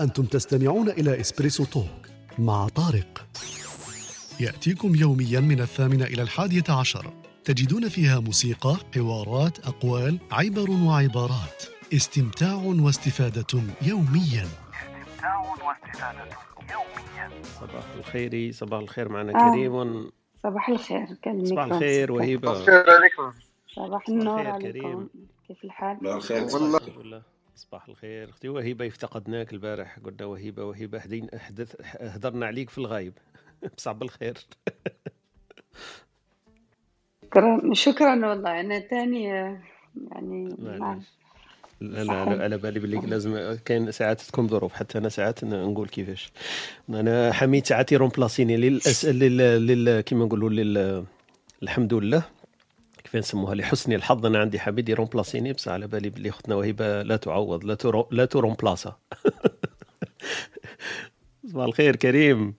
أنتم تستمعون إلى إسبريسو توك مع طارق. يأتيكم يوميا من الثامنة إلى الحادية عشر. تجدون فيها موسيقى، حوارات، أقوال، عبر وعبارات. استمتاع واستفادة يوميا. استمتاع واستفادة يوميا. صباح الخير صباح الخير معنا آه. كريم. صباح الخير كلمك صباح الخير وهيبة الخير عليكم. صباح النور الخير عليكم. كيف الحال؟ لا الخير. والله. صباح الخير. أختي وهيبة افتقدناك البارح. قلنا وهيبة وهيبة حدين حدث هدرنا عليك في الغايب. بصعب الخير. شكرا شكرا والله. أنا تاني آه، يعني. لا. لا. على بالي باللي لازم كاين ساعات تكون ظروف. حتى أنا ساعات نقول كيفاش. أنا حميد ساعات يرومبلاسيني للأس... لل... لل... كيما نقولوا لل... الحمد لله. كيف نسموها؟ لحسن الحظ. أنا عندي حميد ي remplacer ني بصح على بالي باللي أختنا وهبه لا تعوض لا ت remp... لا ت remplacer صباح الخير كريم.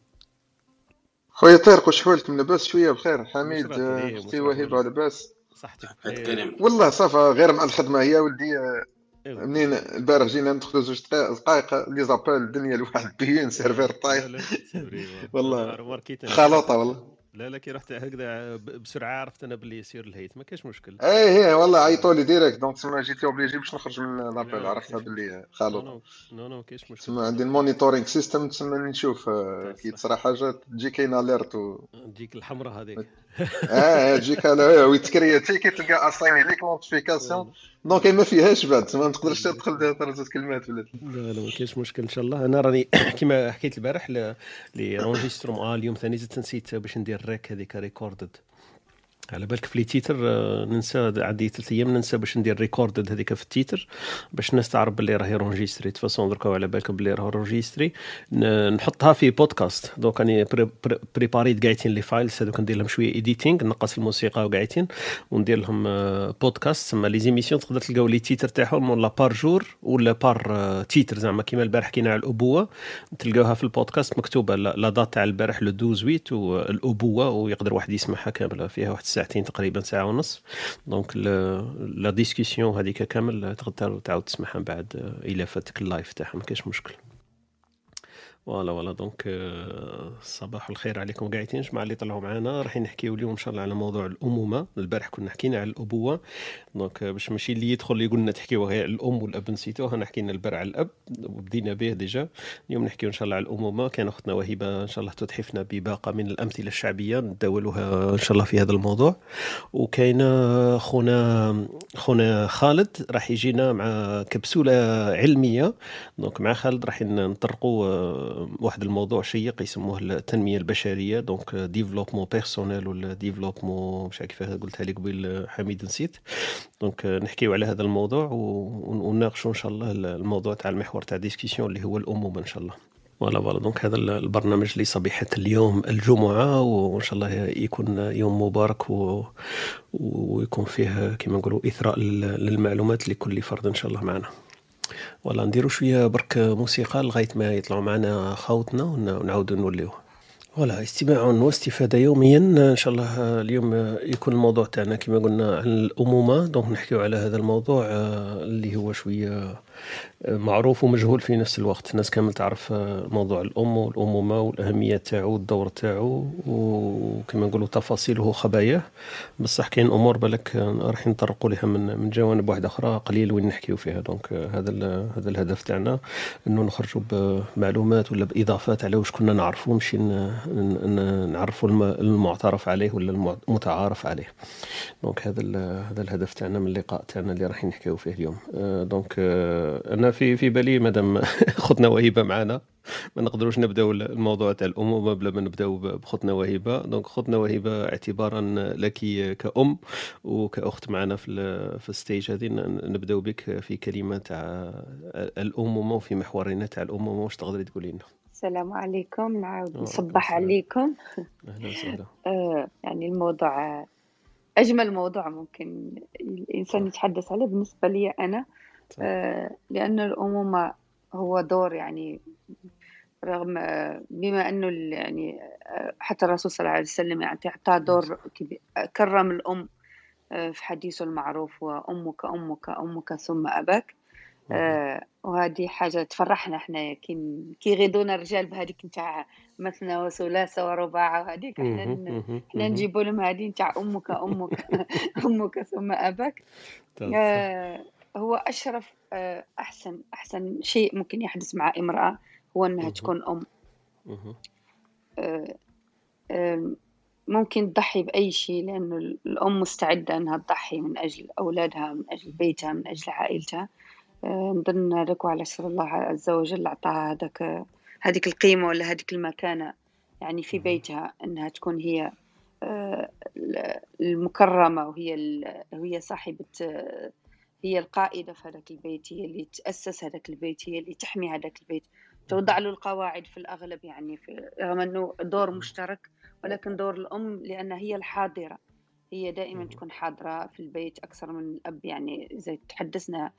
خويا طارق وشحولكم لاباس شوية بخير. حميد؟ أختي وهبه لاباس صحتك بخير. والله ça va غير مع الخدمة هي ولدي آه، إيوا. منين البارح جينا ندخلوا زوج دقائق لي ما زال الدنيا الواحد بيين serveur طايح. والله. خلطه والله. لا لا كي رحت هكذا بسرعة عرفت أنا باللي يصير الهيت ما كاش مشكل. اي هي والله عيطوا لي ديريكت دونك تسمى جيت اوبليجي باش نخرج من لابيل لا، عرفتها. باللي خلطه نو نو كاش مشكل. تسمى عندي المونيتورينغ سيستم تسمى نشوف آه، كي تصرى حاجة تجي كاين اليرت. تجيك الحمراء هذيك. آه تجيك على ويتكرياتي كي تلقى اسايني ليك نوتيفيكاسيون دونك ما فيهاش بعد ما تقدرش تدخل ثلاث كلمات ولا لا لا ما كاينش مشكل إن شاء الله. أنا راني كيما حكيت البارح لي رونجيستروم آه اليوم ثاني زدت نسيت باش ندير ريك هذيك ريكوردد على بالك في les titres آه، ننسى عندي ثلاث أيام ننسى باش ندير recorded هذيك في ال titre باش الناس تعرف باللي راهي enregistrée. façon دركا على بالك باللي راهو enregistré. نحطها في podcast donc راني pré- pré- préparer ت قاعدين les files هذوك ندير لهم شوية editing نقص الموسيقى وقاعدين وندير لهم بودكاست تسمى les émissions تقدر تلقاو les titres تاعهم ولا par jour ولا par آه، titre زعما كيما البارح حكينا على الأبوة تلقاوها في البودكاست مكتوبة la date تاع البارح le 12 ويت والابوه ويقدر واحد يسمعها كاملة فيها واحد ساعتين تقريبا ساعة ونص. donc la discussion هذيك كامل تقدر تعاود تسمعها من بعد الا فاتك ال live تاعها ما كاش مشكل. voilà voilà. donc آه، صباح الخير عليكم قاعدين جماعة اللي طلعوا معنا راح نحكيو اليوم إن شاء الله على موضوع الأمومة. البارح كنا حكينا على الأبوة. donc آه، باش ماشي اللي يدخل يقول لنا تحكيو غير الأم والأب نسيتوها انا حكينا البارح على الأب وبدينا به déjà. اليوم نحكيو إن شاء الله على الأمومة. كان أختنا وهبه إن شاء الله تتحفنا بباقة من الأمثلة الشعبية. نداولوها إن شاء الله في هذا الموضوع. وكاين خونا خونا خالد راح يجينا مع كبسولة علمية. donc مع خالد راح نطرقوا آه، واحد الموضوع شيق يسموه التنمية البشرية. donc développement personnel ولا développement مش عارف كيفاه قلتها لك قبيل آه، حميد نسيت. donc آه، نحكيو على هذا الموضوع ونناقشوا إن شاء الله الموضوع تاع المحور تاع discussion اللي هو الأمومة إن شاء الله. voilà voilà donc هذا البرنامج لصبيحة اليوم الجمعة وإن شاء الله يكون يوم مبارك و... ويكون فيه كما نقولوا إثراء لل- للمعلومات لكل فرد إن شاء الله معنا. ولا نديروا شوية برك موسيقى لغاية ما يطلعوا معنا خاوتنا ون- ونعاودوا نوليو voilà استماع واستفادة يوميا. إن شاء الله اليوم يكون الموضوع تاعنا كما قلنا عن الأمومة. donc نحكيو على هذا الموضوع آه، اللي هو شوية معروف ومجهول في نفس الوقت. الناس كامل تعرف آه، موضوع الأم والأمومة والأهمية تاعو والدور تاعو وكما نقولوا تفاصيله خباياه بصح كاين أمور بالك آه، راح نطرقوا لها من من جوانب واحدة أخرى قليل وين نحكيو فيها. donc آه، هذا هذا الهدف تاعنا إنه نخرجوا بمعلومات ولا بإضافات على واش كنا نعرفوا ماشي ن- ن- نعرفوا الم- المعترف عليه ولا الم- المتعارف عليه. donc هذا هذا الهدف تاعنا من اللقاء تاعنا اللي راح نحكيو فيه اليوم. donc أنا في في بالي مادام خدنا وهبه معنا ما نقدروش نبداو الموضوع تاع الامومه بلا ما نبداو ب- بخدنا وهبه donc خدنا وهبه اعتبارا لك كأم وكأخت معنا في في الستيج هذه نبداو بك في كلمة تاع الامومه وفي محورنا تاع الامومه واش تقدري تقولي لنا السلام عليكم نعاود نصبح. عليكم أهلا وسهلا آه يعني الموضوع أجمل موضوع ممكن الإنسان صح. يتحدث عليه بالنسبة لي. آه لأن الأمومة هو دور يعني رغم آه، بما أنه يعني آه، حتى الرسول صلى الله عليه وسلم يعني أعطاه دور كبير كرم الأم آه، في حديثه المعروف وأمك أمك أمك ثم أباك آه، وهذه حاجة تفرحنا إحنا كي كي يغيضونا الرجال بهذيك نتاع مثنى وثلاثة ورباع وهذيك إحنا مهم. نجيبوا لهم هذه نتاع أمك أمك أمك ثم صح. آه، هو أشرف آه، أحسن أحسن شيء ممكن يحدث مع امرأة هو إنها. تكون أم. آه، آه، ممكن تضحي بأي شيء لأنه الأم مستعدة أنها تضحي من أجل أولادها من أجل بيتها من أجل عائلتها آه، نظن هذاك وعلى شر الله عز وجل أعطاها هذاك هذيك القيمة ولا هذيك المكانة يعني في. بيتها أنها تكون هي آه، المكرمة وهي ال- هي القائدة في هذاك البيت هي اللي تأسس هذاك البيت هي اللي تحمي هذاك البيت توضع له القواعد في الأغلب يعني في رغم أنه دور مشترك ولكن دور الأم لأن هي الحاضرة هي دائما. تكون حاضرة في البيت أكثر من الأب يعني إذا تحدثنا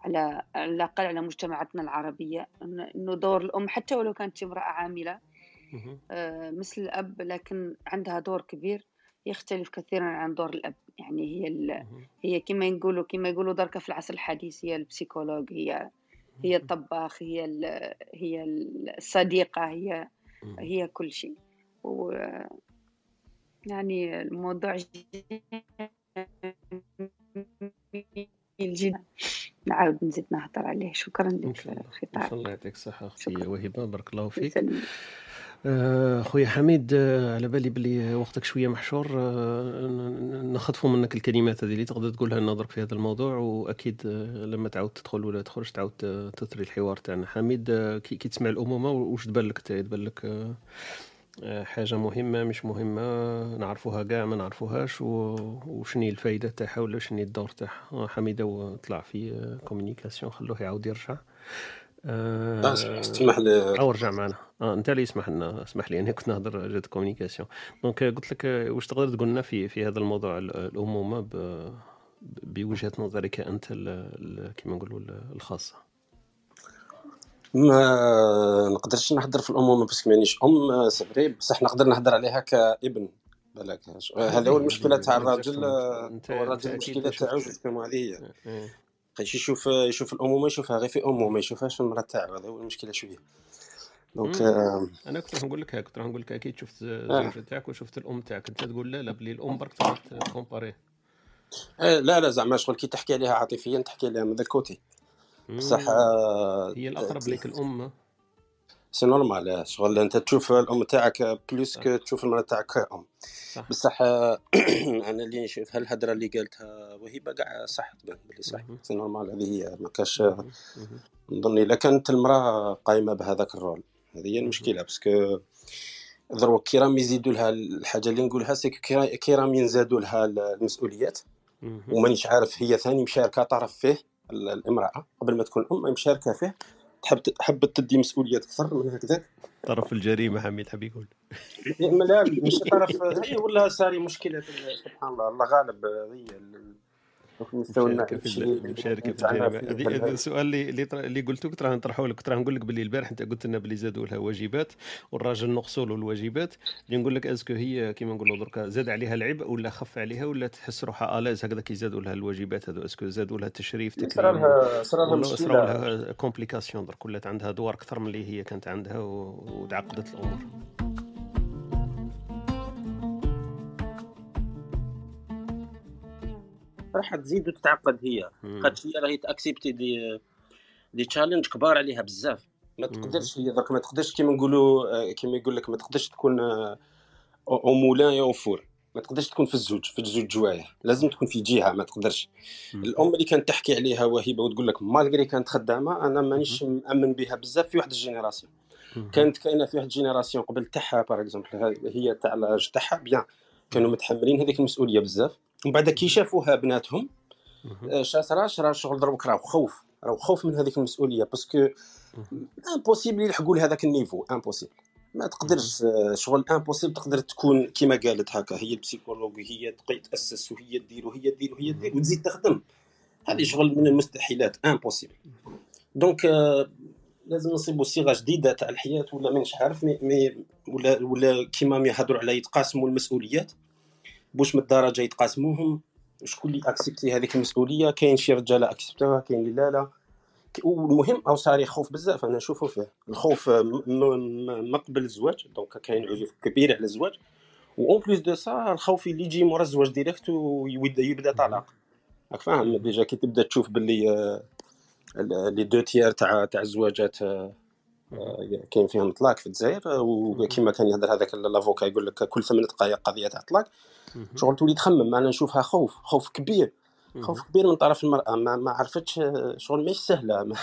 على على الأقل على مجتمعاتنا العربية إنه دور الأم حتى ولو كانت امرأة عاملة. آه، مثل الأب لكن عندها دور كبير يختلف كثيرا عن دور الأب. يعني هي ال... هي كما يقولوا كما يقولوا درك في العصر الحديث هي البسيكولوج هي هي الطباخ هي ال... هي الصديقة هي. هي كل شيء. و يعني الموضوع جميل جدا. نعاود نزيد نهضر عليه. شكرا لك شاء الله. يعطيك الصحة أختي وهبة. بارك الله فيك. خويا حميد آه، على بالي بلي وقتك شوية محشور آه، نخطفوا منك الكلمات هذه اللي تقدر تقولها لنا درك في هذا الموضوع وأكيد آه، لما تعاود تدخل ولا تخرج تعاود تثري الحوار تاعنا. حميد آه، كي تسمع الأمومة واش تبان لك تبان لك آه، آه، حاجة مهمة مش مهمة نعرفوها كاع ما نعرفوهاش وشني الفائده تاعها ولا شني الدور تاعها. آه، حميد اوتطلع في communication خلوه يعاود يرجع. آه، آه، اسمح لي. أو رجع معنا. آه أنت اللي اسمح لنا اسمح لي أنا كنت نهضر جات communication donc آه، قلت لك آه، واش تقدر تقول لنا في في هذا الموضوع ال- الأمومة ب- بوجهة نظرك أنت ال- ال- كيما نقولوا ال- الخاصة؟ ما نقدرش نهضر في الأمومة parce que مانيش أم سفري بصح نقدر نهضر عليها كابن. بالك هذا هو المشكلة تاع الراجل هو الراجل المشكلة تاعو هذه هي إيه. بقيت يشوف يشوف الأمومة يشوفها غير في امه ما يشوفهاش في المراه تاعو هذا هو المشكلة شوية donc. آه، أنا كنت راح نقول لك هاك كنت راح نقول لك أكيد شفت آه. الزوجه تاعك وشفت الأم تاعك أنت تقول لا لا بلي الأم برك تـ comparer آه، لا لا زعما شغل كي تحكي عليها عاطفيا تحكي عليها من ذا الـ côté بصح آه، هي الأقرب لك الأم c'est normal آه، شغل أنت تشوف الأم تاعك plus que تشوف المرأة تاعك كأم صح بصح آه، أنا اللي نشوف هالهضره اللي قالتها وهبه كاع صح تبان بلي صح. c'est normal هذه هي ما كاش. نظن إلا كانت المرأة قايمة بهذاك ال rôle هذه هي. المشكلة parce que دروك كي راهم يزيدوا لها الحاجة اللي نقولها c'est que راهم ينزادوا لها المسؤوليات. ومانيش عارف هي ثاني مشاركة طرف فيه ال- الامراه قبل ما تكون أم مشاركة فيه تحب حبت تدي مسؤوليات أكثر من هكذاك طرف الجريمة حميد حبي يقول. لا مش طرف هي ولا صار مشكلة سبحان الله. الله غالب هي المستوى مشاركة في هذا السؤال اللي اللي قلته كنت راح نطرحه لك. كنت راح نقول لك باللي البارح أنت قلت لنا باللي زادوا لها واجبات والراجل نقصوا له الواجبات اللي نقول لك est-ce que هي كيما نقولوا دركا زاد عليها العبء ولا خف عليها ولا تحس روحها à l'aise هكذا كي زادوا لها الواجبات هذو. est-ce que زادوا لها تشريف صرا لها صرا لها مشكلة. لها complication درك ولات عندها ادوار أكثر من اللي هي كانت عندها وتعقدت الأمور. راح تزيد وتتعقد هي. خاطر هي راهي ت accepter des des challenges كبار عليها بزاف. ما. تقدرش هي درك ما تقدرش كيما نقولوا آه، كيما يقول لك ما تقدرش تكون آه، au moulin et au four. ما تقدرش تكون في الزوج في الزوج جوايه لازم تكون في جهة ما تقدرش. مم. الأم اللي كانت تحكي عليها وهبه وتقول لك malgré كانت خدامة أنا مانيش مأمن بها بزاف في واحد ال génération. كانت كاينة في واحد ال génération قبل تاعها par exemple هي تاع الأج تاعها bien كانوا متحملين هذيك المسؤولية بزاف. ومن بعد كي شافوها بناتهم. آه، شا صرا راه شغل دروك راه خوف راه خوف من هذيك المسؤولية parce que impossible يلحقوا لهذاك ال niveau impossible ما تقدرش آه، شغل impossible تقدر تكون كيما قالت هكا هي ال psychologue هي تاسس وهي دير وهي دير وهي دير وتزيد تخدم. هذه شغل من المستحيلات impossible donc آه، لازم نصيبوا صيغة جديدة تاع الحياة ولا مانيش عارف mais, ولا ولا كيما ما يهضروا على يتقاسموا المسؤوليات. بوش من الدرجة يتقاسموهم؟ شكون اللي accepter هذيك المسؤولية؟ كاين شي رجاله accepter وها كاين اللي لا لا. والمهم أو صار يخوف بزاف أنا نشوفه فيه. الخوف م- م- ما قبل الزواج donc كاين عزوف كبير على الزواج. en plus de ça الخوف اللي يجي مورا الزواج direct ويبدا يبدا طلاق. راك فاهم؟ déjà كي تبدا تشوف باللي آه، les deux tiers تاع تاع الزواجات آه، كاين فيهم طلاق في الجزائر آه، وكما كان يهضر هذاك l'avocat يقول لك كل ثمان دقائق قضية تاع طلاق. شغل تولي تخمم أنا نشوفها خوف خوف كبير خوف كبير من طرف المرأة. ما, ما عرفتش آه، شغل ماهيش سهلة. ما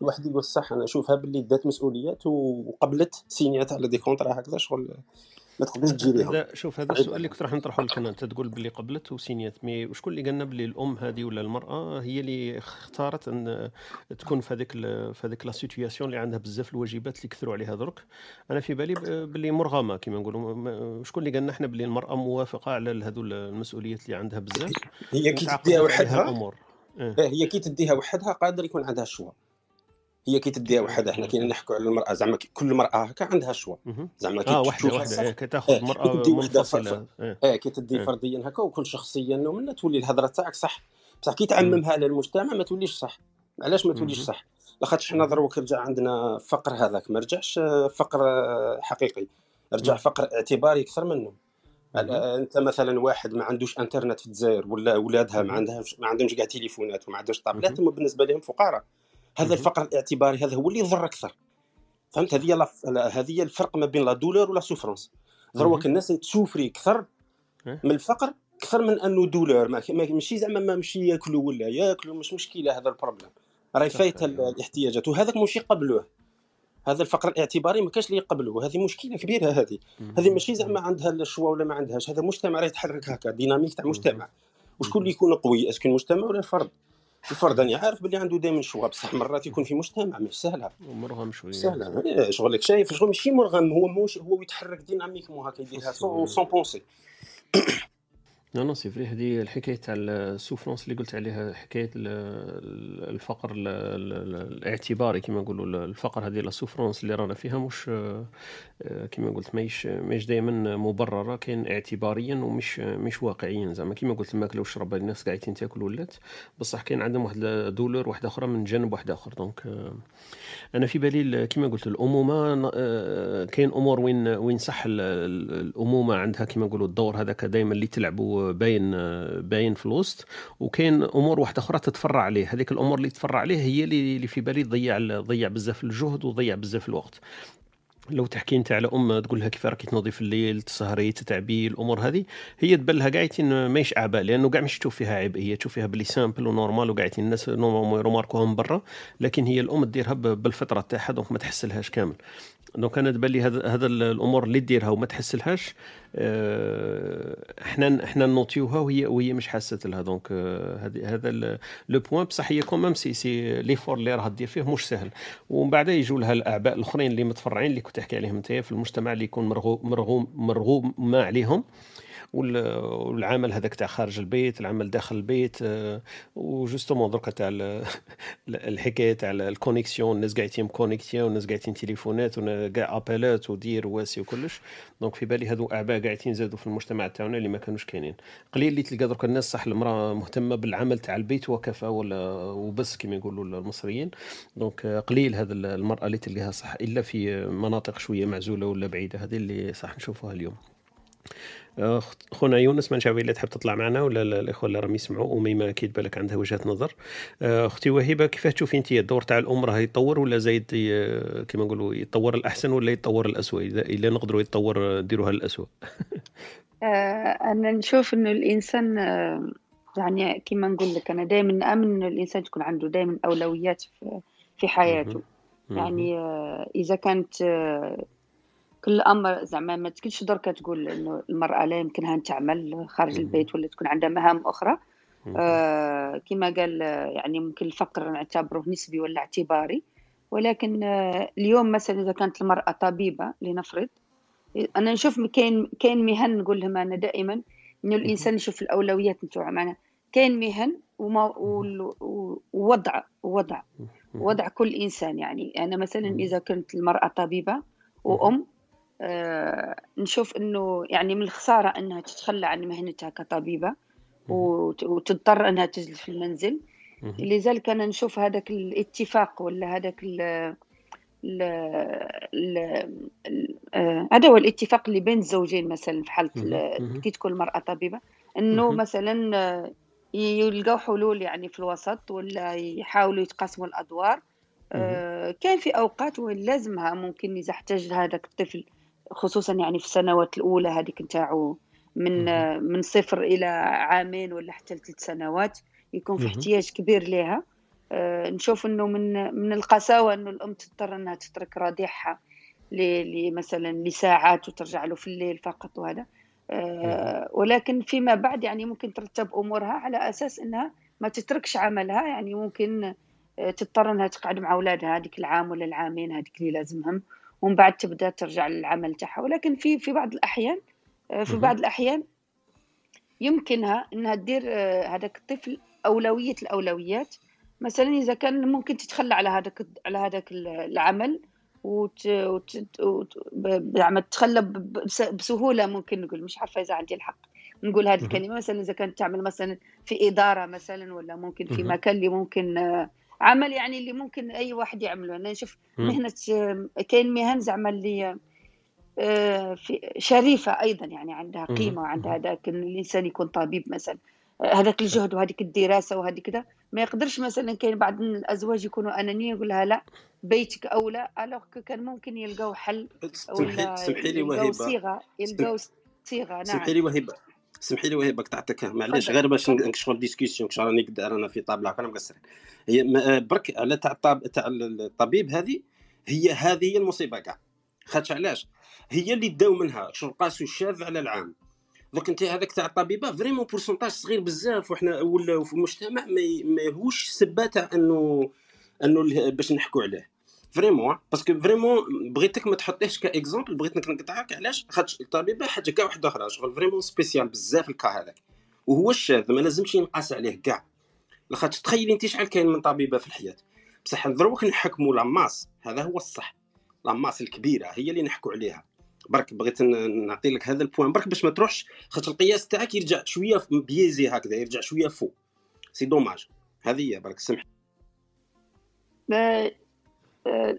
الواحد يقول صح أنا نشوفها باللي دات مسؤوليات وقبلت سينيات على des contrats هكذا شغل ما تقدرش تجيريهم هذا شوف هذا السؤال اللي كنت راح نطرحه لك أنا. أنت تقول باللي قبلت وسينيات mais. وشكون اللي قالنا باللي الأم هذه ولا المرأة؟ هي اللي اختارت أن تكون في هذيك في هذيك la situation اللي عندها بزاف الواجبات اللي كثروا عليها درك. أنا في بالي باللي مرغمة كما نقولوا. شكون اللي قالنا إحنا باللي المرأة موافقة على هذو المسؤوليات اللي عندها بزاف؟ هي كي تديها وحدها؟ الأمور. إيه. هي كي تديها وحدها قادر يكون عندها ال choix هي كي تديها وحدها حنا كي نحكوا على المرأة زعما كل مرأة هكا عندها choix. زعما كي آه وحده وحده إيه، كي تاخذ إيه، مرأة منفصلة. إيه كي تدي. فرديا هكا وكل شخصيا ومنها تولي الهضرة تاعك صح بصح كي تعممها على المجتمع ما توليش صح علاش ما توليش. صح لاخاطش حنا دروك رجع عندنا فقر هذاك ما رجعش آه، فقر آه، حقيقي رجع. فقر اعتباري أكثر منه. آه، أنت مثلا واحد ما عندوش إنترنت في الجزائر ولا ولادها ما. عندهاش ما عندهمش كاع تليفونات وما عندهمش tablettes. هما بالنسبة لهم فقراء هذا. الفقر الاعتباري هذا هو اللي يضر أكثر. فهمت؟ هذه هذه الفرق ما بين la douleur و la souffrance دروك. الناس ت souffrir أكثر إيه. من الفقر أكثر من أنه دولار. ما- ماشي زعما ما مشي ياكلوا ولا ياكلوا مش مشكلة هذا ال problème. راهي فايتة أيوة. الاحتياجات. وهذاك ماشي قبلوه هذا الفقر الاعتباري ما كاش اللي يقبلوه هذه مشكلة كبيرة هذه. هذه ماشي زعما عندها ال choix ولا ما عندهاش. هذا مجتمع راه يتحرك هكا dynamique تاع مجتمع. وشكون اللي يكون قوي؟ est-ce que المجتمع ولا الفرد؟ الفرد أنا عارف باللي عنده دائما choix بصح مرات يكون في مجتمع مش سهلة. مرغم شوية. سهلة. إيه، شغلك شايف شغل ماشي مرغم هو موش هو يتحرك dynamique مو هكا يديرها sans penser non non c'est vrai هذه الحكاية تاع ال souffrance اللي قلت عليها حكاية ال- ال- الفقر ال- ال- الاعتباري كما نقولوا الفقر هذه la souffrance اللي رانا فيها مش آه، كما قلت ماهيش ماهيش دائما مبررة كاين اعتباريا ومش مش واقعيا زعما. كما قلت الماكلة والشرب الناس قاعدين تاكل ولات بصح كاين عندهم واحد الأدوار واحدة أخرى من جانب واحد آخر. donc آه، أنا في بالي ال- كما قلت الأمومة آه، كاين أمور وين وين صح ال- ال- الأمومة عندها كما نقولوا الدور هذاك دائما اللي تلعبوا باين باين في الوسط وكاين أمور واحدة أخرى تتفرع عليه. هذيك الأمور اللي تفرع عليه هي اللي في بالي تضيع تضيع بزاف الجهد وتضيع بزاف الوقت. لو تحكي أنت على أم تقول لها كيف راكي تنوضي في الليل تسهري تتعبي الأمور هذه هي تبان لها قاعدين ماهيش أعباء لأنه كاع مش تشوف فيها عبء هي تشوف فيها بلي simple و normal وقاعدين الناس يروماركوها من برا لكن هي الأم ديرها ب- بالفطرة تاعها donc ما تحسلهاش كامل. donc أنا تبان لي هذا الأمور اللي ديرها وما تحسلهاش آه، إحنا إحنا نوطيوها وهي وهي مش حاسة لها. donc آه، هذا le point بصح هي quand même c'est c'est l'effort اللي راها دير فيه مش سهل. ومن بعد يجوا لها الأعباء الأخرين اللي متفرعين اللي كنت تحكي عليهم أنت في المجتمع اللي يكون مرغوب مرغوم مرغوب ما عليهم. والعمل هذاك تاع خارج البيت العمل داخل البيت آه، و justement دركا تاع ال- الحكاية تاع ال connexion الناس قاعدين كونيكتيا والناس قاعدين تليفونات وكاع ابالات ودير واسي وكلش. donc في بالي هذو أعباء قاعدين زادوا في المجتمع تاعنا اللي ما كانوش كاينين. قليل اللي تلقى درك الناس صح المرأة مهتمة بالعمل تاع البيت وكفى ولا وبس كما يقولوا المصريين. donc آه، قليل هذا المرأة اللي تلقاها صح إلا في مناطق شوية معزولة ولا بعيدة هذه اللي صح نشوفوها اليوم. خونا يونس ما نعرف الا تحب تطلع معنا ولا لا- الاخوه اللي راهم يسمعوا وميمه أكيد بالك عندها وجهة نظر. آه، أختي وهبه كيفاه تشوفي انت الدور تاع الام راه يتطور ولا زايد كما نقولوا يتطور الأحسن ولا يتطور الاسوء اذا إلا نقدروا يتطور نديروها الاسوء آه، أنا نشوف إنه الإنسان آه، يعني كما نقول لك أنا دائما نآمن إنه الإنسان تكون عنده دائما أولويات في حياته. يعني إذا كانت كل أمر زعما ما تكونش دركا تقول إنه المرأة لا يمكنها أن تعمل خارج. البيت ولا تكون عندها مهام أخرى. مهم. آه، كما قال يعني ممكن الفقر نعتبره نسبي ولا اعتباري. ولكن آه، اليوم مثلا إذا كانت المرأة طبيبة لنفرض أنا نشوف كاين كاين مهن نقول لهم أنا دائما إنه الإنسان يشوف الأولويات نتاعو. معنا كاين مهن وما ووضع وضع وضع كل إنسان يعني. أنا مثلا إذا كنت المرأة طبيبة وأم آه نشوف إنه يعني من الخسارة إنها تتخلى عن مهنتها كطبيبة وت- وتضطر إنها تجلس في المنزل. لذلك أنا نشوف هذاك الاتفاق ولا هذاك ال ال- آه، هذا هو الاتفاق اللي بين الزوجين مثلا في حالة. كي تكون المرأة طبيبة إنه. مثلا يلقاو حلول يعني في الوسط ولا يحاولوا يتقاسموا الأدوار آه، كان في أوقات وين لازمها ممكن إذا احتاج هذاك الطفل خصوصا يعني في السنوات الأولى هذيك نتاعو من من صفر إلى عامين ولا حتى لثلاث سنوات يكون في. احتياج كبير لها آه، نشوف إنه من من القساوة إنه الأم تضطر إنها تترك رضيعها مثلا لساعات وترجع له في الليل فقط وهذا. آه، ولكن فيما بعد يعني ممكن ترتب أمورها على أساس إنها ما تتركش عملها. يعني ممكن آه، تضطر إنها تقعد مع أولادها هذيك العام ولا العامين هذيك اللي لازمهم. ومن بعد تبدأ ترجع للعمل تاعها ولكن في في بعض الأحيان آه، في. بعض الأحيان يمكنها إنها تدير آه، هذاك الطفل أولوية الأولويات مثلا إذا كان ممكن تتخلى على هذاك على هذاك العمل وت... وت... وت... زعما تتخلى ب- بس- بسهولة ممكن نقول مش عارفة إذا عندي الحق نقول هذه. الكلمة مثلا إذا كانت تعمل مثلا في إدارة مثلا ولا ممكن في. مكان اللي ممكن آه، عمل يعني اللي ممكن أي واحد يعمله. أنا نشوف مم. مهنة كاين مهن زعما اللي آه، في شريفة أيضا يعني عندها. قيمة وعندها. هذاك إن الإنسان يكون طبيب مثلا. آه، هذاك الجهد وهذيك الدراسة وهذه كذا. ما يقدرش مثلا كاين بعض من الأزواج يكونوا أنانيين يقول لها لا بيتك أولى alors كان ممكن يلقاو حل سمحي ولا سمحي لي يلقاو صيغة يلقاو سمحي نعم. لي وهبه سمحي لي وهبه قطعتك معليش غير باش نكشفوا ال discussion كش راني قد- رانا في طابلة هكا مقصر هي ما- برك على تاع تاع الطبيب هذه هي هذه هي المصيبة كاع. خاطش علاش؟ هي اللي داو منها. شغل قاسوا الشاذ على العام. دوك أنت هذاك تاع الطبيبة vraiment pourcentage صغير بزاف وحنا ولا في المجتمع ما ماهوش سبه تاع أنه أنه باش نحكوا عليه. vraiment parce que vraiment بغيتك ما تحطيهش comme exemple بغيت نقطعك علاش؟ خاطش الطبيبه حاجة كاع واحدة أخرى شغل vraiment spécial بزاف ال cas هذاك. وهو الشاذ ما لازمش ينقاس عليه كاع. لاخاطش تخيلي انت شحال كاين من طبيبة في الحياة. بصح دروك نحكموا la masse هذا هو الصح. la masse الكبيرة هي اللي نحكوا عليها. برك بغيت نعطي لك هذا ال point برك باش ما تروحش خاطر القياس تاعك يرجع شوية biaisé هكذا يرجع شوية faux c'est dommage هذه هي برك سمح.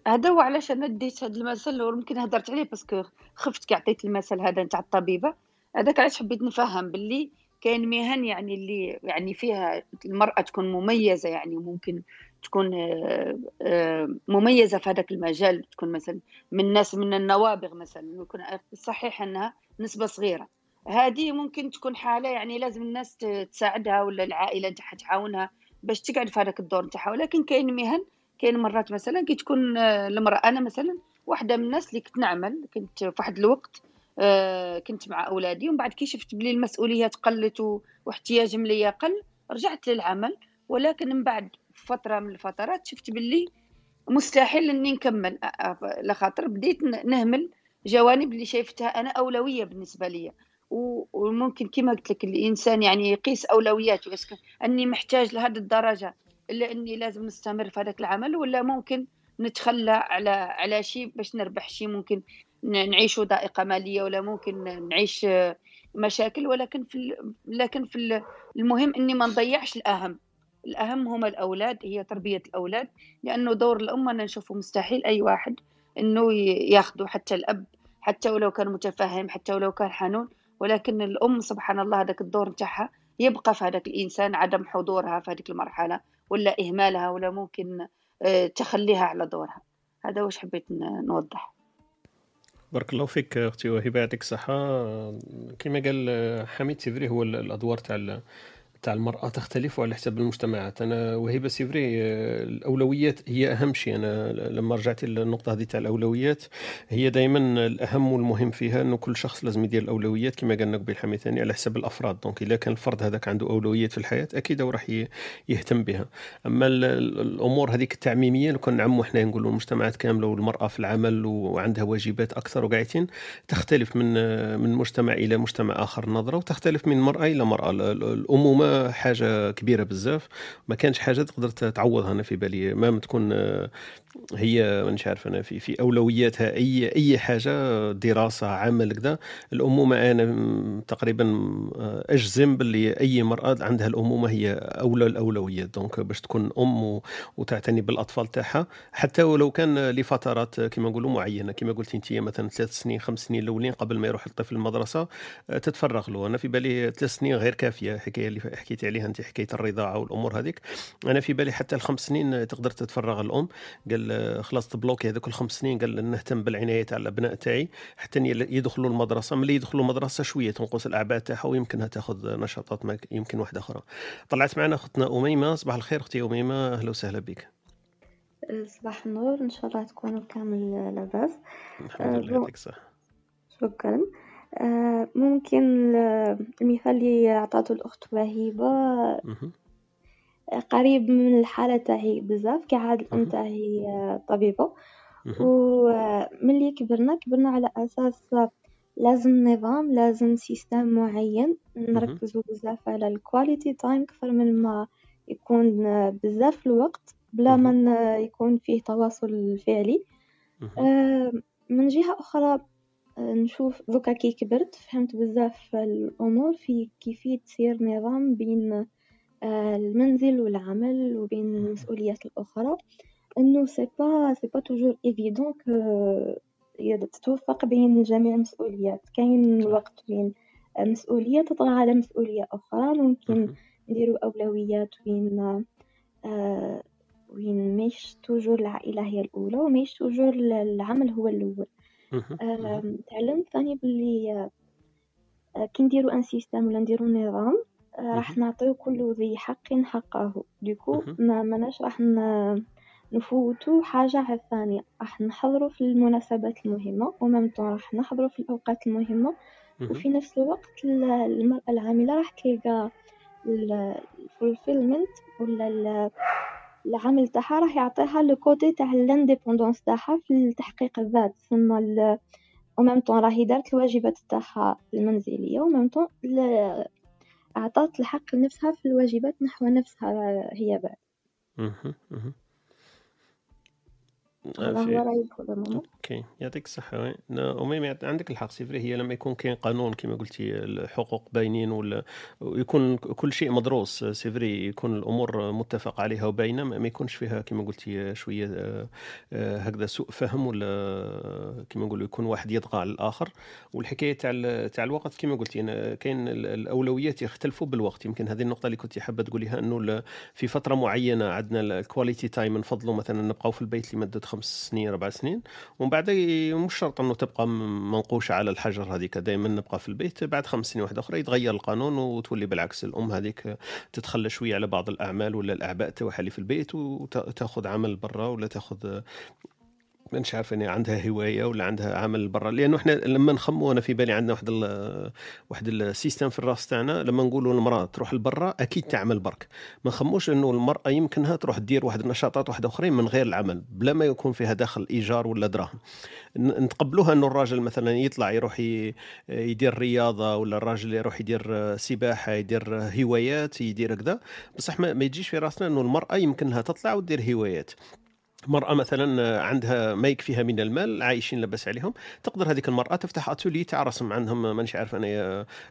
هذا هو علاش أنا ديت هذا المثل ويمكن هدرت عليه parce que خفت كي عطيت المثل هذا نتاع الطبيبة. هذاك علاش حبيت نفهم باللي كاين مهن يعني اللي يعني فيها المرأة تكون مميزة يعني ممكن تكون آه، آه، مميزة في هذاك المجال تكون مثلا من الناس من النوابغ مثلا يكون صحيح أنها نسبة صغيرة. هذه ممكن تكون حالة يعني لازم الناس تساعدها ولا العائلة نتاعها تعاونها باش تقعد في هذاك الدور نتاعها. ولكن كاين مهن كاين مرات مثلا كي تكون آه، المرأة أنا مثلا واحدة من الناس اللي كنت نعمل كنت في واحد الوقت آه، كنت مع أولادي ومن بعد كي شفت بلي المسؤوليات قلت واحتياجهم ليا قل رجعت للعمل. ولكن من بعد فترة من الفترات شفت باللي مستحيل إني نكمل لخاطر بديت نهمل جوانب اللي شايفتها أنا أولوية بالنسبة لي وممكن كما قلت لك الإنسان يعني يقيس أولوياته أني محتاج لهذه الدرجة. الا اني لازم نستمر في هذاك العمل ولا ممكن نتخلى على على شيء باش نربح شيء ممكن نعيشوا ضائقة مالية ولا ممكن نعيش آه، مشاكل ولكن في لكن في ال- المهم إني ما نضيعش الأهم. الأهم هما الأولاد هي تربية الأولاد لأنه دور الأم أنا نشوفه مستحيل أي واحد إنه ي- ياخده حتى الأب حتى ولو كان متفهم حتى ولو كان حنون ولكن الأم سبحان الله هذاك الدور نتاعها يبقى في هذاك الإنسان عدم حضورها في هذيك المرحلة. ولا إهمالها ولا ممكن آه، تخليها على دورها. هذا واش حبيت نوضح. بارك الله فيك أختي وهبه يعطيك الصحه كما قال حميد c'est vrai هو الأدوار تاع تاع المرأة تختلف على حسب المجتمعات. أنا وهبة c'est vrai آه، الأولويات هي أهم شيء. أنا لما رجعت للنقطة هذه تاع الأولويات هي دائما الأهم والمهم فيها أنه كل شخص لازم يدير الأولويات كما قالنا قبل حميد ثاني على حسب الأفراد. دونك إذا كان الفرد هذاك عنده أولويات في الحياة أكيد راح يهتم بها. أما ال- ال- الأمور هذيك التعميمية لو كان نعموا إحنا نقولوا المجتمعات كاملة والمرأة في العمل وعندها واجبات أكثر وقاعدين تختلف من من مجتمع إلى مجتمع آخر النظرة وتختلف من مرأة إلى مرأة. ال- ال- الأمومة حاجة كبيرة بزاف. ما كانش حاجة تقدر تعوضها أنا في بالي. ما تكون آه، هي مانيش عارف أنا في في أولوياتها أي أي حاجة دراسة عمل كذا. الأمومة أنا تقريبا آه، أجزم باللي أي مرأة عندها الأمومة هي أولى الأولويات. donc باش تكون أم وتعتني بالأطفال تاعها. حتى ولو كان لفترات كما نقولوا معينة. كما قلت انت مثلا ثلاث سنين خمس سنين الأولين قبل ما يروح الطفل المدرسة آه، تتفرغ له. أنا في بالي ثلاث سنين غير كافية الحكاية اللي حكيت عليها انت حكايه الرضاعة والأمور هذيك. أنا في بالي حتى الخمس سنين تقدر تتفرغ الأم. قال آه، خلاص تبلوكي هذوك الخمس سنين. قال نهتم بالعنايه تاع الأبناء تاعي حتى يدخلوا المدرسة. ملي يدخلوا المدرسة شوية تنقص الأعباء تاعها ويمكنها تاخذ نشاطات ما يمكن واحدة أخرى. طلعت معنا أختنا أميمة. صباح الخير أختي أميمة. أهلا وسهلا بك. صباح النور. إن شاء الله تكونوا كامل لاباس. الحمد لله بون. يعطيك الصحة. شكرا. آه، ممكن ال- المثال اللي عطاته الأخت وهيبة. آه، قريب من الحالة تاعي بزاف كي عاد الأم. تاعي آه، طبيبة مهم. وملي كبرنا كبرنا على أساس لازم نظام لازم système معين نركزوا بزاف على ال quality time أكثر من ما يكون آه، بزاف الوقت بلا ما يكون فيه تواصل فعلي. آه، من جهة أخرى آه، نشوف دوكا كي كبرت فهمت بزاف الأمور في كيفية تسير نظام بين آه، المنزل والعمل وبين المسؤوليات الأخرى. إنه c'est pas c'est pas toujours évident تتوفق بين جميع المسؤوليات. كاين وقت بين مسؤولية تطغى على مسؤولية أخرى. ممكن. نديرو أولويات وين آه، وين مش toujours العائلة هي الأولى ومش toujours العمل هو الأول. آم، تعلمت ثاني باللي آه، كي نديرو un système ولا نديرو نظام آه، راح مهم. نعطيو كل ذي حق حقه مهم. ما مناش راح ن- نفوتو حاجة على الثانية راح نحضرو في المناسبات المهمة وممتو راح نحضرو في الأوقات المهمة مهم. وفي نفس الوقت ال- المرأة العاملة راح تلقى ال fulfillment ولا ال- العمل تاعها راح يعطيها le côté تاع ال indépendance تاعها في تحقيق الذات ثم ال même temps راهي دارت الواجبات تاعها المنزلية و طون اعطت الحق لنفسها في الواجبات نحو نفسها هي بعد. في- okay يعطيك الصحة. وي نا- أميمة عندك الحق c'est vrai هي لما يكون كاين قانون كما قلتي الحقوق باينين ولا ويكون كل شيء مدروس c'est vrai يكون الأمور متفق عليها وباينة ما يكونش فيها كما قلتي شوية آه، آه، هكذا سوء فهم ولا كما نقولوا يكون واحد يطغى على الآخر. والحكاية تاع تاع الوقت كما قلتي أنا كاين ال- الأولويات يختلفوا بالوقت. يمكن هذه النقطة اللي كنت حابة تقوليها ال- في فترة معينة عندنا ال quality time نفضلوا مثلا نبقاو في البيت لمدة خمس سنين أربع سنين. ومن بعد مش شرط إنه تبقى منقوشة على الحجر هذيك. دائما نبقى في البيت بعد خمس سنين واحدة أخرى يتغير القانون وتولي بالعكس. الأم هذيك تتخلى شوية على بعض الأعمال ولا الأعباء تاعها اللي في البيت وتاخذ عمل برا ولا تاخذ مانيش عارف يعني عندها هواية ولا عندها عمل برا لأنه إحنا لما نخمو أنا في بالي عندنا واحد واحد ال système في الراس تاعنا لما نقولوا المراه تروح لبرا أكيد تعمل برك. ما نخموش إنه المرأة يمكنها تروح دير واحد النشاطات واحدة أخرين من غير العمل بلا ما يكون فيها داخل إيجار ولا دراهم. نتقبلوها إنه الراجل مثلا يطلع يروح يدير رياضة ولا الراجل يروح يدير سباحة يدير هوايات يدير كذا بصح ما يجيش في راسنا إنه المرأة يمكنها تطلع وتدير هوايات. مرأة مثلا عندها ما يكفيها من المال عايشين لبس عليهم. تقدر هذيك المرأة تفتح أتولي تاع رسم عندهم مانيش عارف أنا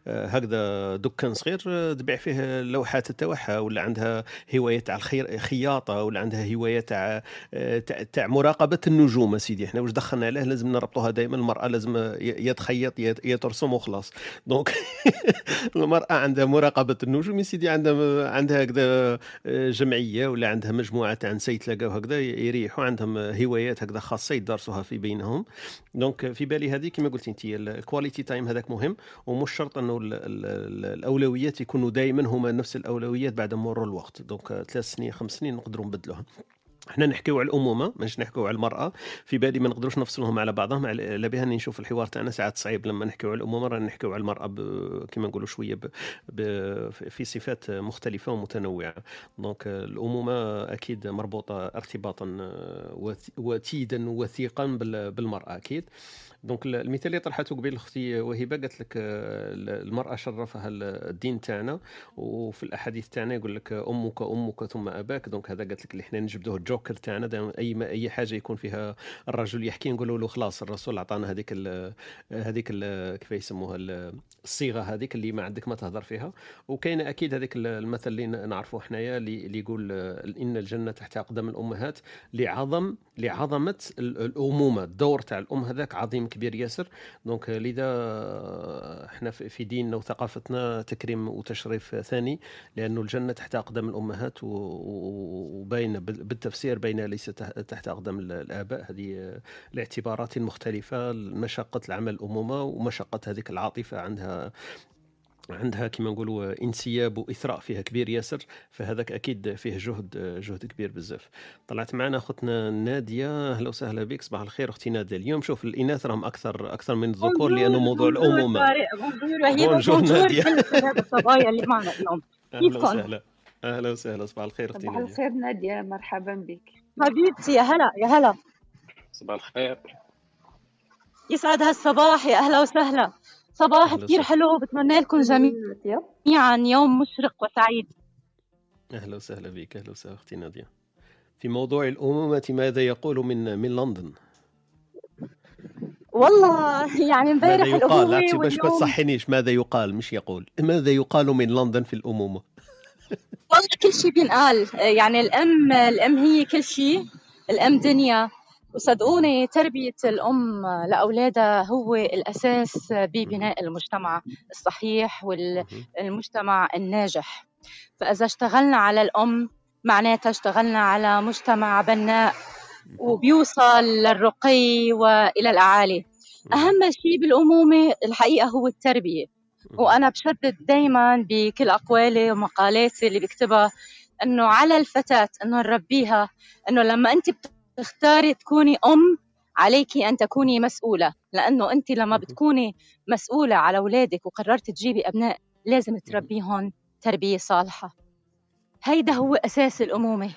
آه، هكذا دكان صغير آه، تبيع فيه اللوحات تاعها ولا عندها هواية تاع الخير خياطة ولا عندها هواية تاع آه، تاع مراقبة النجوم سيدي إحنا واش دخلنا عليه لازم نربطوها دائما المرأة لازم يا تخيط يا ترسم وخلاص. دونك المرأة عندها مراقبة النجوم يا سيدي عندها عندها هكذا آه، جمعية ولا عندها مجموعة تاع نساء يتلاقاو هكذا يريحوا عندهم هوايات هكذا خاصة يدرسوها في بينهم. donc في بالي هذه كما قلت أنت ال quality time هذاك مهم ومش شرط إنه ال- ال- ال- الأولويات يكونوا دائما هما نفس الأولويات بعد مرور الوقت. donc ثلاث سنين خمس سنين نقدروا نبدلوها. إحنا نحكيو على الأمومة مش نحكيو على المرأة. في بالي ما نقدروش نفصلهم على بعضهم على بها نشوف الحوار تاعنا ساعات صعيب. لما نحكيو على الأمومة رانا نحكيو على المرأة ب- كما نقولوا شوية ب... ب... في صفات مختلفة ومتنوعة. donc الأمومة أكيد مربوطة ارتباطا وث- وتيدا وثيقا بال... بالمرأة أكيد. donc المثال اللي طرحته قبيل أختي وهبة قالت لك آه، المرأة شرفها الدين تاعنا وفي الأحاديث تاعنا يقول لك أمك أمك ثم أباك. donc هذا قالت لك اللي حنا نجبدوه الجوكر تاعنا. أي أي حاجة يكون فيها الرجل يحكي نقولوا له خلاص الرسول عطانا هذيك ال هذيك كيف يسموها الصيغة هذيك اللي ما عندك ما تهضر فيها. وكاينه أكيد هذيك المثل اللي نعرفوه حنايا اللي يقول إن الجنة تحت أقدام الأمهات لعظم لعظمة الأمومة. الدور تاع الأم هذاك عظيم كبير ياسر. دونك لذا إحنا في ديننا وثقافتنا تكريم وتشريف ثاني لأنه الجنة تحت أقدام الأمهات وباين بالتفسير بين ليس تحت أقدام الآباء. هذه الاعتبارات المختلفه مشقة العمل الامومه ومشقة هذيك العاطفة عندها. عندها كما نقولوا انسياب وإثراء فيها كبير ياسر فهذاك أكيد فيه جهد جهد كبير بزاف. طلعت معنا أختنا نادية أهلا وسهلا بك صباح الخير أختي نادية. اليوم شوف الإناث راهم أكثر أكثر من الذكور لأنه موضوع الأمومة. بونجور نادية. الصبايا اللي معنا اليوم. أهلا وسهلا. أهلا وسهلا صباح الخير أختي صباح الخير نادية مرحبا بك. حبيبتي يا هلا يا هلا. صباح الخير. يسعد هالصباح يا أهلا وسهلا. صباح كثير حلو بتمنى لكم جميعا يوم مشرق وسعيد. أهلا وسهلا بك أهلا وسهلا أختي نادية. في موضوع الامومه ماذا يقول من من لندن؟ والله يعني امبارح ماذا يقال باش ما تصحنيش. ماذا يقال؟ مش يقول. ماذا يقال من لندن في الامومه والله كل شيء بينقال. يعني الام الأم هي كل شيء. الأم دنيا. وصدقوني تربية الأم لأولادها هو الأساس ببناء المجتمع الصحيح والمجتمع الناجح. فإذا اشتغلنا على الأم معناتها اشتغلنا على مجتمع بناء وبيوصل للرقي وإلى الأعالي. أهم شيء بالأمومة الحقيقة هو التربية. وأنا بشدد دايما بكل أقوالي ومقالاتي اللي بكتبها أنه على الفتاة أنه نربيها أنه لما أنت تختاري تكوني أم عليك أن تكوني مسؤولة لأنه أنت لما بتكوني مسؤولة على أولادك وقررت تجيبي أبناء لازم تربيهم تربية صالحة. هيدا هو أساس الأمومة.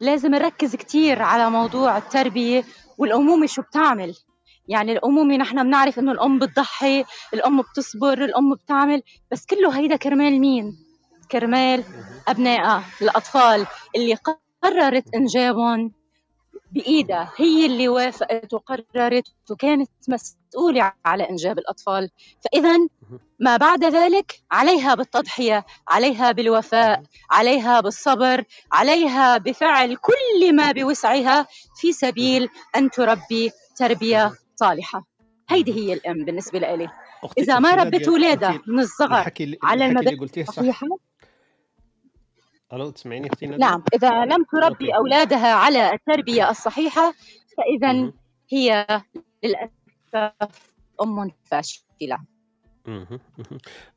لازم نركز كتير على موضوع التربية والأمومة شو بتعمل. يعني الأمومة نحن بنعرف إنه الأم بتضحي الأم بتصبر الأم بتعمل بس كله هيدا كرمال مين؟ كرمال أبنائها الأطفال اللي قررت إنجابهم بإيدها هي اللي وافقت وقررت وكانت مسؤولة على إنجاب الأطفال. فإذا ما بعد ذلك عليها بالتضحية عليها بالوفاء عليها بالصبر عليها بفعل كل ما بوسعها في سبيل أن تربي تربية صالحة. هيدي هي الأم بالنسبة لي إذا ما ربت أولادها من الصغر على المدى الصحيحة ألو تسمعيني أختي نعم إذا لم تربي أوكي. أولادها على التربية الصحيحة فإذا هي للأسف أم فاشلة.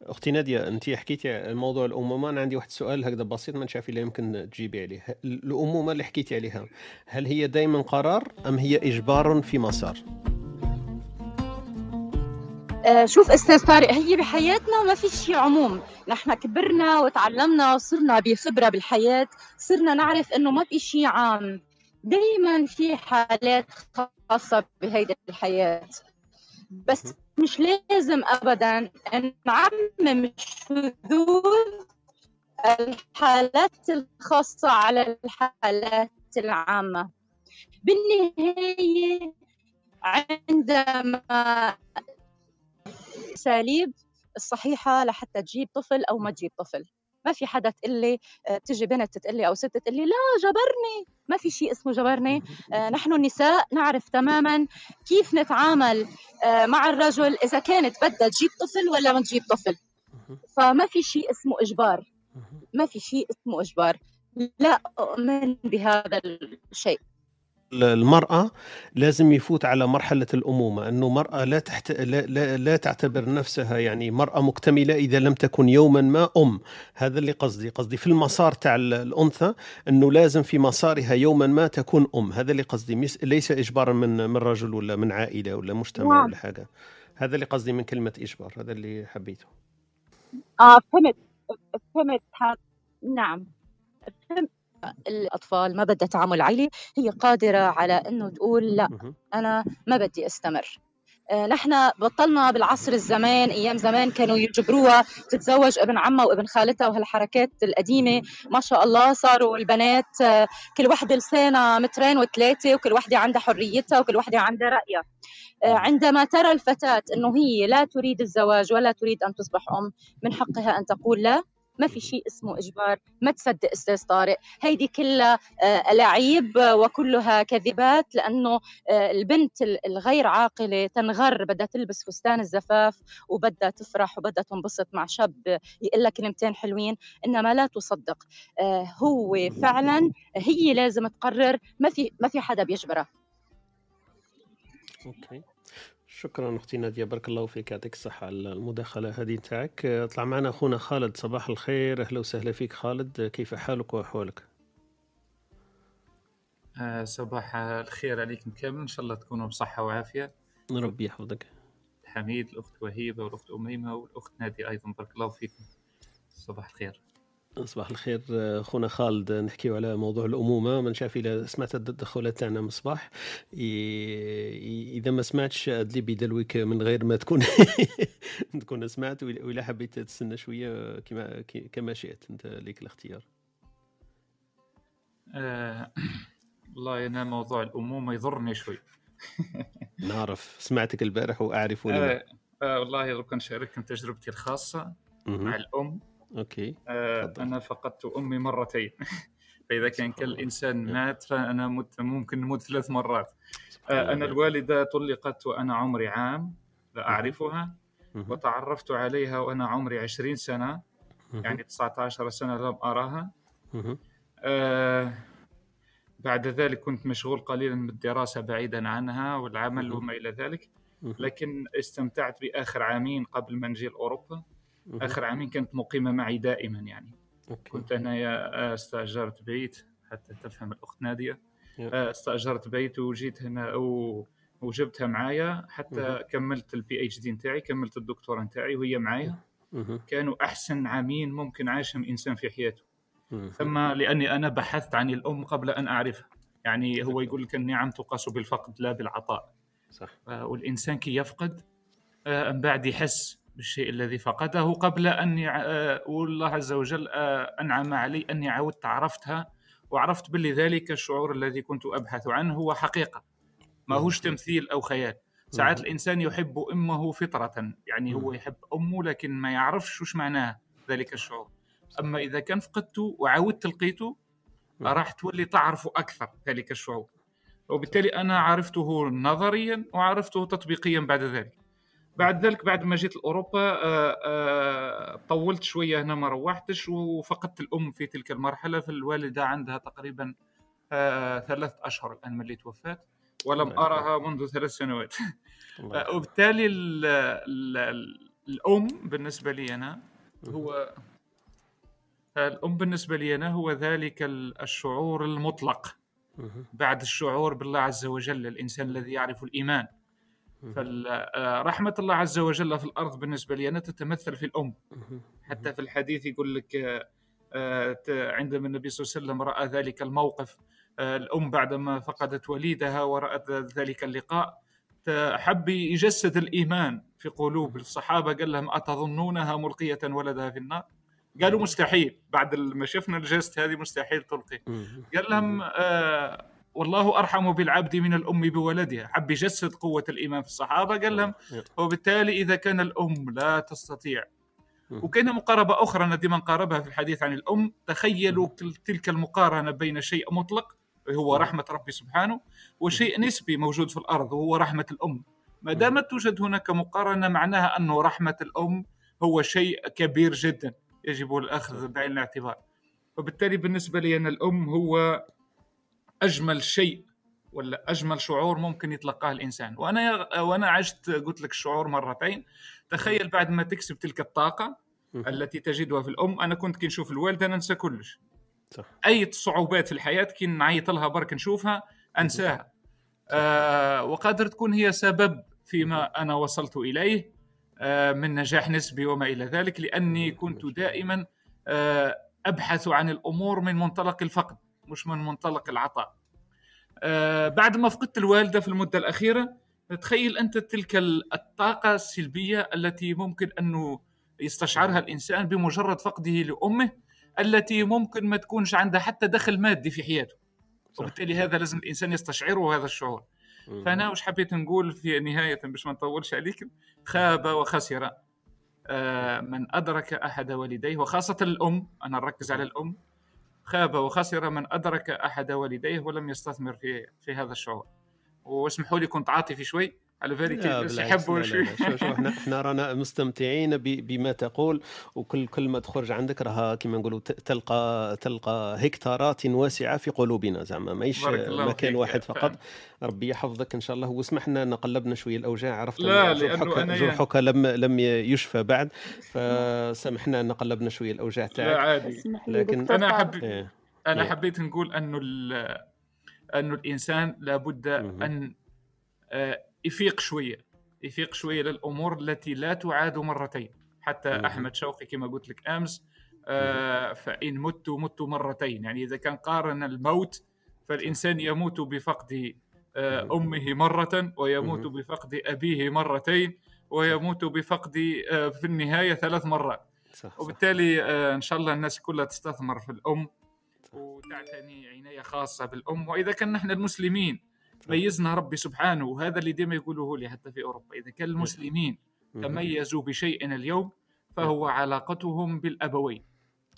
أختي نادية انت حكيتي موضوع الامومه أنا عندي واحد السؤال هكذا بسيط ما نعرف إلا يمكن تجيبي عليه. الامومه اللي حكيتي عليها هل هي دائما قرار أم هي إجبار في مسار؟ شوف أستاذ طارق هي بحياتنا ما في شيء عموم. نحن كبرنا وتعلمنا وصرنا بخبرة بالحياة صرنا نعرف إنه ما في شيء عام. دائما في حالات خاصة بهيدي الحياة. بس مش لازم ابدا نعمم شذوذ الحالات الخاصة على الحالات العامة. بالنهاية عندما الأساليب الصحيحة لحتى تجيب طفل أو ما تجيب طفل. ما في حدا تقول لي آه، تجي بنت تقول لي أو ست تقول لي لا جبرني. ما في شيء اسمه جبرني. آه، نحن النساء نعرف تماما كيف نتعامل آه، مع الرجل إذا كانت بدها تجيب طفل ولا ما تجيب طفل. فما في شيء اسمه إجبار. ما في شيء اسمه إجبار. لا أؤمن بهذا الشيء. المرأة لازم يفوت على مرحلة الأمومة أنه مرأة لا, تحت... لا, لا, لا تعتبر نفسها يعني مرأة مكتملة إذا لم تكن يوما ما أم. هذا اللي قصدي قصدي في المسار تاع الأنثى أنه لازم في مسارها يوما ما تكون أم. هذا اللي قصدي. ليس إجبارا من من رجل ولا من عائلة ولا مجتمع نعم. ولا حاجة. هذا اللي قصدي من كلمة إجبار. هذا اللي حبيته. آه فهمت. فهمت. نعم. فهمت الأطفال ما بدها تعامل عائلي هي قادرة على أنه تقول لا أنا ما بدي أستمر. آه، نحن بطلنا بالعصر الزمان أيام زمان كانوا يجبروها تتزوج ابن عمها وابن خالتها وهالحركات القديمة. ما شاء الله صاروا البنات آه، كل وحدة لسانها مترين وثلاثه وكل وحدة عندها حريتها وكل وحدة عندها رأيها. آه، عندما ترى الفتاة أنه هي لا تريد الزواج ولا تريد أن تصبح أم من حقها أن تقول لا. ما في شيء اسمه إجبار ما تصدق أستاذ طارق هيدي كلها آه، لعيب وكلها كذبات لأنه آه، البنت الغير عاقلة تنغر بدها تلبس فستان الزفاف وبدها تفرح وبدها تنبسط مع شاب يقول لها كلمتين حلوين إنما لا تصدق. آه، هو فعلا هي لازم تقرر ما في ما في حدا بيجبرها. أوكي. شكرا أختي نادية بارك الله فيك يعطيك الصحة على المداخلة هذه نتاعك. طلع معنا أخونا خالد صباح الخير أهلا وسهلا فيك خالد. كيف حالك وأحوالك؟ آه صباح الخير عليكم كامل إن شاء الله تكونوا بصحة وعافية. ربي يحفظك. حميد الأخت وهيبة والأخت أميمة والأخت نادية أيضا بارك الله فيكم. صباح الخير. صباح الخير خونا خالد نحكيو على موضوع الأمومة. ما نشاف إذا سمعت التدخلات تاعنا مصباح إذا ما سمعتش ادلي بدلوك من غير ما تكون تكون سمعت ولا حبيت تستنى شوية كما كما شئت. أنت ليك الاختيار. آه والله أنا موضوع الأمومة يضرني شوي. نعرف. سمعتك البارح وأعرف آه آه والله لو شاركت تجربتي الخاصة مع الأم أوكي آه أنا فقدت أمي مرتين. فإذا كان كل انسان مات فأنا مت ممكن نموت ثلاث مرات. آه أنا الوالدة طلقت وأنا عمري عام لا أعرفها وتعرفت عليها وأنا عمري 20 سنة يعني 19 سنة لم أراها. آه بعد ذلك كنت مشغول قليلا بالدراسة بعيدا عنها والعمل وما إلى ذلك. لكن استمتعت بآخر عامين قبل ما نجي لأوروبا. آخر عامين كانت مقيمة معي دائما يعني. okay. كنت أنا استأجرت بيت حتى تفهم الأخت نادية. استأجرت بيت وجيت هنا وجبتها معايا. حتى مه. كملت ال PhD نتاعي كملت الدكتوراه نتاعي وهي معايا. كانوا أحسن عامين ممكن عاشهم إنسان في حياته. ثم لأني أنا بحثت عن الأم قبل أن أعرفها. يعني هو يقول لك النعم تقاس بالفقد لا بالعطاء. صح. والإنسان كي يفقد من بعد يحس بالشيء الذي فقده قبل أن. آه، والله عز وجل آه، أنعم علي أني عودت عرفتها وعرفت باللي ذلك الشعور الذي كنت أبحث عنه هو حقيقة. ما هوش تمثيل أو خيال. ساعات الإنسان يحب أمه فطرة يعني هو يحب أمه لكن ما يعرفش وش معناها ذلك الشعور. أما إذا كان فقدته وعودت لقيته راح تولي تعرف أكثر ذلك الشعور. وبالتالي أنا عرفته نظريا وعرفته تطبيقيا بعد ذلك. بعد ذلك بعد ما جيت لأوروبا آه، آه، طولت شوية هنا ما روحتش وفقدت الأم في تلك المرحلة فالوالدة عندها تقريبا آه، ثلاث أشهر الآن من اللي توفات ولم أرها منذ ثلاث سنوات. وبالتالي ال ال الأم بالنسبة لي أنا هو الأم بالنسبة لي أنا هو ذلك الشعور المطلق. بعد الشعور بالله عز وجل الإنسان الذي يعرف الإيمان. فرحمة الله عز وجل في الأرض بالنسبة لي أنا تتمثل في الأم. حتى في الحديث يقول لك آه، عندما النبي صلى الله عليه وسلم رأى ذلك الموقف آه، الأم بعدما فقدت وليدها ورأت ذلك اللقاء حب يجسد الإيمان في قلوب الصحابة. قال لهم أتظنونها ملقية ولدها في النار؟ قالوا مستحيل. بعد ما شفنا الجست هذه مستحيل تلقي. قال لهم آه والله أرحم بالعبد من الأم بولدها. حب يجسد قوة الإيمان في الصحابة قال لهم وبالتالي إذا كان الأم لا تستطيع. وكان مقاربة أخرى أنا ديما قاربها في الحديث عن الأم تخيلوا تلك المقارنة بين شيء مطلق هو رحمة ربي سبحانه وشيء نسبي موجود في الأرض وهو رحمة الأم. ما دامت توجد هناك مقارنة معناها أن رحمة الأم هو شيء كبير جدا يجب الأخذ بعين الاعتبار. وبالتالي بالنسبة لي أن الأم هو أجمل شيء ولا أجمل شعور ممكن يتلقاه الإنسان. وأنا وأنا عشت قلت لك الشعور مرتين. تخيل بعد ما تكسب تلك الطاقة التي تجدها في الأم. أنا كنت كي نشوف الوالده ننسى كلش. صح. أي صعوبات في الحياة كي نعيط لها برك نشوفها أنساها. آه وقادر تكون هي سبب فيما أنا وصلت إليه آه من نجاح نسبي وما إلى ذلك لأني كنت دائما آه أبحث عن الأمور من منطلق الفقد. مش من منطلق العطاء. آه بعد ما فقدت الوالدة في المدة الأخيرة تخيل أنت تلك ال- الطاقة السلبية التي ممكن انه يستشعرها الإنسان بمجرد فقده لأمه التي ممكن ما تكونش عندها حتى دخل مادي في حياته. صح. وبالتالي هذا لازم الإنسان يستشعره هذا الشعور. مم. فأنا وش حبيت نقول في نهاية باش ما نطولش عليكم خاب وخسر آه، من أدرك أحد والديه وخاصة الأم. أنا نركز على الأم. خاب وخسر من أدرك أحد والديه ولم يستثمر في في هذا الشعور. واسمحوا لي كنت عاطفي شوي. على بالي لا كيف يحبوا لا لا شوي لا شوف شوف إحنا إحنا رانا مستمتعين ب- بما تقول وكل كلمه تخرج عندك راها كما نقولوا تلقى تلقى هكتارات واسعة في قلوبنا زعما ماهيش مكان. واحد فعلا. فقط ربي يحفظك إن شاء الله واسمح لنا نقلبنا شوية الأوجاع عرفت لا، أن لأنه جرحك جرحك لم لم يشفى بعد فسامحنا إن قلبنا شوية الأوجاع لا تاعك عادي اسمح لي لكن- طارق. أحب- إيه. أنا إيه. حبيت نقول أنه ال- أنه الإنسان لابد. أن آه، يفيق شوية يفيق شوية للأمور التي لا تعاد مرتين. حتى. أحمد شوقي كما قلت لك أمس آه، فإن مت مت مرتين. يعني إذا كان قارن الموت فالإنسان يموت بفقد آه،. أمه مرة ويموت. بفقد أبيه مرتين ويموت بفقد آه، في النهاية ثلاث مرات. صح صح. وبالتالي آه، إن شاء الله الناس كلها تستثمر في الأم وتعتني عناية خاصة بالأم. وإذا كان نحن المسلمين ميزنا ربي سبحانه وهذا اللي ديما يقوله لي حتى في أوروبا إذا كان المسلمين مهم. تميزوا بشيء اليوم فهو علاقتهم بالأبوين.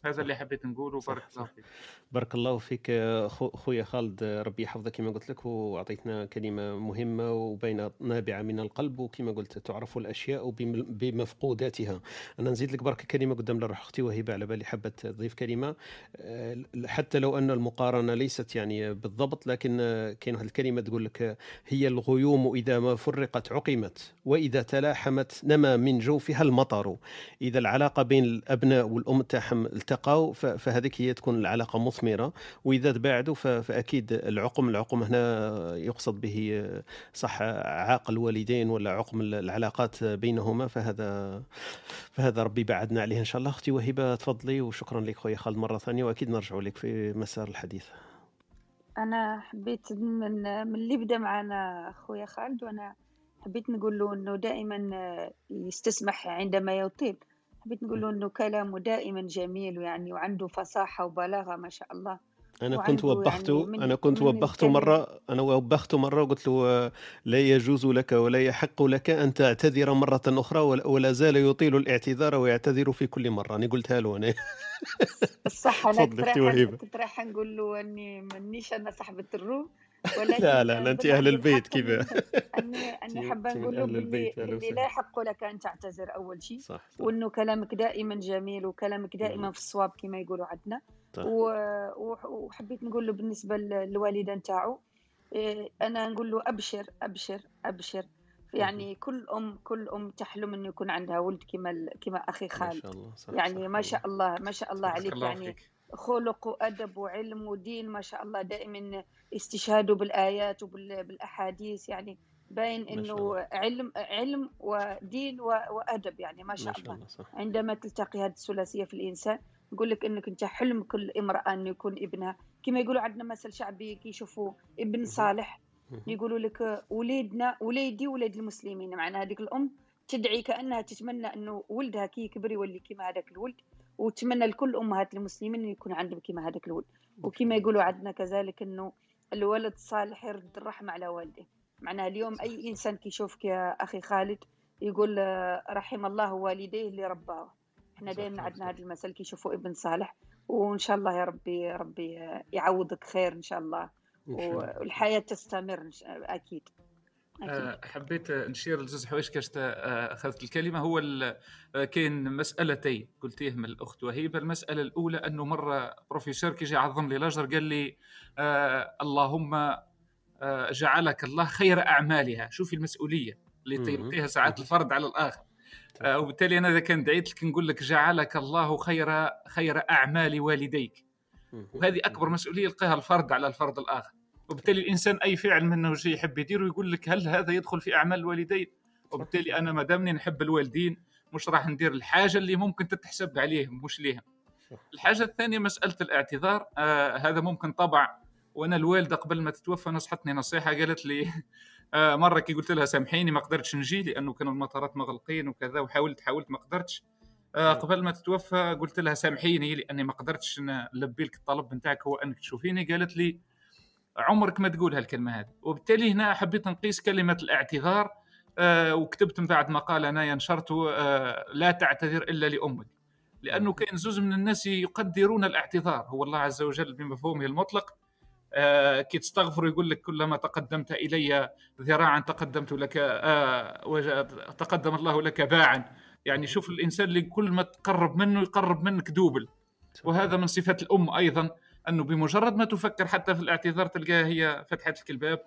هذا اللي حبيت نقوله بارك الله. فيك. بارك الله فيك خو- خويا خالد ربي يحفظك كما قلت لك وأعطيتنا كلمة مهمة وبين نابعة من القلب وكما قلت تعرف الأشياء بم- بمفقوداتها. أنا نزيد لك برك كلمة قدام روح أختي وهبه على بالي حابه تضيف كلمة. آه، حتى لو أن المقارنة ليست يعني بالضبط لكن كاين واحد الكلمة تقول لك هي الغيوم إذا ما فرقت عقمت وإذا تلاحمت نما من جوفها المطر. إذا العلاقة بين الأبناء والأم تاعهم التقوا فهذيك هي تكون العلاقة مثمره وإذا تباعدوا فأكيد العقم العقم هنا يقصد به صح عاق الوالدين ولا عقم العلاقات بينهما فهذا فهذا ربي بعدنا عليه إن شاء الله. أختي وهبه تفضلي وشكرا لك خويا خالد مرة ثانية وأكيد نرجع لك في مسار الحديث. أنا حبيت من من اللي بدا معنا اخويا خالد وأنا حبيت نقول له إنه دائما يستسمح عندما يطيل حبيت نقول له إنه كلامه دائما جميل ويعني وعنده فصاحة وبلاغة ما شاء الله. أنا كنت وعنده وبخته يعني أنا كنت وبخته مرة أنا وبخته مرة وقلت له لا يجوز لك ولا يحق لك أن تعتذر مرة أخرى ولا- زال يطيل الاعتذار ويعتذر في كل مرة. أنا قلتها له أنا. الصح أنا كنت رايحة نقول له إني مانيش أنا صاحبة الروم. ولكن لا لا لا انت بالحق- أهل البيت كيف أني أني من نقول له أهل باللي البيت، أهلا باللي وسهلا. لا يحق لك أن تعتذر أول شيء صح صح. وأنه كلامك دائما جميل وكلامك دائما. في الصواب كما يقولوا عندنا. وحبيت نقول له بالنسبة للوالدة نتاعو إيه، أنا نقول له أبشر أبشر أبشر. يعني كل أم كل أم تحلم انه يكون عندها ولد كما كما أخي ما خالد. شاء الله. صح يعني صح ما شاء الله ما شاء الله عليك الله يعني فيك. خلق وأدب وعلم ودين ما شاء الله دائما استشهاده بالآيات وبالاحاديث يعني باين شاء إنه. علم علم ودين وأدب يعني ما ما شاء شاء الله الله عندما تلتقي هذه الثلاثية في الإنسان نقول لك إنك أنت حلم كل امرأة انه يكون ابنها. كما يقولوا عندنا مثل شعبي كي يشوفوا ابن صالح. يقولوا لك وليدنا وليدي ولد المسلمين. معناها هذيك الأم تدعي كأنها تتمنى إنه ولدها كي يكبر يولي كما هذاك الولد. وتمنى لكل أمهات المسلمين إنه يكون عندهم كما هذاك الولد. وكما يقولوا عندنا كذلك إنه الولد الصالح يرد الرحمة على والده. معناها اليوم أي إنسان كيشوفك يا أخي خالد يقول آه، رحم الله والديه اللي رباه. إحنا دائما عندنا. هذا المثل كيشوفوا ابن صالح وإن شاء الله يا ربي ربي آه، يعوضك خير إن شاء الله. والحياة تستمر أكيد. آه، حبيت نشير لزوز حوايج كاش تا- أخذت الكلمة. هو آه، كاين مسألتين قلتيهم الأخت وهيبه المسألة الأولى أنه مرة بروفيسور كي جا يعظم لي الاجر قال لي آه اللهم آه جعلك الله خير أعمالها. شوفي المسؤولية اللي مهم. يلقيها ساعات. الفرد على الآخر. آه وبالتالي أنا إذا كان دعيت لك نقول لك جعلك الله خير خير أعمال والديك. وهذه أكبر مسؤولية يلقاها الفرد على الفرد الآخر. وبالتالي الإنسان أي فعل منه شيء يحب يديره يقول لك هل هذا يدخل في أعمال الوالدين؟ وبالتالي أنا ما دامني نحب الوالدين مش راح ندير الحاجة اللي ممكن تتحسب عليهم مش ليهم. الحاجة الثانية مسألة الاعتذار آه هذا ممكن طبع وأنا الوالدة قبل ما تتوفى نصحتني نصيحة قالت لي آه، مرة كي قلت لها سامحيني ما قدرتش نجي لأنه كانوا المطارات مغلقين وكذا وحاولت حاولت ما قدرتش. آه، قبل ما تتوفى قلت لها سامحيني لأني ما قدرتش نلبي لك الطلب نتاعك هو أنك تشوفيني قالت لي عمرك ما تقول هالكلمة هذه. وبالتالي هنا حبيت نقيس كلمة الاعتذار آه، وكتبت من بعد مقال أنايا نشرته آه، لا تعتذر إلا لأمك. لأنه كاين زوز من الناس يقدرون الاعتذار. هو الله عز وجل بمفهومه المطلق آه، كي تستغفر يقول لك كلما تقدمت إلي ذراعا تقدمت لك تقدم الله لك باعا. يعني شوف الإنسان اللي كل ما تقرب منه يقرب منك دوبل. وهذا من صفات الأم أيضا. أنه بمجرد ما تفكر حتى في الاعتذار تلقاها هي فتحت لك الباب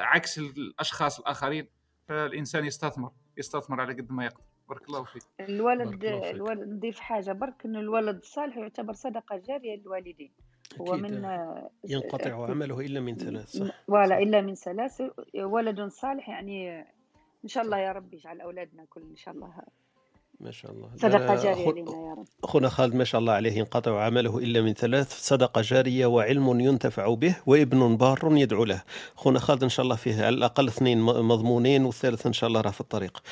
عكس الأشخاص الآخرين. فالإنسان يستثمر يستثمر على قد ما يقدر. بارك الله فيك. الولد الولد نضيف حاجة. برك إنه الولد الصالح يعتبر صدقة جارية للوالدين. هو من ينقطع عمله إلا من ثلاث صح؟ ولا إلا من ثلاث. ولد صالح يعني إن شاء الله يا رب يجعل أولادنا كل إن شاء الله ما شاء الله. صدقة جارية لنا يا رب. أخونا خالد ما شاء الله عليه ينقطع عمله إلا من ثلاث. صدقة جارية وعلم ينتفع به وابن بار يدعو له. أخونا خالد إن شاء الله فيه على الأقل اثنين مضمونين والثالث إن شاء الله راه في الطريق.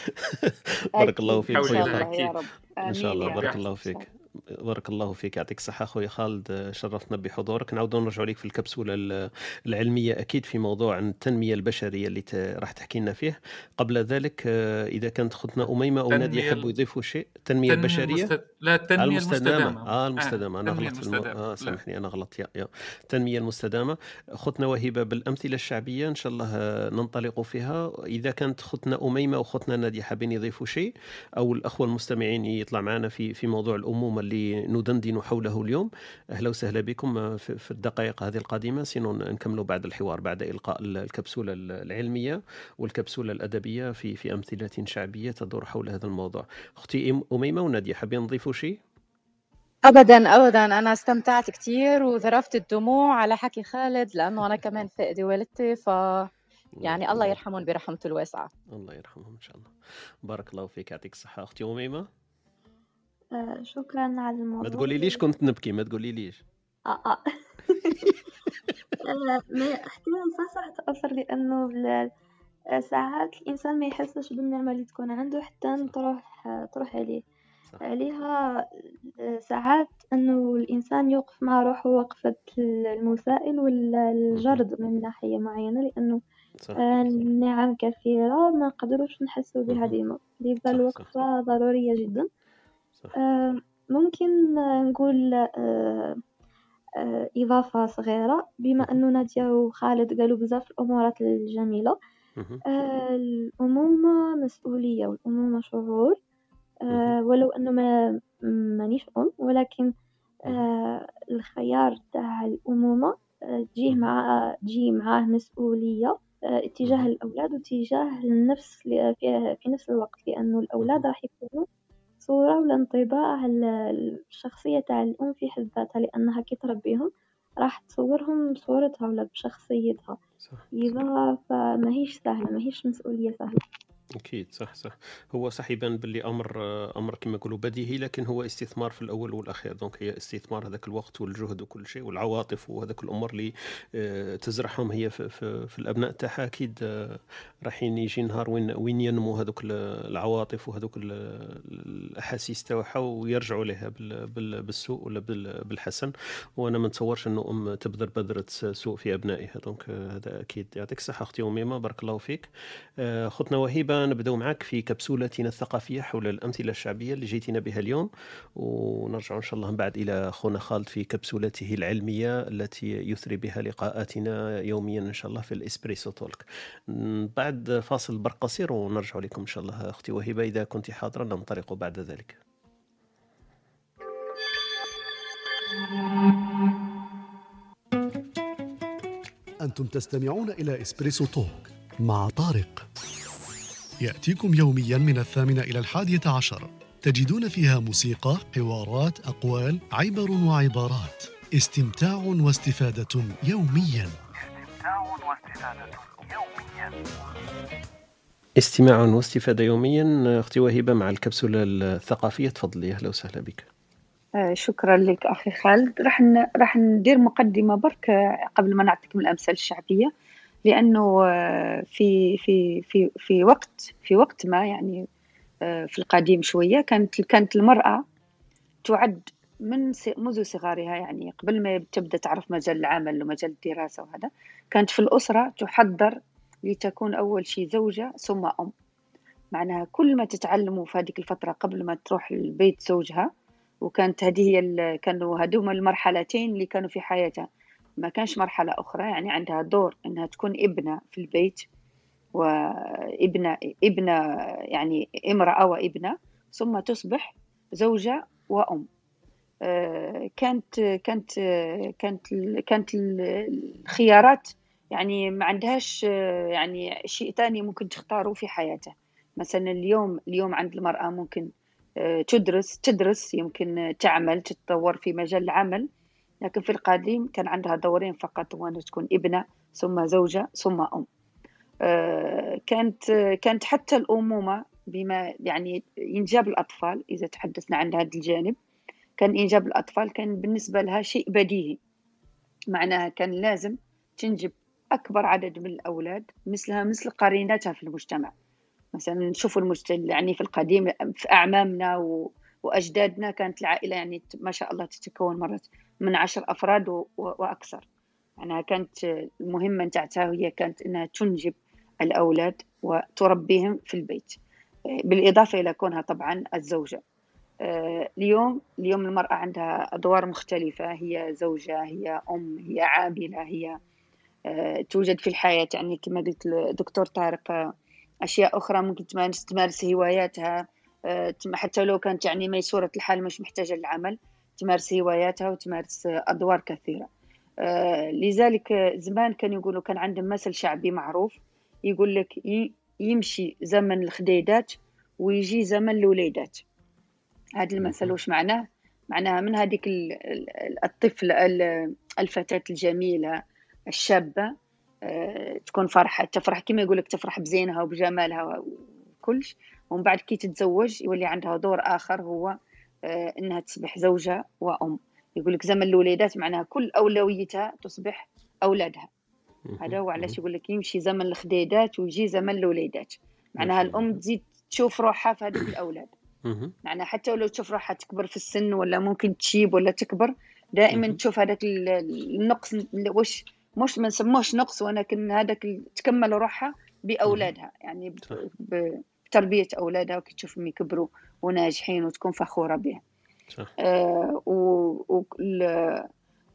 بارك الله فيك خالد. إن شاء الله بارك الله فيك. بارك الله فيك. يعطيك الصحة أخوي خالد شرفتنا بحضورك. نعود نرجع لك في الكبسولة العلمية أكيد في موضوع التنمية البشرية اللي راح تحكي لنا فيه. قبل ذلك آه، إذا كانت أختنا أميمة أو نادية يحبوا يضيفوا شيء؟ التنمية البشرية؟ المست... لا التنمية المستدامة, المستدامة. آه المستدامة. أنا غلطت في الم... آه سامحني أنا غلطت. يا, يا. التنمية المستدامة أختنا وهبة بالأمثلة الشعبية إن شاء الله آه، ننطلق فيها. إذا كانت أختنا أميمة أو أختنا نادية حابين يضيفوا شيء أو الأخوة المستمعين يطلع معنا في في موضوع الأمومة اللي ندندن حوله اليوم. أهلا وسهلا بكم في الدقائق هذه القادمة. سينو نكملوا بعد الحوار بعد إلقاء الكبسولة العلمية والكبسولة الأدبية في في أمثلة شعبية تدور حول هذا الموضوع. أختي أميمة ونادية حابين نضيفوا شيء؟ ابدا ابدا. أنا استمتعت كثير وذرفت الدموع على حكي خالد لأنه أنا كمان فقدي والدتي ف يعني الله يرحمهم برحمته الواسعة. الله يرحمهم إن شاء الله. بارك الله فيك يعطيك الصحة. أختي أميمة؟ آه، شكرا على الموضوع. ما تقولي ليش كنت نبكي ما تقولي ليش آه. آه ما احتمال صح صح تأثر لأنه ساعات الإنسان ما يحسش بالنعمة اللي تكون عنده حتى تروح تروح عليه. صح. عليها ساعات إنه الإنسان يوقف مع روحه وقفة المسائل والجرد من ناحية معينة لأنه صح. النعم كثيرة ما نقدروش نحسوا بها ديما لذا الوقفة ضرورية جدا. صح. آه، ممكن نقول آه، آه، إضافة صغيرة. بما أنه نادية وخالد قالوا بزاف الأمورات الجميلة. الأمومة مسؤولية والأمومة شعور. ولو أنه ما مانيش أم ولكن الخيار تاع الأمومة تجيه مع تجي معاه مسؤولية اتجاه الأولاد واتجاه النفس في نفس الوقت لأنه الأولاد راح يكونوا صورة ولا انطباع الشخصية تاع الأم في حد ذاتها لأنها كي تربيهم راح تصورهم بصورتها ولا بشخصيتها. إذا فماهيش سهلة ماهيش مسؤولية سهلة. أكيد صح صح. هو صح يبان باللي أمر أمر كما يقولوا بديهي لكن هو استثمار في الأول والأخير. دونك هي استثمار هذاك الوقت والجهد وكل شيء والعواطف وهذاك الأمور اللي آه، تزرعهم هي في, في, في الأبناء تاعها. أكيد آه، راح يجي نهار وين وين ينمو هذوك العواطف وهذوك الأحاسيس تاعها ويرجعوا لها بالسوء ولا بالحسن. وأنا ما نتصورش أنه أم تبذر بذرة سوء في أبنائها. دونك هذا أكيد يعطيك الصحة أختي أميمة. بارك الله فيك. آه، اختنا وهبه نبداو معك في كبسولتنا الثقافية حول الأمثلة الشعبية اللي جيتنا بها اليوم ونرجع إن شاء الله من بعد إلى أخونا خالد في كبسولته العلمية التي يثري بها لقاءاتنا يوميا إن شاء الله في الإسبريسو تولك. بعد فاصل برق قصير ونرجع لكم إن شاء الله أختي وهبة إذا كنت حاضره ننطلق بعد ذلك. أنتم تستمعون إلى إسبريسو توك مع طارق. يأتيكم يوميا من الثامنة إلى الحادية عشر. تجدون فيها موسيقى، حوارات، أقوال، عبر وعبارات. استمتاع واستفادة يوميا. استمتاع واستفادة يوميا استماع واستفادة يوميا. أختي وهبة مع الكبسولة الثقافية. تفضلي أهلا وسهلا بك. آه، شكرا لك أخي خالد. راح. راح ندير مقدمة برك قبل ما نعطيكم الأمثال الشعبية. لأنه آه، في في في في وقت في وقت ما يعني آه، في القديم شوية كانت كانت المرأة تعد من منذ صغارها يعني قبل ما تبدأ تعرف مجال العمل ومجال الدراسة وهذا كانت في الأسرة تحضر لتكون أول شيء زوجة ثم أم. معناها كل ما تتعلموا في هذيك الفترة قبل ما تروح لبيت زوجها وكانت هذه هي كانوا هذوما المرحلتين اللي كانوا في حياتها. ما كانش مرحلة أخرى يعني عندها دور إنها تكون ابنة في البيت وابنة ابنة يعني امرأة وابنة ثم تصبح زوجة وأم. آه، كانت كانت كانت كانت الخيارات يعني ما عندهاش يعني شيء ثاني ممكن تختاره في حياتها. مثلا اليوم اليوم عند المرأة ممكن آه، تدرس تدرس يمكن تعمل تتطور في مجال العمل لكن في القديم كان عندها دورين فقط هو أن تكون ابنة ثم زوجة ثم أم. آه، كانت كانت حتى الأمومة بما يعني إنجاب الأطفال إذا تحدثنا عن هذا الجانب كان إنجاب الأطفال كان بالنسبة لها شيء بديهي. معناها كان لازم تنجب أكبر عدد من الأولاد مثلها مثل قريناتها في المجتمع. مثلا نشوفوا المجتمع يعني في القديم في أعمامنا و... وأجدادنا كانت العائلة يعني ما شاء الله تتكون مرات من عشر أفراد. وأكثر. أنا كانت المهمة نتاعتها هي كانت أنها تنجب الأولاد وتربيهم في البيت. بالإضافة إلى كونها طبعا الزوجة. اليوم اليوم المرأة عندها أدوار مختلفة. هي زوجة هي أم هي عاملة هي توجد في الحياة يعني كما قلت الدكتور طارق أشياء أخرى ممكن تمارس تمارس هواياتها. آه، حتى لو كانت يعني ميسورة الحال مش محتاجة للعمل. تمارس هواياتها وتمارس أدوار كثيرة. آه، لذلك زمان كانوا يقولوا كان عندهم مثل شعبي معروف يقول لك يمشي زمن الخديدات ويجي زمن الوليدات. هذا المثل وش معناه؟ معناها من هذيك الطفل الفتاة الجميلة الشابة آه، تكون فرحة تفرح. كما يقول لك تفرح بزينها وبجمالها وكلش. ومن بعد كي تتزوج يولي عندها دور آخر هو إنها تصبح زوجة وأم. يقول لك زمن الوليدات معناها كل أولويتها تصبح أولادها. هذا هو علاش يقول لك يمشي زمن الخديدات ويجي زمن الوليدات. معناها الأم تزيد تشوف روحها في هذوك الأولاد. معناها حتى ولو تشوف روحها تكبر في السن ولا ممكن تشيب ولا تكبر دائما تشوف هذاك النقص واش مش ما نسموهش نقص ولكن هذاك تكمل روحها بأولادها. يعني بتربيه أولادها وكي تشوفهم يكبروا وناجحين وتكون فخورة بهم. صح. آه و...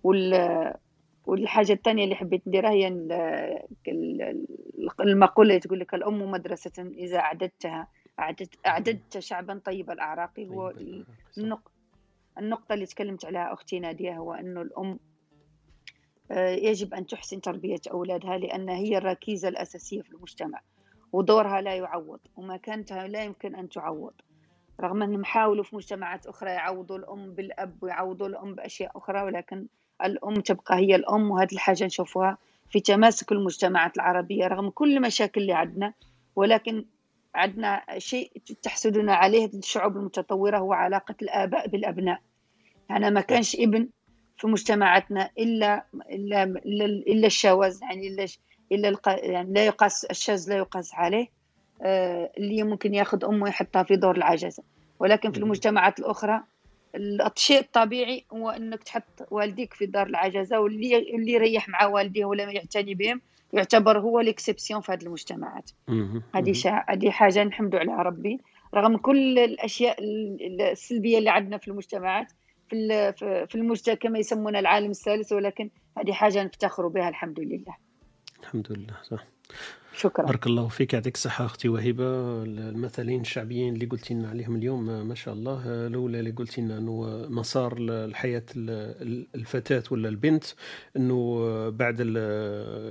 وال... والحاجة الثانية اللي حبيت نديرها هي المقولة اللي تقول لك الأم مدرسة إذا اعددتها اعددت أعددت شعبا طيب الأعراق. هو طيب النقطة اللي تكلمت عليها أختي نادية هو إنه الأم آه، يجب أن تحسن تربية أولادها لأن هي الركيزة الأساسية في المجتمع. ودورها لا يعوض ومكانتها لا يمكن أن تعوض. رغم أنهم حاولوا في مجتمعات أخرى يعوضوا الأم بالأب ويعوضوا الأم بأشياء أخرى ولكن الأم تبقى هي الأم وهذه الحاجة نشوفها في تماسك المجتمعات العربية رغم كل المشاكل اللي عندنا ولكن عندنا شيء تحسدنا عليه الشعوب المتطورة هو علاقة الآباء بالأبناء. أنا ما كانش ابن في مجتمعاتنا إلا إلا إلا الشواذ يعني إلا الا يعني لا يقاس الشاذ لا يقاس عليه آه، اللي ممكن ياخذ أمه ويحطها في دور العجزه ولكن في المجتمعات الأخرى الشيء الطبيعي هو أنك تحط والديك في دار العجزه واللي اللي يريح مع والديه ولا يعتني بهم يعتبر هو الاكسبسيون في هذه المجتمعات. هذه هذه حاجة نحمد عليها ربي. رغم كل الأشياء السلبية اللي عندنا في المجتمعات في في المجتمع كما يسمونها العالم الثالث ولكن هذه حاجة نفتخر بها الحمد لله. الحمد لله صح. شكرا. بارك الله فيك يعطيك الصحة أختي وهبة. المثلين الشعبيين اللي قلتي لنا عليهم اليوم ما شاء الله الأولى اللي قلتي لنا أنه مسار الحياة الفتاة ولا البنت أنه بعد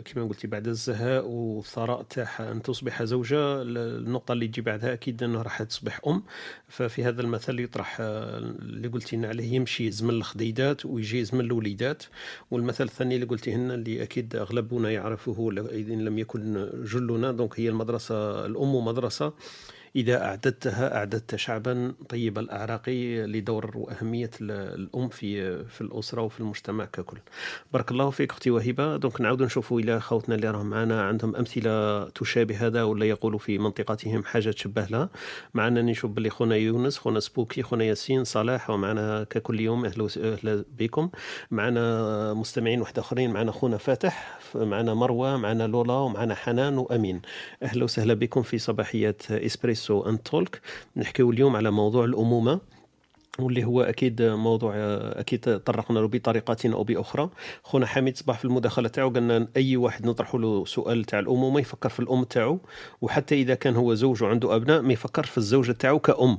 كما قلتي بعد الزهاء والثراء تاعها أن تصبح زوجة النقطة اللي تجي بعدها أكيد أنه راح تصبح أم. ففي هذا المثل يطرح اللي قلتي لنا عليه يمشي زمن الخديدات ويجي زمن الوليدات. والمثل الثاني اللي قلتي لنا اللي أكيد أغلبنا يعرفه إذا لم يكن جلنا دونك هي المدرسة الأم مدرسة. إذا أعددتها أعددت شعبا طيب الأعراق لدور وأهمية ال- الأم في في الأسرة وفي المجتمع ككل. بارك الله فيك أختي وهبة donc نعاود نشوفوا إلى خوتنا اللي راهم معنا. عندهم أمثلة تشابه هذا ولا يقولوا في منطقتهم حاجة تشبه لها. معنا نشوف باللي خونا يونس خونا سبوكي خونا ياسين صلاح ومعنا ككل يوم أهلا أهلا بكم. معنا مستمعين واحد آخرين معنا خونا فاتح معنا مروة معنا لولا ومعنا حنان وأمين. أهلا وسهلا بكم في صباحيات Espresso and Talk. نحكيو اليوم على موضوع الأمومة واللي هو أكيد موضوع أكيد طرقنا له بطريقه أو بأخرى. خونا حميد صباح في المداخلة تاعو قالنا أي واحد نطرحوا له سؤال تاع الأمومة يفكر في الأم تاعو وحتى إذا كان هو زوج وعنده أبناء ما يفكرش في الزوجة تاعو كأم.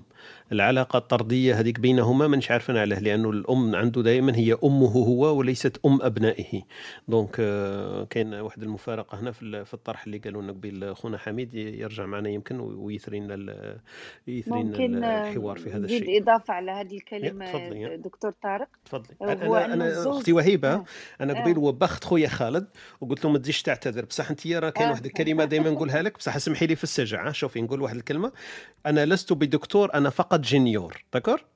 العلاقة الطردية هذيك بينهما مانيش عارفين عليه لأنه الأم عنده دائما هي أمه هو وليست أم أبنائه donc آه، كاين واحد المفارقة هنا في ال- في الطرح اللي قالوا لنا قبيل خونا حميد يرجع معنا يمكن ويثري لنا يثري لنا ممكن آه، الحوار في هذا الشيء إضافة على هذه يا. دكتور طارق تفضلي أنا أنا الزوج- أختي وهيبة آه. أنا آه. قبيل وبخت خويا خالد وقلت له ما تزيدش تعتذر بصح أنت راه كاين. واحد الكلمة دائما نقولها لك بصح اسمحي لي في السجع شوفي نقول واحد الكلمة أنا لست بدكتور أنا فقط ingénieur d'accord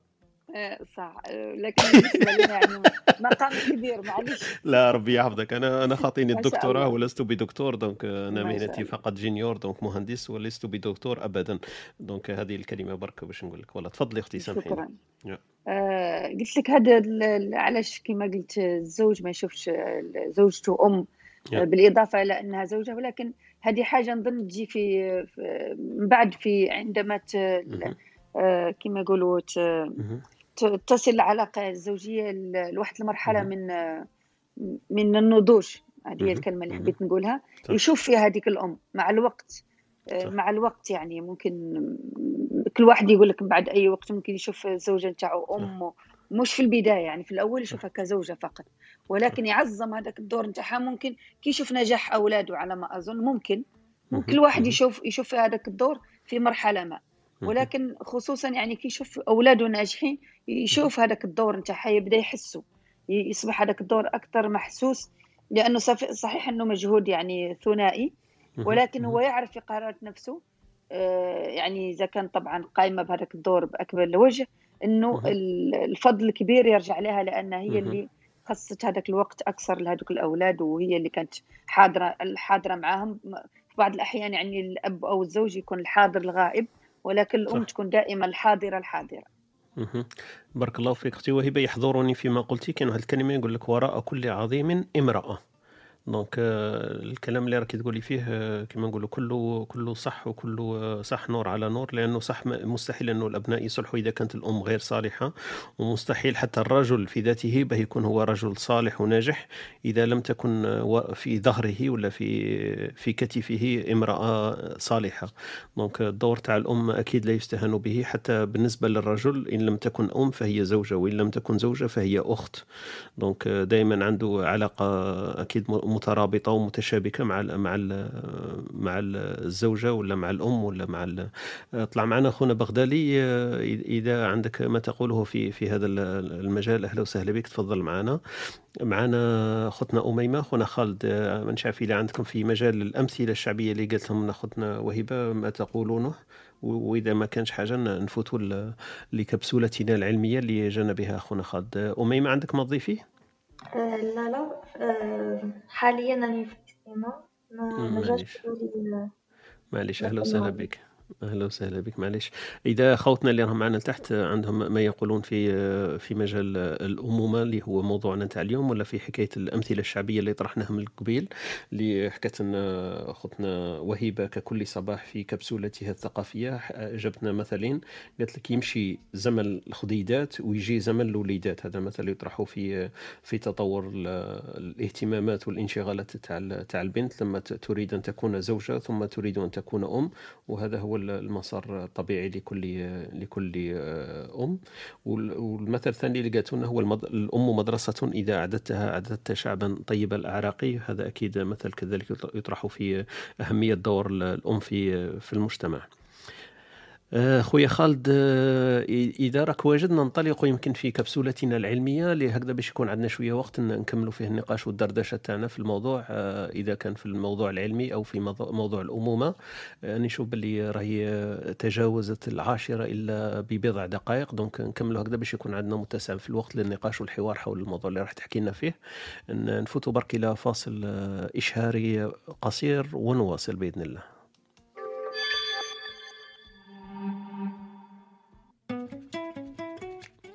آه، صح. آه، لكن بالنسبة لنا يعني مقام كبير معليش. لا ربي يحفظك. أنا أنا خاطيني الدكتوراه. ولست بدكتور donc أنا مهنتي. فقط ingénieur donc مهندس ولست بدكتور ابدا. دونك هذه الكلمة برك باش نقول لك. والله تفضلي أختي سامحيني. شكرا. آه، قلت لك هذا علاش كما قلت الزوج ما يشوفش زوجته أم. آه، بالإضافة إلى أنها زوجة. ولكن هذه حاجة نظن تجي في في- من بعد في عندما كما يقولوا تصل العلاقة الزوجية لواحد المرحلة. من آه، من النضوج هذه هي. الكلمة اللي. حبيت نقولها. يشوف فيها هذيك الأم مع الوقت آه،. مع الوقت يعني ممكن كل واحد يقول لك بعد أي وقت ممكن يشوف الزوجه نتاعو أم مش في البداية يعني في الأول يشوفها كزوجة فقط ولكن يعظم هذاك الدور نتاعها ممكن كي يشوف نجاح أولاده على ما أظن ممكن. كل واحد. يشوف يشوف في هذاك الدور في مرحلة ما. ولكن خصوصا يعني كي يشوف أولاده ناجحين يشوف هذاك الدور نتاعها يبدأ يحسه يصبح هذاك الدور أكثر محسوس لأنه صحيح أنه مجهود يعني ثنائي. ولكن هو. يعرف في قرارات نفسه آه، يعني إذا كان طبعا قايمة بهذاك الدور باكمل وجه إنه الفضل الكبير يرجع لها لأن هي. اللي خصت هذاك الوقت أكثر لهذوك الأولاد وهي اللي كانت حاضرة الحاضرة معاهم في بعض الأحيان يعني الأب أو الزوج يكون الحاضر الغائب ولكن الأم صح. تكون دائما الحاضرة الحاضرة. بارك الله فيك أختي وهبة يحضرني فيما قلت كاين واحد الكلمة يقول لك وراء كل عظيم امرأة دونك آه، الكلام اللي راكي تقولي فيه آه، كما نقولوا كله كله صح وكله آه، صح نور على نور لأنه صح مستحيل أنه الأبناء يصلحوا إذا كانت الأم غير صالحة ومستحيل حتى الرجل في ذاته به يكون هو رجل صالح وناجح إذا لم تكن آه، في ظهره ولا في في كتفه امرأة صالحة. donc الدور تاع الأم أكيد لا يستهان به حتى بالنسبة للرجل إن لم تكن أم فهي زوجة وإن لم تكن زوجة فهي أخت. donc دائما عنده علاقة أكيد مترابطة ومتشابكة مع ال مع ال مع ال- الزوجة ولا مع الأم ولا مع طلع معنا اخونا بغدالي إذا عندك ما تقوله في في هذا ال- المجال أهلا وسهلا بك تفضل معنا. معنا اختنا أميمة اخونا خالد ما عارف اذا عندكم في مجال الأمثلة الشعبية اللي قالتهم لنا اختنا وهبه ما تقولونه؟ وإذا ما كانش حاجة نفوتوا لكبسولتنا العلمية اللي جانا بها اخونا خالد. أميمة عندك ما تضيفيه لا لا حاليا أنا في الاستماع ما جاش معليش. أهلا وسهلا. بك أهلا وسهلا بك معليش. إذا خوتنا اللي راهم معنا لتحت عندهم ما يقولون في في مجال الأمومة اللي هو موضوعنا تاع اليوم ولا في حكاية الأمثلة الشعبية اللي طرحناها من قبيل اللي حكت لنا اختنا وهبه ككل صباح في كبسولتها الثقافية جبتنا مثلين. قالت لك يمشي زمن الخديدات ويجي زمن الوليدات. هذا مثل يطرحه في في تطور ال- الاهتمامات والانشغالات تاع تاع البنت. لما تريد أن تكون زوجة ثم تريد أن تكون أم وهذا هو المسار الطبيعي لكل لكل أم وال- والمثل الثاني اللي قالته هو. الأم مدرسة إذا أعددتها أعددت شعبا طيب الأعراق هذا أكيد مثل كذلك يطرح في أهمية دور ال- الأم في في المجتمع آه، خويا خالد آه، إذا راك واجد ننطلق يمكن في كبسولتنا العلمية لهكذا باش يكون عندنا شوية وقت نكملوا فيه النقاش والدردشة تاعنا في الموضوع آه، إذا كان في الموضوع العلمي أو في موضوع الأمومة. نشوف باللي راهي تجاوزت العاشرة إلا ببضع دقائق دونك نكملوا هكذا باش يكون عندنا متسع في الوقت للنقاش والحوار حول الموضوع اللي راح تحكي لنا فيه. نفوتوا برك إلى فاصل إشهاري قصير ونواصل بإذن الله.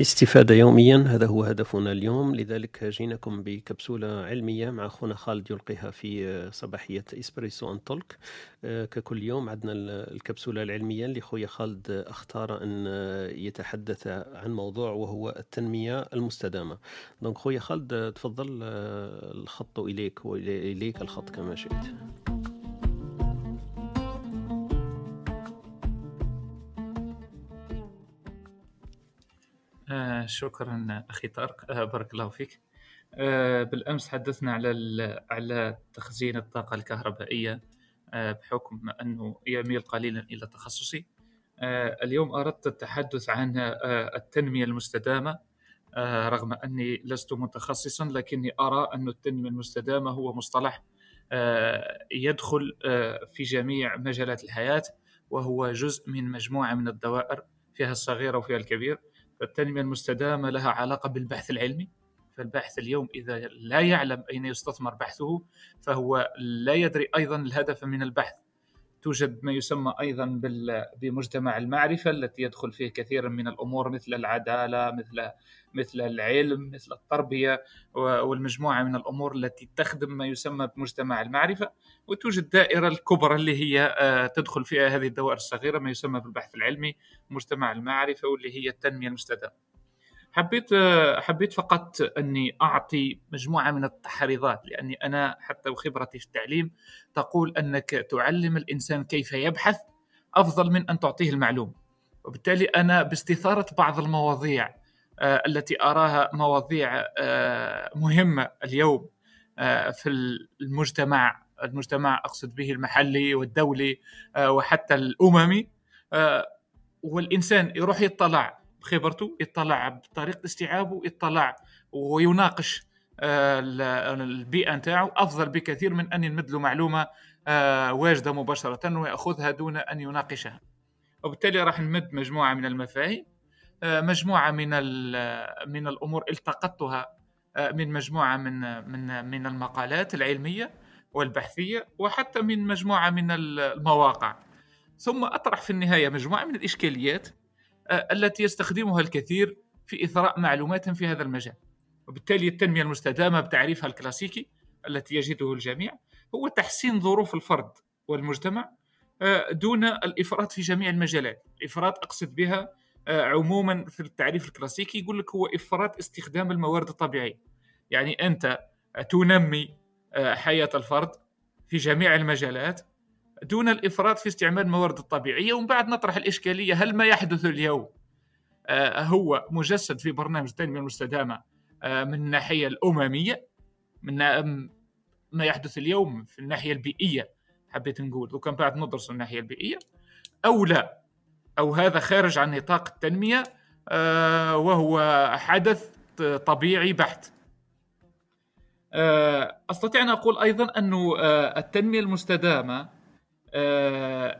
استفادة يوميا هذا هو هدفنا اليوم. لذلك جيناكم بكبسولة علمية مع أخونا خالد يلقيها في صباحية إسبريسو أن تولك ككل يوم عندنا الكبسولة العلمية. اللي خويا خالد أختار أن يتحدث عن موضوع وهو التنمية المستدامة. دونك خويا خالد تفضل الخط إليك وإليك الخط كما شئت. آه شكرا أخي طارق. آه بارك الله فيك. آه بالأمس تحدثنا على على تخزين الطاقة الكهربائية آه بحكم أنه يميل قليلا إلى تخصصي. آه اليوم أردت التحدث عن آه التنمية المستدامة. آه رغم أني لست متخصصا لكني أرى أن التنمية المستدامة هو مصطلح آه يدخل آه في جميع مجالات الحياة وهو جزء من مجموعة من الدوائر فيها الصغير وفيها الكبير. فالتنمية المستدامة لها علاقة بالبحث العلمي. فالباحث اليوم إذا لا يعلم أين يستثمر بحثه فهو لا يدري أيضا الهدف من البحث. توجد ما يسمى أيضا بمجتمع المعرفة التي يدخل فيه كثيرا من الأمور مثل العدالة مثل مثل العلم مثل التربية والمجموعة من الأمور التي تخدم ما يسمى بمجتمع المعرفة. وتوجد دائرة الكبرى اللي هي تدخل فيها هذه الدوائر الصغيرة ما يسمى بالبحث العلمي مجتمع المعرفة واللي هي التنمية المستدامة. حبيت حبيت فقط أني أعطي مجموعة من التحريضات لأني أنا حتى وخبرتي في التعليم تقول أنك تعلم الإنسان كيف يبحث أفضل من أن تعطيه المعلومه وبالتالي أنا باستثارة بعض المواضيع التي أراها مواضيع مهمة اليوم في المجتمع المجتمع أقصد به المحلي والدولي وحتى الأممي والإنسان يروح يطلع بخبرته يطلع بطريقة استيعابه يطلع ويناقش البيئة نتاعو. أفضل بكثير من أن يمد له معلومة واجدة مباشرة ويأخذها دون أن يناقشها. وبالتالي راح نمد مجموعة من المفاهيم مجموعة من من الأمور التقطتها من مجموعة من من من المقالات العلمية والبحثية وحتى من مجموعة من المواقع. ثم أطرح في النهاية مجموعة من الإشكاليات التي يستخدمها الكثير في إثراء معلومات في هذا المجال. وبالتالي التنمية المستدامة بتعريفها الكلاسيكي التي يجده الجميع هو تحسين ظروف الفرد والمجتمع دون الإفراط في جميع المجالات. الافراط أقصد بها عموما في التعريف الكلاسيكي يقول لك هو إفراط استخدام الموارد الطبيعية. يعني أنت تنمي حياة الفرد في جميع المجالات دون الافراط في استعمال الموارد الطبيعية ومن بعد نطرح الإشكالية هل ما يحدث اليوم؟ هو مجسد في برنامج التنميه المستدامة من الناحية الأممية؟ من ما يحدث اليوم في الناحية البيئية حبيت نقول لو كان بعد ندرس الناحية البيئية. أو لا أو هذا خارج عن نطاق التنمية وهو حدث طبيعي بحت. أستطيع أن أقول أيضا أنه التنمية المستدامة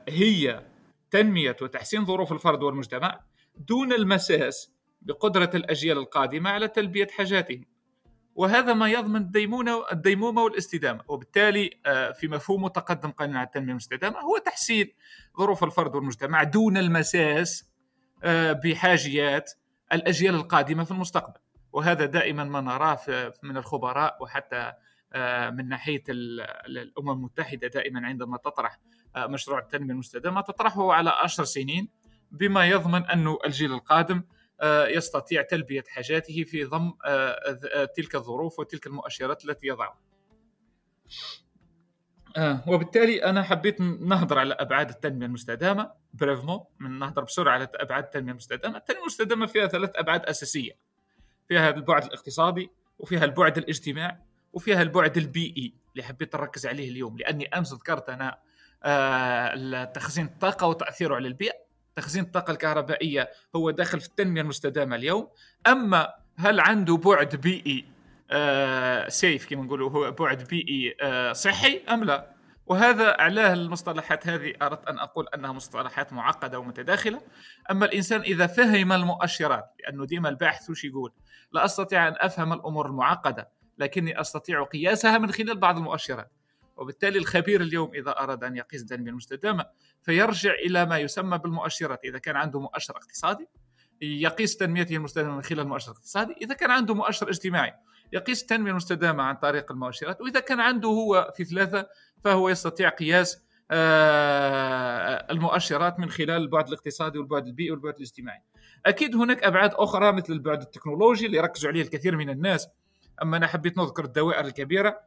هي تنمية وتحسين ظروف الفرد والمجتمع دون المساس بقدرة الأجيال القادمة على تلبية حاجاتهم. وهذا ما يضمن الديمونه الديمومه والاستدامة. وبالتالي في مفهوم متقدم قليلا على التنمية المستدامه هو تحسين ظروف الفرد والمجتمع دون المساس بحاجيات الأجيال القادمة في المستقبل. وهذا دائما ما نراه من الخبراء وحتى من ناحية الأمم المتحدة دائما عندما تطرح مشروع التنميه المستدامة تطرحه على عشر سنين بما يضمن أن الجيل القادم يستطيع تلبية حاجاته في ضم تلك الظروف وتلك المؤشرات التي يضعها آه وبالتالي أنا حبيت نهضر على أبعاد التنمية المستدامة بريفمون من نهضر بسرعة على أبعاد التنمية المستدامة، التنمية المستدامة فيها ثلاث أبعاد أساسية. فيها البعد الاقتصادي وفيها البعد الاجتماعي وفيها البعد البيئي اللي حبيت نركز عليه اليوم لأني أمس ذكرت أنا آه تخزين الطاقة وتأثيره على البيئة. تخزين الطاقة الكهربائية هو داخل في التنمية المستدامة اليوم. أما هل عنده بعد بيئي آه سيف كما نقولوا هو بعد بيئي آه صحي؟ أم لا؟ وهذا أعلاه المصطلحات هذه أردت أن أقول أنها مصطلحات معقدة ومتداخلة. أما الإنسان إذا فهم المؤشرات لأنه ديما الباحث وش يقول؟ لا أستطيع أن أفهم الأمور المعقدة لكني أستطيع قياسها من خلال بعض المؤشرات. وبالتالي الخبير اليوم إذا أراد أن يقيس التنميه المستدامة فيرجع إلى ما يسمى بالمؤشرات. إذا كان عنده مؤشر اقتصادي يقيس تنميته المستدامة من خلال المؤشر الاقتصادي إذا كان عنده مؤشر اجتماعي يقيس التنميه المستدامة عن طريق المؤشرات. وإذا كان عنده هو في ثلاثة فهو يستطيع قياس آه، المؤشرات من خلال البعد الاقتصادي والبعد البيئي والبعد الاجتماعي. أكيد هناك أبعاد أخرى مثل البعد التكنولوجي اللي ركزوا عليه الكثير من الناس. أما أنا حبيت نذكر الدوائر الكبيرة.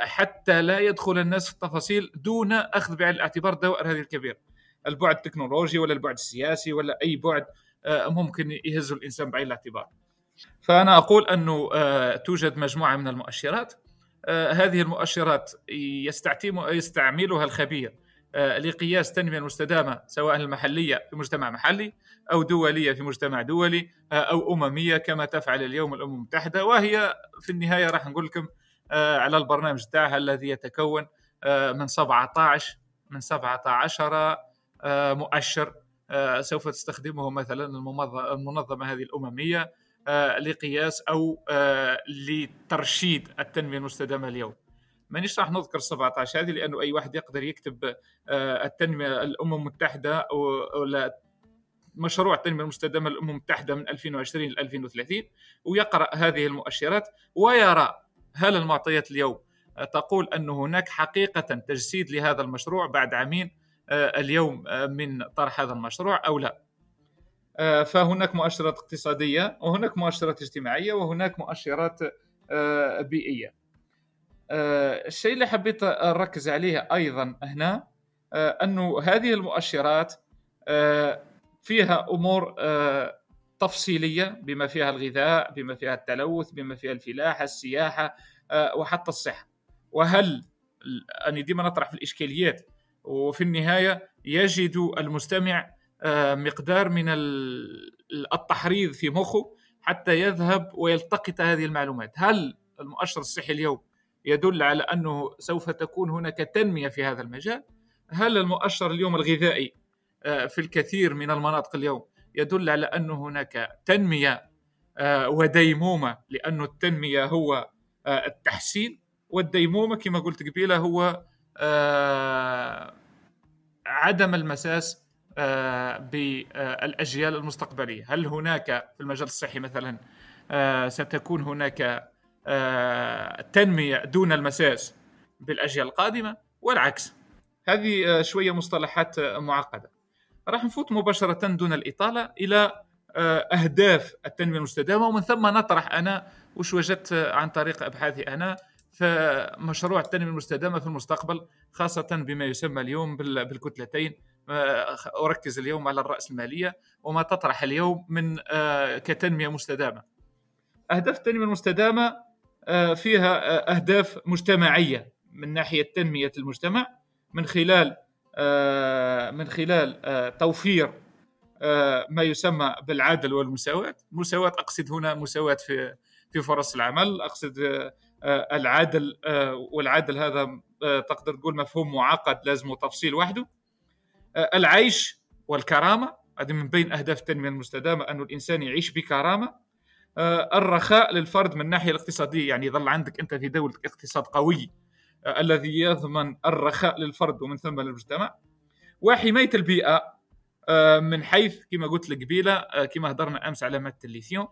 حتى لا يدخل الناس في التفاصيل دون أخذ بعين الاعتبار الدوائر هذه الكبيرة. البعد التكنولوجي ولا البعد السياسي ولا أي بعد آه، ممكن يهز الإنسان بعين الاعتبار. فأنا أقول انه توجد مجموعة من المؤشرات آه، هذه المؤشرات يستعملها الخبير آه، لقياس التنميه المستدامه سواء المحلية في مجتمع محلي أو دولية في مجتمع دولي آه، أو أممية كما تفعل اليوم الأمم المتحدة وهي في النهاية راح نقول لكم على البرنامج تاعها الذي يتكون من 17 من 17 مؤشر سوف تستخدمه مثلا المنظمة هذه الأممية آه، لقياس أو آه، لترشيد التنمية المستدامة اليوم. مانيش راح نذكر 17 هذه لأنه أي واحد يقدر يكتب آه، التنمية الأمم المتحدة ولا مشروع التنمية المستدامة للامم المتحدة من 2020 ل 2030 ويقرأ هذه المؤشرات ويرى هل المعطيات اليوم تقول أن هناك حقيقة تجسيد لهذا المشروع بعد عامين اليوم من طرح هذا المشروع أو لا. آه، فهناك مؤشرات اقتصادية وهناك مؤشرات اجتماعية وهناك مؤشرات آه، آه، الشيء اللي حبيت أركز عليه أيضا هنا أنه هذه المؤشرات فيها أمور تفصيلية بما فيها الغذاء بما فيها التلوث بما فيها الفلاحه السياحة وحتى الصحة. وهل أنا ديما نطرح في الإشكاليات وفي النهاية يجد المستمع آه، مقدار من التحريض في مخه حتى يذهب ويلتقط هذه المعلومات. هل المؤشر الصحي اليوم يدل على أنه سوف تكون هناك تنمية في هذا المجال؟ هل المؤشر اليوم الغذائي آه، في الكثير من المناطق اليوم يدل على أن هناك تنمية آه، وديمومة لأن التنمية هو التحسين والديمومة كما قلت قبيلة هو عدم المساس آه، بالأجيال المستقبلية. هل هناك في المجال الصحي مثلا آه، ستكون هناك آه، تنمية دون المساس بالأجيال القادمة؟ والعكس. هذه شوية مصطلحات معقدة. راح نفوت مباشرة دون الإطالة إلى أهداف التنمية المستدامة ومن ثم نطرح أنا وش وجدت عن طريق أبحاثي أنا في مشروع التنمية المستدامة في المستقبل خاصة بما يسمى اليوم بالكتلتين آه، أركز اليوم على الراسماليه وما تطرح اليوم من آه، كتنمية مستدامة. أهداف التنمية المستدامة آه، فيها أهداف مجتمعية من ناحية تنمية المجتمع من خلال من خلال توفير ما يسمى بالعدل والمساواة، مساواة أقصد هنا مساواة في في فرص العمل، أقصد العدل والعدل هذا تقدر تقول مفهوم معقد لازم تفصيل وحده. آه، العيش والكرامة. هذه من بين أهداف التنمية المستدامة انه الإنسان يعيش بكرامة. آه، الرخاء للفرد من الناحية الاقتصادية. يعني يظل عندك أنت في دولة اقتصاد قوي. آه، الذي يضمن الرخاء للفرد ومن ثم للمجتمع. وحمايه البيئة من حيث كما قلت لك قبيلة كما هضرنا أمس على ماده الليثيوم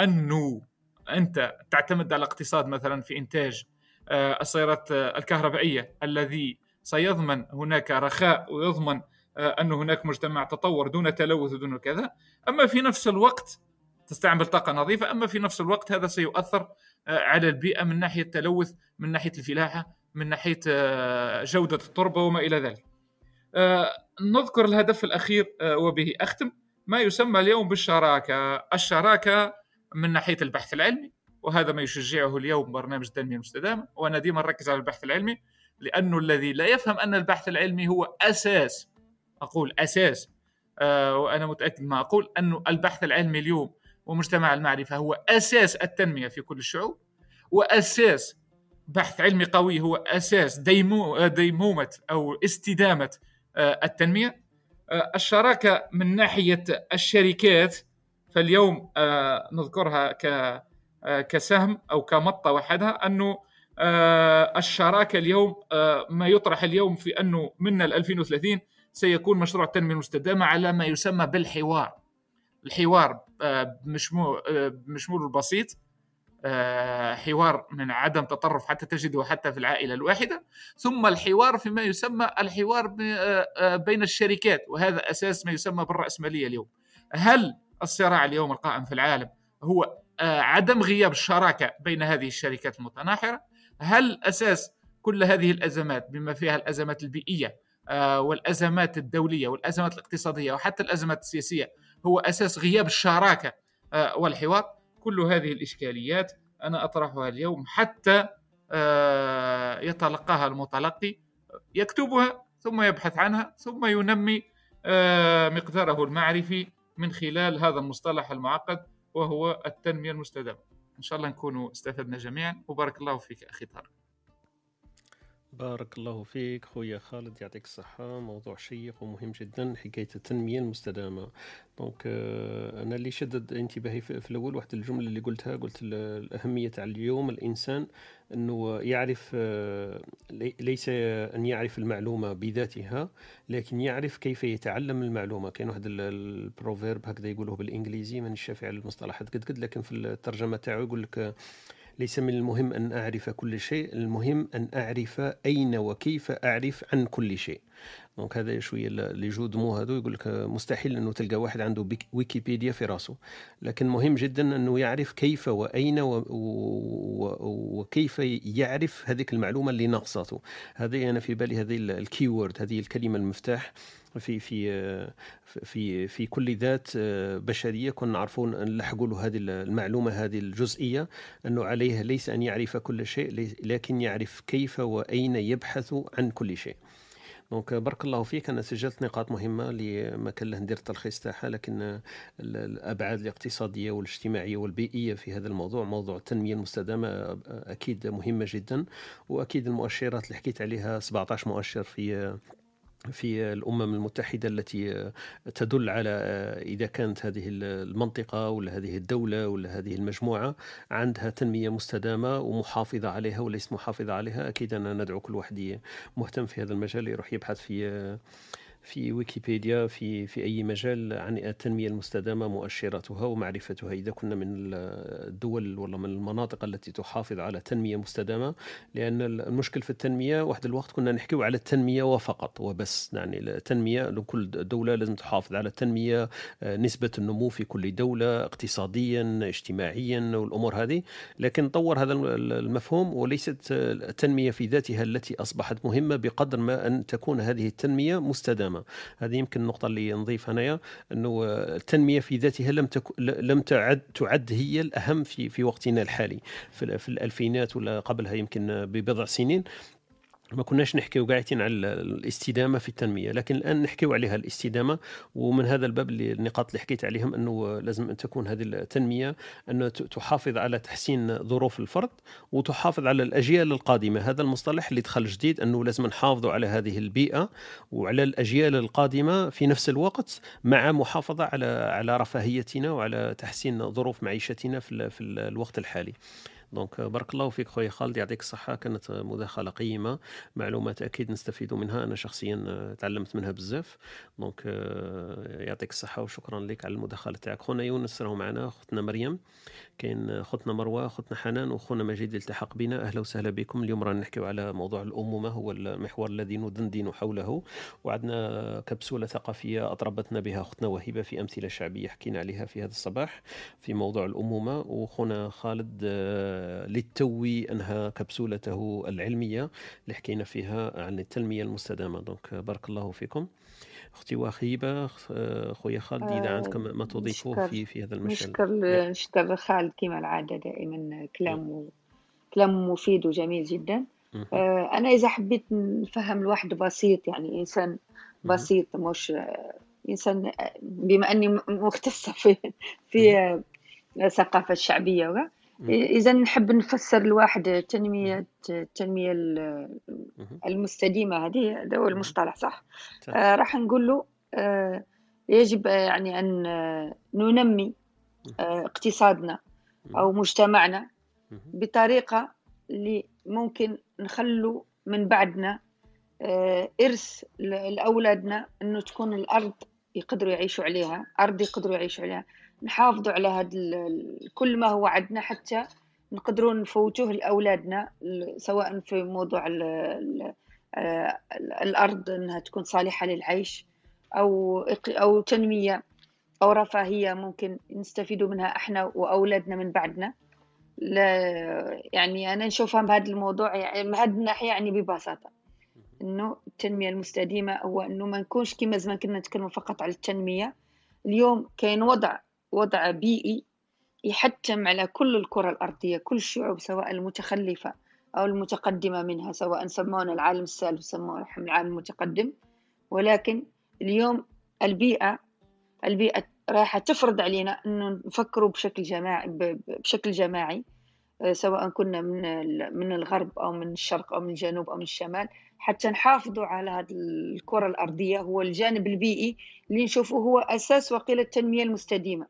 انه أنت تعتمد على الاقتصاد مثلا في إنتاج السيارات الكهربائية الذي سيضمن هناك رخاء ويضمن آه، أن هناك مجتمع تطور دون تلوث ودون كذا. أما في نفس الوقت تستعمل طاقة نظيفة أما في نفس الوقت هذا سيؤثر آه، على البيئة من ناحية التلوث من ناحية الفلاحة من ناحية آه، جودة التربة وما إلى ذلك. آه، نذكر الهدف الأخير آه، وبه أختم ما يسمى اليوم بالشراكة، الشراكة من ناحية البحث العلمي وهذا ما يشجعه اليوم برنامج التنميه المستدامه وأنا ديما نركز على البحث العلمي لأنه الذي لا يفهم أن البحث العلمي هو أساس أقول أساس وأنا متأكد ما أقول انه البحث العلمي اليوم ومجتمع المعرفة هو أساس التنمية في كل الشعوب وأساس بحث علمي قوي هو أساس ديمو ديمومة أو استدامة آه التنمية. آه الشراكة من ناحية الشركات فاليوم آه نذكرها كسهم أو كمطة وحدها أنه آه، الشراكة اليوم ما يطرح اليوم في أنه من 2030 سيكون مشروع التنميه المستدامه على ما يسمى بالحوار. الحوار بمشمول بمشمول البسيط حوار من عدم تطرف حتى تجده حتى في العائلة الواحدة. ثم الحوار فيما يسمى الحوار بين الشركات وهذا أساس ما يسمى بالرأسمالية اليوم. هل الصراع اليوم القائم في العالم هو عدم غياب الشراكة بين هذه الشركات المتناحرة؟ هل أساس كل هذه الأزمات بما فيها الأزمات البيئية آه، والأزمات الدولية والأزمات الاقتصادية وحتى الأزمات السياسية هو أساس غياب الشراكة آه، والحوار. كل هذه الإشكاليات أنا أطرحها اليوم حتى آه، يتلقاها المتلقي يكتبها ثم يبحث عنها ثم ينمي مقداره المعرفي من خلال هذا المصطلح المعقد وهو التنمية المستدامة. إن شاء الله نكون استفدنا جميعا. وبارك الله فيك أخي طارق. بارك الله فيك خويا خالد يعطيك الصحة. موضوع شيق ومهم جدا حكاية التنمية المستدامة. donc آه، أنا اللي شدد انتباهي في الأول واحد الجملة اللي قلتها قلت الأهمية تاع اليوم الإنسان أنه يعرف آه، ليس أن يعرف المعلومة بذاتها لكن يعرف كيف يتعلم المعلومة. كاين واحد ال proverbe هكذا يقوله بالإنجليزي مانيش شافي على المصطلحات قد قد لكن في الترجمة تاعو يقول لك ليس من المهم أن أعرف كل شيء المهم أن أعرف أين وكيف أعرف عن كل شيء. donc هذا شوية les jeux de mots هذو يقول لك مستحيل إنه تلقى واحد عنده ويكيبيديا في راسه. لكن مهم جدا إنه يعرف كيف وأين. وكيف يعرف هذيك المعلومة اللي ناقصته هذه أنا في بالي هذه ال keyword هذه الكلمة المفتاح في في في في كل ذات بشرية. كنا نعرفون نلحقوا له هذه المعلومة هذه الجزئية إنه عليه ليس أن يعرف كل شيء لكن يعرف كيف وأين يبحث عن كل شيء. دونك بارك الله فيك. أنا سجلت نقاط مهمة اللي ما كان له ندير التلخيص تاعها لكن الأبعاد الاقتصادية والاجتماعية والبيئية في هذا الموضوع موضوع التنمية المستدامة أكيد مهمة جدا وأكيد المؤشرات اللي حكيت عليها 17 مؤشر في في الأمم المتحدة التي تدل على إذا كانت هذه المنطقة ولا هذه الدولة ولا هذه المجموعة عندها تنمية مستدامة ومحافظة عليها وليست محافظة عليها أكيد أنا ندعو كل واحد مهتم في هذا المجال يروح يبحث في في ويكيبيديا في في أي مجال عن التنمية المستدامة مؤشراتها ومعرفتها. إذا كنا من الدول ولا من المناطق التي تحافظ على تنمية مستدامة لأن المشكل في التنمية واحد الوقت كنا نحكيو على التنمية وفقط وبس. يعني التنمية لكل دولة لازم تحافظ على التنمية نسبة النمو في كل دولة اقتصاديا اجتماعيا والأمور هذه. لكن طور هذا المفهوم وليست التنمية في ذاتها التي أصبحت مهمة بقدر ما أن تكون هذه التنمية مستدامة. السلامة. هذه يمكن النقطة اللي نضيف هنايا إنه التنمية في ذاتها لم تك... لم تعد تعد هي الأهم في في وقتنا الحالي. في, في الألفينات ولا قبلها يمكن ببضع سنين. ما كناش نحكيو قاعدين على الاستدامة في التنمية لكن الآن نحكيو عليها الاستدامة ومن هذا الباب اللي النقاط اللي حكيت عليهم إنه لازم أن تكون هذه التنمية أن تحافظ على تحسين ظروف الفرد وتحافظ على الأجيال القادمة. هذا المصطلح اللي دخل جديد إنه لازم نحافظوا على هذه البيئة وعلى الأجيال القادمة في نفس الوقت مع محافظة على على رفاهيتنا وعلى تحسين ظروف معيشتنا في, في الوقت الحالي. donc بارك الله فيك خويا خالد يعطيك الصحة. كانت مداخلة قيمة معلومات أكيد نستفيد منها. أنا شخصيا تعلمت منها بزاف. donc يعطيك الصحة وشكرا لك على المداخلة تاعك. خونا يونس راهو معنا أختنا مريم. كاين خوتنا مروة خوتنا حنان وخونا مجيد التحق بنا. أهلا وسهلا بكم. اليوم رانا نحكيو على موضوع الأمومة هو المحور الذي ندندن حوله. وعندنا كبسولة ثقافية أطربتنا بها أختنا وهبه في أمثلة شعبية حكينا عليها في هذا الصباح في موضوع الأمومة. وخونا خالد آه، للتو أنهى كبسولته العلمية اللي حكينا فيها عن التنمية المستدامة. دونك بارك الله فيكم. أختي وخيبه آه، خويا خالد إذا آه، عندكم ما تضيفوه في في هذا المجال نشكر. نشكر خالد كما العادة دائما كلامه كلام مفيد وجميل جدا. آه، أنا إذا حبيت نفهم الواحد بسيط يعني إنسان مهم. بسيط مش آه، بما أني م- مختصة في في آه، الثقافة إذا نحب نفسر الواحد تنمية التنمية ال- مهم. المستديمة هذه هذا هو المصطلح صح. آه، راح نقول له آه، يجب يعني أن آه، ننمي آه، اقتصادنا أو مجتمعنا مهم. بطريقة اللي ممكن نخلو من بعدنا آه، إرث ل- لأولادنا إنه تكون الأرض يقدروا يعيشوا عليها أرض يقدروا يعيشوا عليها. نحافظوا على هذا كل ما هو عندنا حتى نقدروا نفوتوه لأولادنا ل- سواء في موضوع ال ال آه، الأرض إنها تكون صالحة للعيش أو إق- أو تنمية أو رفاهية ممكن نستفيدوا منها إحنا وأولادنا من بعدنا. لا يعني أنا نشوفها بهذا الموضوع يعني بهذه الناحية يعني ببساطة. إنه التنمية المستديمة هو إنه ما نكونش كما زمان كنا نتكلم فقط على التنمية. اليوم كاين وضع وضع بيئي يحتم على كل الكرة الأرضية كل الشعوب سواء المتخلفة أو المتقدمة منها سواء سمونا العالم الثالث سمونا العالم المتقدم. ولكن اليوم البيئة البيئة راح تفرض علينا أنه نفكروا بشكل جماعي بشكل جماعي آه، سواء كنا من من الغرب أو من الشرق أو من الجنوب أو من الشمال حتى نحافظوا على هذه الكرة الأرضية. هو الجانب البيئي اللي نشوفه هو أساس وقيل التنمية المستديمة.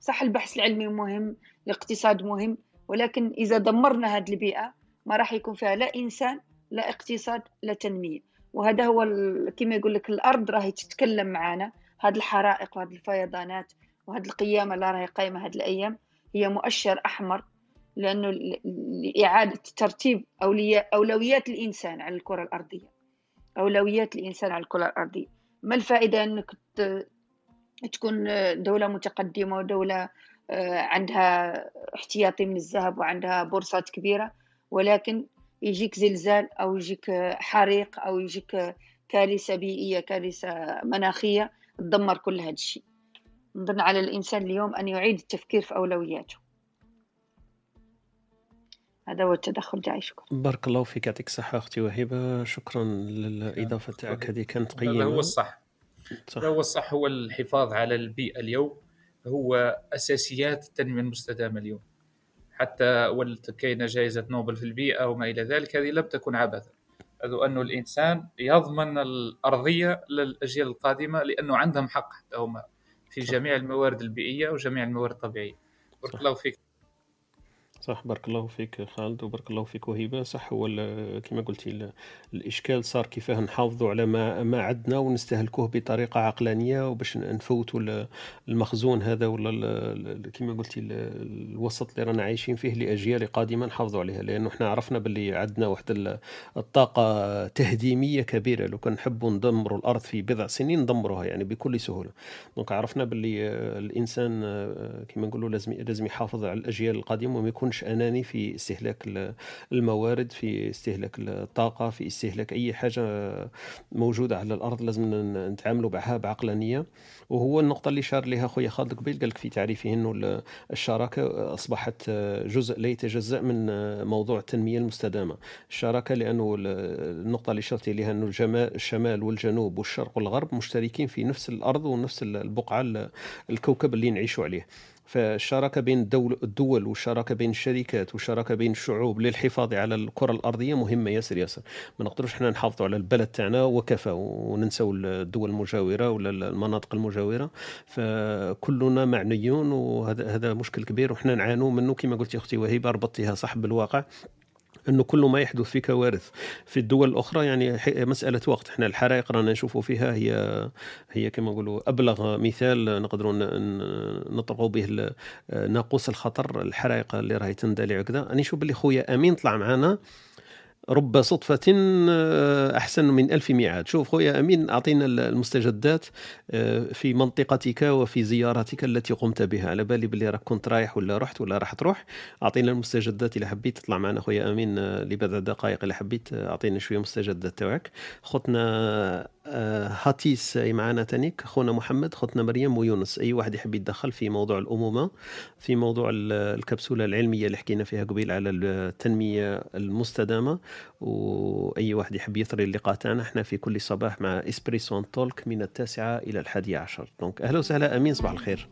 صح البحث العلمي مهم الاقتصاد مهم ولكن إذا دمرنا هذه البيئة ما راح يكون فيها لا إنسان لا اقتصاد لا تنمية. وهذا هو كما يقول لك الأرض راهي تتكلم معنا هذه الحرائق وهذه الفيضانات وهذه القيامة اللي راهي قايمة هذه الأيام هي مؤشر أحمر لأنه لإعادة ترتيب أولويات الإنسان على الكرة الأرضية. أولويات الإنسان على الكرة الأرضية. ما الفائدة أنك تكون دولة متقدمة ودولة آه، عندها احتياطي من الذهب وعندها بورصات كبيرة. ولكن يجيك زلزال أو يجيك حريق أو يجيك كارثة بيئية كارثة مناخية تدمر كل هذا الشيء. نظن على الإنسان اليوم أن يعيد التفكير في أولوياته. هذا هو التدخل جاي شكرا. بارك الله فيك يعطيك الصحة أختي وهبة. شكرا للإضافة تاعك هذه كانت هذا قيمة هو الصح. صح. هذا هو الصح هو الحفاظ على البيئة اليوم. هو أساسيات التنمية المستدامة اليوم. حتى ولت كاينة جائزة نوبل في البيئة وما إلى ذلك هذه لم تكن عبثا. هذا أنه الإنسان يضمن الأرضية للأجيال القادمة لأنه عندهم حق حتى هم في جميع الموارد البيئية وجميع الموارد الطبيعية. بارك. الله فيك. صح بارك الله فيك خالد وبارك الله فيك وهبة. صح هو كما قلتي ال- الإشكال صار كيفاه نحافظوا على ما ما عندنا ونستهلكوه بطريقة عقلانية وباش نفوتوا ال- المخزون هذا ولا كما قلتي ال- الوسط اللي رانا عايشين فيه لأجيال قادمة نحافظوا عليها لأنه إحنا عرفنا باللي عندنا واحد ال- الطاقة تهديمية كبيرة. لو كان نحبوا ندمروا الأرض في بضع سنين ندمروها يعني بكل سهولة. دونك عرفنا باللي آه، الإنسان آه، كما نقولوا لازم لازم يحافظ على الأجيال القادمة وما يكونش اناني في استهلاك ال- الموارد في استهلاك الطاقة في استهلاك أي حاجة موجودة على الأرض لازم نتعاملوا معها بعقلانية. وهو النقطة اللي شار لها خويا خالد قبيل قال لك في تعريفه إنه ال- الشراكة أصبحت جزء لا يتجزأ من موضوع التنمية المستدامة. الشراكة لأنه ال- النقطة اللي شرتي لها إنه الشمال والجنوب والشرق والغرب مشتركين في نفس الأرض ونفس البقعة ال- الكوكب اللي نعيشوا عليه. فالشراكه بين الدول, والشراكه بين الشركات والشراكه بين الشعوب للحفاظ على الكرة الأرضية. مهمه ياسر ياسر ما نقدروش إحنا نحافظوا على البلد تاعنا وكفى وننسوا الدول المجاورة ولا المناطق المجاورة. فكلنا معنيون وهذا هذا مشكل كبير وحنا نعانوا منه. كما قلتي أختي وهبه ربطتيها صح بالواقع إنه كل ما يحدث في كوارث في الدول الأخرى يعني مسألة وقت. إحنا الحرائق رانا نشوفوا فيها هي هي كما نقولوا أبلغ مثال نقدروا ن- ن- نطلقوا به ناقوس الخطر الحرائق اللي راهي تندلع هكذا أنا نشوف باللي خويا أمين طلع معنا رب صدفة آه، أحسن من ألف ميعاد. شوف خويا أمين أعطينا المستجدات آه، في منطقتك وفي زيارتك التي قمت بها. على بالي بلي راك كنت رايح ولا رحت ولا راح تروح. أعطينا المستجدات إذا حبيت. تطلع معنا خويا أمين آه، لبضع دقائق إذا حبيت. أعطينا شوية مستجدات تاعك. خوتنا هاتيس أي معنا تانيك خونا محمد خوتنا مريم ويونس. أي واحد يحب يتدخل في موضوع الأمومة في موضوع الكبسولة العلمية اللي حكينا فيها قبيل على التنمية المستدامة. وأي واحد يحب يثري اللقاء تاعنا إحنا في كل صباح مع EspressoTalk من التاسعة إلى الحادية عشر. donc أهلا وسهلا أمين صباح الخير.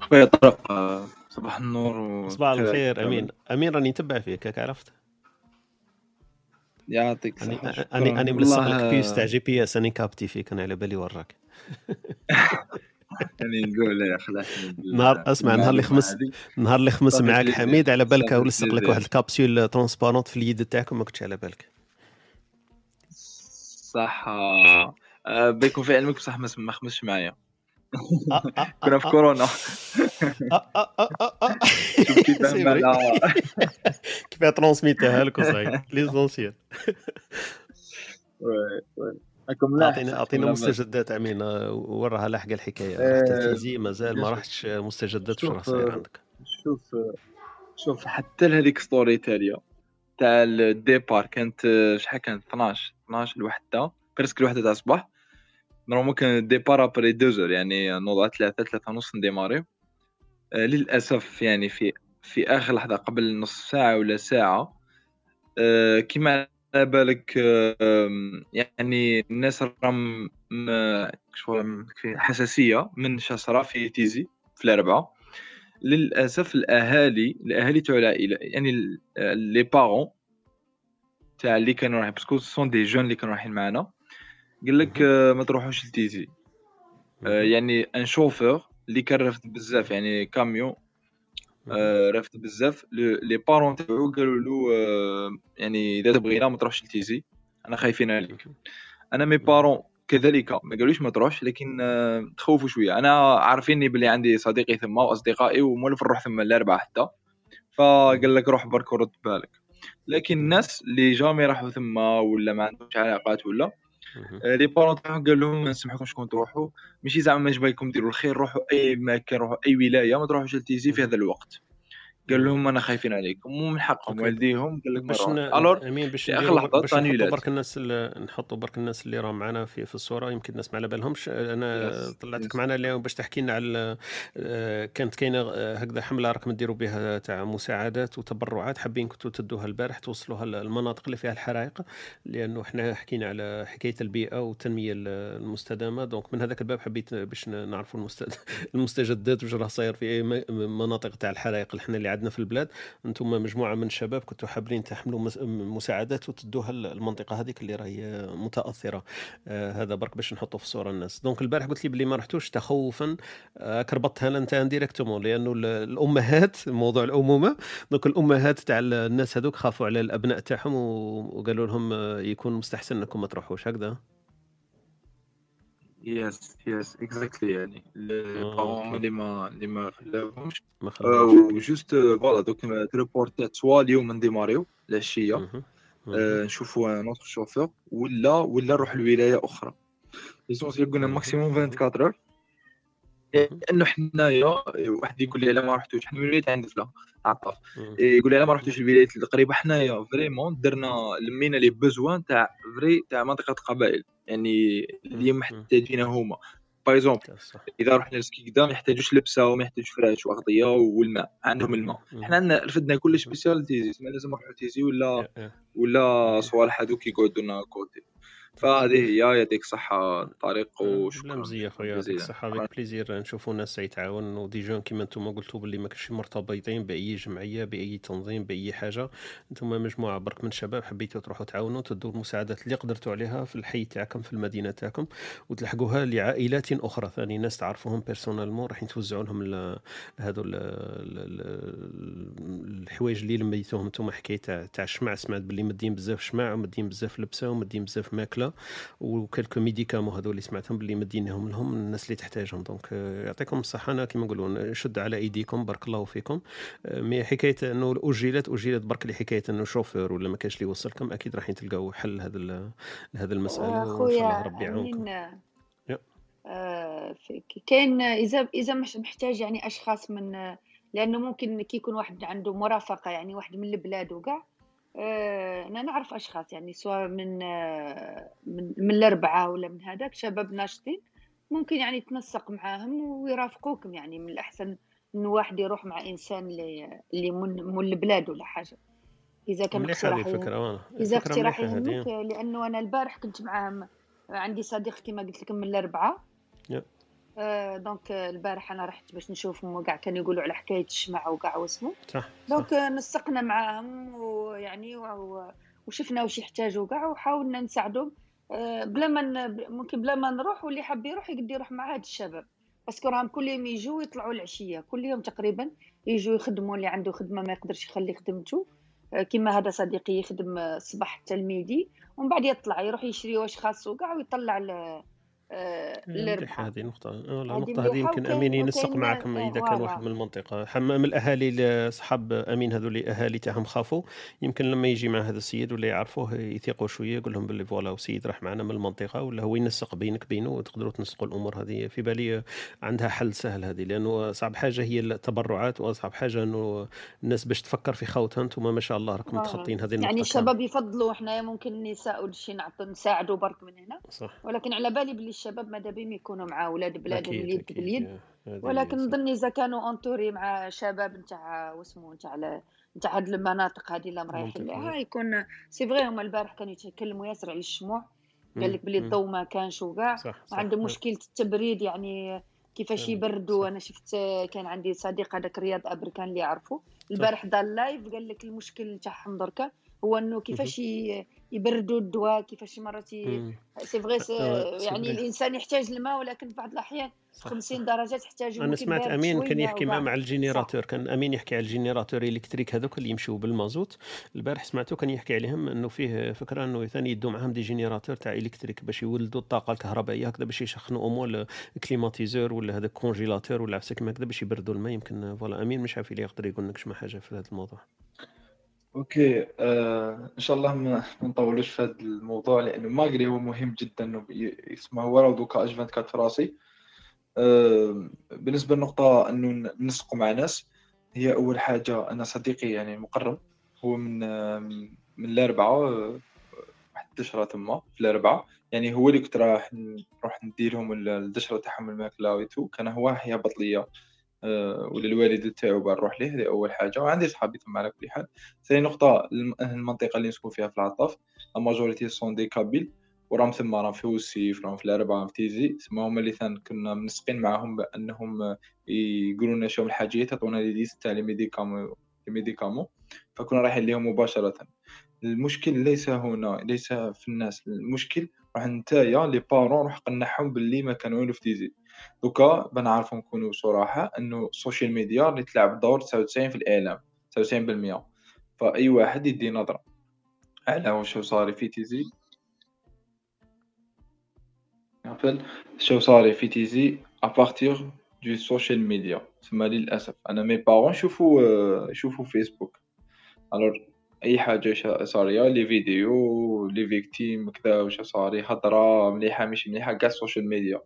خويا طارق صباح النور و... صباح الخير أمين. أمين راني نتبع فيك هاك عرفت؟ يعطيك الصحة اني أني اني ملصق لك بيس تاع جي بي إس أني كابتي فيك أنا على بالي وراك. يعني نقول يا خلاص نهار اسمع نهار اللي خمس نهار اللي خمس معاك حميد على بالك ولصق لك واحد الكابسول ترونسبارونت في اليد تاعك وما كنتش على بالك. صح آه، بيكون في علمك بصح ما خمسش معايا. كنا في كورونا شوف كيف كيف ترونسميتها لك وصاي ليزونسيال اعطينا اعطينا مستجدات امين وراها لاحق الحكاية التيزي مازال ما رحتش مستجدات شو راه صاير عندك شوف شوف حتى لهذيك ستوري تاليا تاع الديبار كانت شحال كانت 12 12 الوحده presque الوحده تاع الصباح normalement كان ال départ après deux heures يعني نوض ثلاثة ثلاثة ونص ن démarrer للأسف يعني في في آخر لحظة قبل نص ساعة ولا ساعة. كيما على بالك يعني الناس راهم حساسية من شصره في تيزي في الأربعة. للأسف الأهالي الأهالي تاع العائله يعني les parents تاع اللي كانوا رايحين parce que sont des jeunes اللي كانوا رايحين معنا. قال لك ما تروحوش لتيزي يعني un chauffeur اللي كان رافد بزاف يعني كاميون آه، رافد بزاف. les parents تاعو قالوا له آه، يعني إذا تبغينا ما تروحش لتيزي أنا خايفين عليك. أنا mes parents كذلك ما قالوش ما تروحش لكن آه، تخوفوا شوية. أنا عارفيني بلي عندي صديقي ثم واصدقائي ومولف نروح ثم الأربعة حتى. فقال لك روح برك ورد بالك لكن الناس اللي جامي راحوا ثم ولا ما عندهمش علاقات ولا لي بارون تاعهم قال لهم ما نسمحكمش كون تروحوا. ماشي زعما ما جبايكم ديروا الخير روحوا أي مكان روحوا أي ولاية ما تروحوش لتيزي في هذا الوقت. قال لهم أنا خايفين عليكم ومن حقهم والديهم قال لك باش الور أمين باش آخر لحظة باش نحطوا برك الناس نحطوا برك الناس اللي راهم معنا في, في الصورة يمكن الناس ما على بالهمش. أنا طلعتك معنا اليوم باش تحكي لنا على آه، كانت كاينة آه، هكذا حملة راكم ديروا بها تاع مساعدات وتبرعات حابين كنتوا تدوها البارح توصلوها المناطق اللي فيها الحرائق لأنه إحنا حكينا على حكاية البيئة والتنمية المستدامة. دونك من هذاك الباب حبيت باش نعرفوا المستجدات واش راه صاير في مناطق تاع الحرائق اللي إحنا اللي عندنا في البلاد. أنتم مجموعة من الشباب كنتوا حابين تحملوا مساعدات وتدوها المنطقة هذيك اللي راهي متأثرة. آه هذا برك باش نحطوا في الصورة الناس. donc البارح قلت لي بلي ما رحتوش تخوفا. آه كربطتها انت directement لأنه الأمهات موضوع الأمومة. donc الأمهات تاع الناس هذوك خافوا على الأبناء تاعهم وقالوا لهم آه، يكون مستحسن إنكم ما تروحوش. هكذا؟ yes yes exactly يعني. ال parents اللي ما اللي ما خلاوش و juste voilà دوك ت reporter ات soit اليوم ن démarrer و العشيه نشوفوا un autre chauffeur ولا ولا نروح لولايه أخرى l'essentiel قلنا. maximum 24 heures. لأنه حنايا واحد يقول لي لا ما رحتوش. حنا من ولايه عين الدفلى العطاف مهم. يقول لي لا ما رحتوش الولايات القريبه حنايا vraiment درنا لمينا les besoins تاع vrai تاع منطقة القبائل يعني اللي. محتاجين هما. par exemple إذا رحنا لسكيكدا ما يحتاجوش لبسة وما يحتاجوش فراش وأغطية والماء. عندهم الماء. حنا عندنا رفدنا كل spécial تيزي ما لازم نروحوا تيزي ولا يا- يا. ولا صوالح هذوك يقعدوا لنا côté فهذه هي يعطيك الصحة طارق voilà وشكرا. مزيه خويا يعطيك الصحة avec plaisir. نشوفوا ناس يتعاون و des jeunes كيما أنتم قلتوا باللي ما كانش مرتبطين بأي جمعية بأي تنظيم بأي حاجة. أنتم مجموعة برك من شباب حبيتوا تروحوا تعاونوا تدوا المساعدات اللي قدرتوا عليها في الحي تاعكم في المدينة تاعكم وتلحقوها لعائلات أخرى ثاني ناس تعرفوهم personnellement راح توزعوا لهم هذو ال- ال- ال- الحوايج اللي لميتوهم. أنتم حكاية تاع الشمع سمعت باللي مدين بزاف شمع ومدين بزاف لبسة ومدين بزاف ماكلة. المشكلة و quelques médicaments هذو اللي سمعتهم باللي مديناهم لهم الناس اللي تحتاجهم. donc آه، يعطيكم الصحة. أنا كما نقولوا نشد على إيديكم. بارك الله فيكم. آه، mais حكاية إنه اجلت اجلت برك لحكايه إنه شوفير ولا ما كانش اللي يوصلكم أكيد راح تلقاو حل لهذا ال- لهذا المسألة وإن شاء الله ربي يعاونكم. آه، كاين إذا إذا مش محتاج يعني أشخاص من لأنه ممكن كي يكون واحد عنده مرافقة يعني واحد من البلاد وكاع آه، أنا نعرف أشخاص يعني سواء من آه، من, من الأربعة ولا من هذاك شباب ناشطين ممكن يعني تنسق معاهم ويرافقوكم يعني من الأحسن انه واحد يروح مع إنسان اللي اللي من, من البلاد ولا حاجة. إذا كان اقتراح إذا اقتراح يهمك لأنه أنا البارح كنت معاهم عندي صديق كما قلت لكم من الأربعة. آه، donc آه، البارح أنا رحت باش نشوفهم وكاع كانوا يقولوا على حكاية الشمع وكاع واسمه. صح صح donc آه، نسقنا معاهم ويعني و- وشفنا واش يحتاجوا كاع وحاولنا نساعدهم آه، بلا ما ممكن بلا ما نروح واللي حاب يروح يقدر يروح مع هاد الشباب. parce que راهم كل يوم يجوا يطلعوا العشية كل يوم تقريبا يجوا يخدموا اللي عنده خدمة ما يقدرش يخلي خدمته آه، كيما هذا صديقي يخدم آه، الصباح حتى ال midi ومن بعد يطلع يروح يشري واش خاصو كاع ويطلع آه، مليحه للربحه هذه نقطة. النقطة هذه يمكن أمين ينسق معكم إذا كان واحد من المنطقة. حمام الأهالي أصحاب أمين هذو اللي أهالي تاعهم خافوا. يمكن لما يجي مع هذا السيد ولا يعرفوه يثيقوا شوية يقول لهم باللي فوالا وسيد راح معنا من المنطقة ولا هو ينسق بينك بينه وتقدروا تنسقوا الأمور هذه في بالي. عندها حل سهل هذه لأنه صعب حاجة هي التبرعات وأصعب حاجة أنه الناس باش تفكر في خوتها أنتم ما شاء الله راكم. متخطين هذه يعني النقطة كامل الشباب يفضلوا حنايا ممكن النساء والشي نعطوا نساعدوا برك من هنا. صح. ولكن على بالي بلي الشباب ماذا بهم يكونوا مع أولاد بلادهم اليد باليد ولكن نظن إذا كانوا انتوري مع شباب نتاع واسمو نتاع نتاع هاد المناطق هذه اللي رايحين لها يكون c'est vrai هما البارح كانوا يتكلموا ياسر على الشموع قال لك بلي. الضوء ما كانش وكاع وعندهم مشكلة التبريد يعني كيفاش يبردوا. أنا شفت كان عندي صديق هذاك رياض ابركان اللي يعرفه. البارح دار live قال لك المشكل نتاعهم دركا هو إنه. كيفاش يبردوا الدواء كيفاش مرات. c'est vrai يعني الإنسان يحتاج الماء ولكن في بعض الأحيان صح 50 صح. درجه تحتاج أنا سمعت أمين كان يحكي مع مع ال générateur كان أمين يحكي على ال générateur électrique هذوك اللي يمشوا بال mazout. البارح سمعته كان يحكي عليهم إنه فيه فكرة إنه ثاني يدوا معاهم des générateurs تاع électrique باش يولدوا الطاقة الكهربائية هكذا باش يسخنوا امور climatiseur ولا هذا congélateur ولا عفسه كيما هكذا باش يبردوا الماء. يمكن voilà أمين مش عارف اللي يقدر يقول لك شما حاجة في هذا الموضوع. okay آه إن شاء الله ما نطولوش في هذا الموضوع لأنه malgré هو مهم جدا إنه ي- يسمع هو راه دوكا H 24 في راسي. آه بالنسبة للنقطة إنه نسقوا مع ناس هي أول حاجة أنا صديقي يعني المقرب هو من آه، من الأربعة آه، واحد الدشره تما في الأربعة. يعني هو اللي كنت راح نروح ندير لهم الدشرة تاعهم الماكله وي tout كان هو يهبط ليا. ولا الوالد تاعو باه نروح ليه هذه أول حاجة. وعندي صحابي تما على كل حال. ثاني نقطة الم- المنطقة اللي نسكن فيها في العطاف la majorité sont des Kabyles وراهم ثما راهم في وسيف راهم في الأربعة في تيزي. تما هما اللي ثان كنا منسقين معاهم بأنهم آه، يقولوا لنا شنو الحاجيات يعطونا les listes تاع les médicaments لي فكنا رايحين ليهم مباشرة. المشكل ليس هنا ليس في الناس. المشكل راح نتايا les parents راح قنعهم باللي ما كانوا والو في تيزي. دوكا بنعرفوا نكونوا صراحة إنه ال social media اللي تلعب دور 99 في الإعلام 99% فأي واحد يدي نظرة على واش صار في تيزي عقل شو صار في تيزي à partir de social media تسمى للأسف. أنا mes parents يشوفوا آه، يشوفوا فيسبوك alors أي حاجة صارية les vidéos les victimes كذا واش صاري هضرة مليحة ماشي مليحة كاع ال social media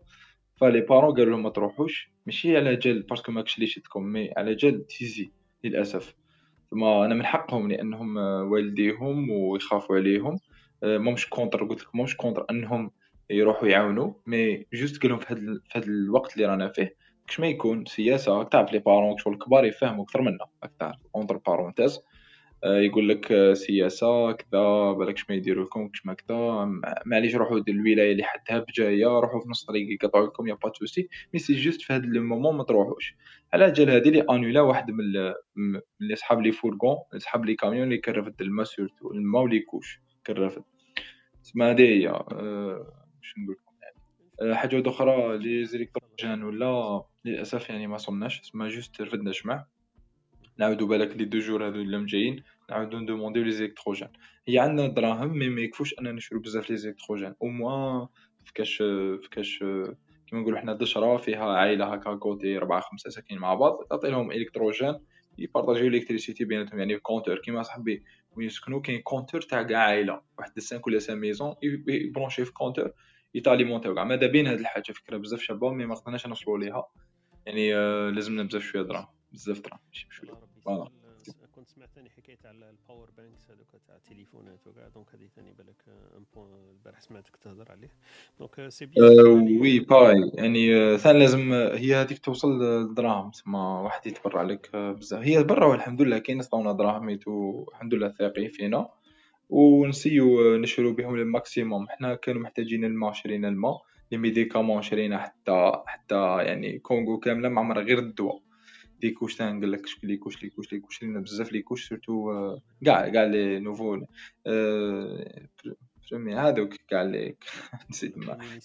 ف les parents قالوا لهم ما تروحوش. ماشي على جال parce que ماكش لي شدكم mais على جال تيزي للأسف. ثم أنا من حقهم لأنهم آه، والديهم ويخافوا عليهم. آه، ماهمش contre قلت لك ماهمش contre أنهم يروحوا يعاونوا mais juste قال لهم في هذا في هذا الوقت اللي رانا فيه كش ما يكون سياسة راك تعرف les parents شغل الكبار يفهموا أكثر منا راك تعرف entre parenthèses. يقول لك آه، سياسة كذا بالكش ما يديروا لكم كش ما كذا معليش روحوا للولايه اللي حدها بجايه روحوا في نص الطريق يقطعوا لكم y a pas de souci mais c'est juste في هذا ال moment ما تروحوش. على جال هذه اللي أنولا واحد من ال- من اللي اصحاب les fourgons اصحاب les camions اللي رافد الماء surtout الماء و les couches رافد تسمى هذه هي آه، واش نقول لكم؟ يعني آه، حاجة أخرى les électrogènes ولا للأسف يعني ما صلناش تسمى juste رفدنا جمع نعاودو بالك les deux jours هادو اللي جايين. نعاودو ندومونديو les électrogènes. هي عندنا دراهم mais ما يكفوش أننا نشرو بزاف les électrogènes. au moins فكاش فكاش كيما نقولو حنا دشرة فيها عائلة هكا côté ربعة خمسة ساكنين مع بعض تعطي لهم électrogène يبارطاجيو électricité بيناتهم. يعني compteur كيما صاحبي وين يسكنوا كاين compteur تاع كاع عائلة واحد ال cinq ولا six maisons يبرونشي في compteur يتاليمونتيو كاع مادا بين هاد الحاجة؟ فكرة بزاف شابة mais ما قدرناش نوصلو ليها. يعني آه، لازمنا بزاف شوية دراهم بزاف دراهم. ماشي بشوية voilà. ثاني حكاية على ال power banks هذوك تاع التليفونات وكاع donc هذه ثاني بالك un point البارح سمعتك تهضر عليه. donc c'est bien oui ben يعني آه، ثاني لازم آه، هي هذيك توصل للدراهم. تسمى واحد يتبرع لك آه، بزاف. هي برا والحمد لله كاين عطاونا دراهم الحمد لله ثاقي فينا. ونسيو نشرو بهم ال maximum حنا كانوا محتاجين الماء شرينا الماء. les médicaments شرينا حتى حتى يعني Kangoo كاملة ما عمرها غير الدواء. les couches تاع نقول لك couches les couches les couches شرينا بزاف les couches surtout آه، كاع كاع les nouveaux آه، بريمي هذوك كاع لي نسيت ما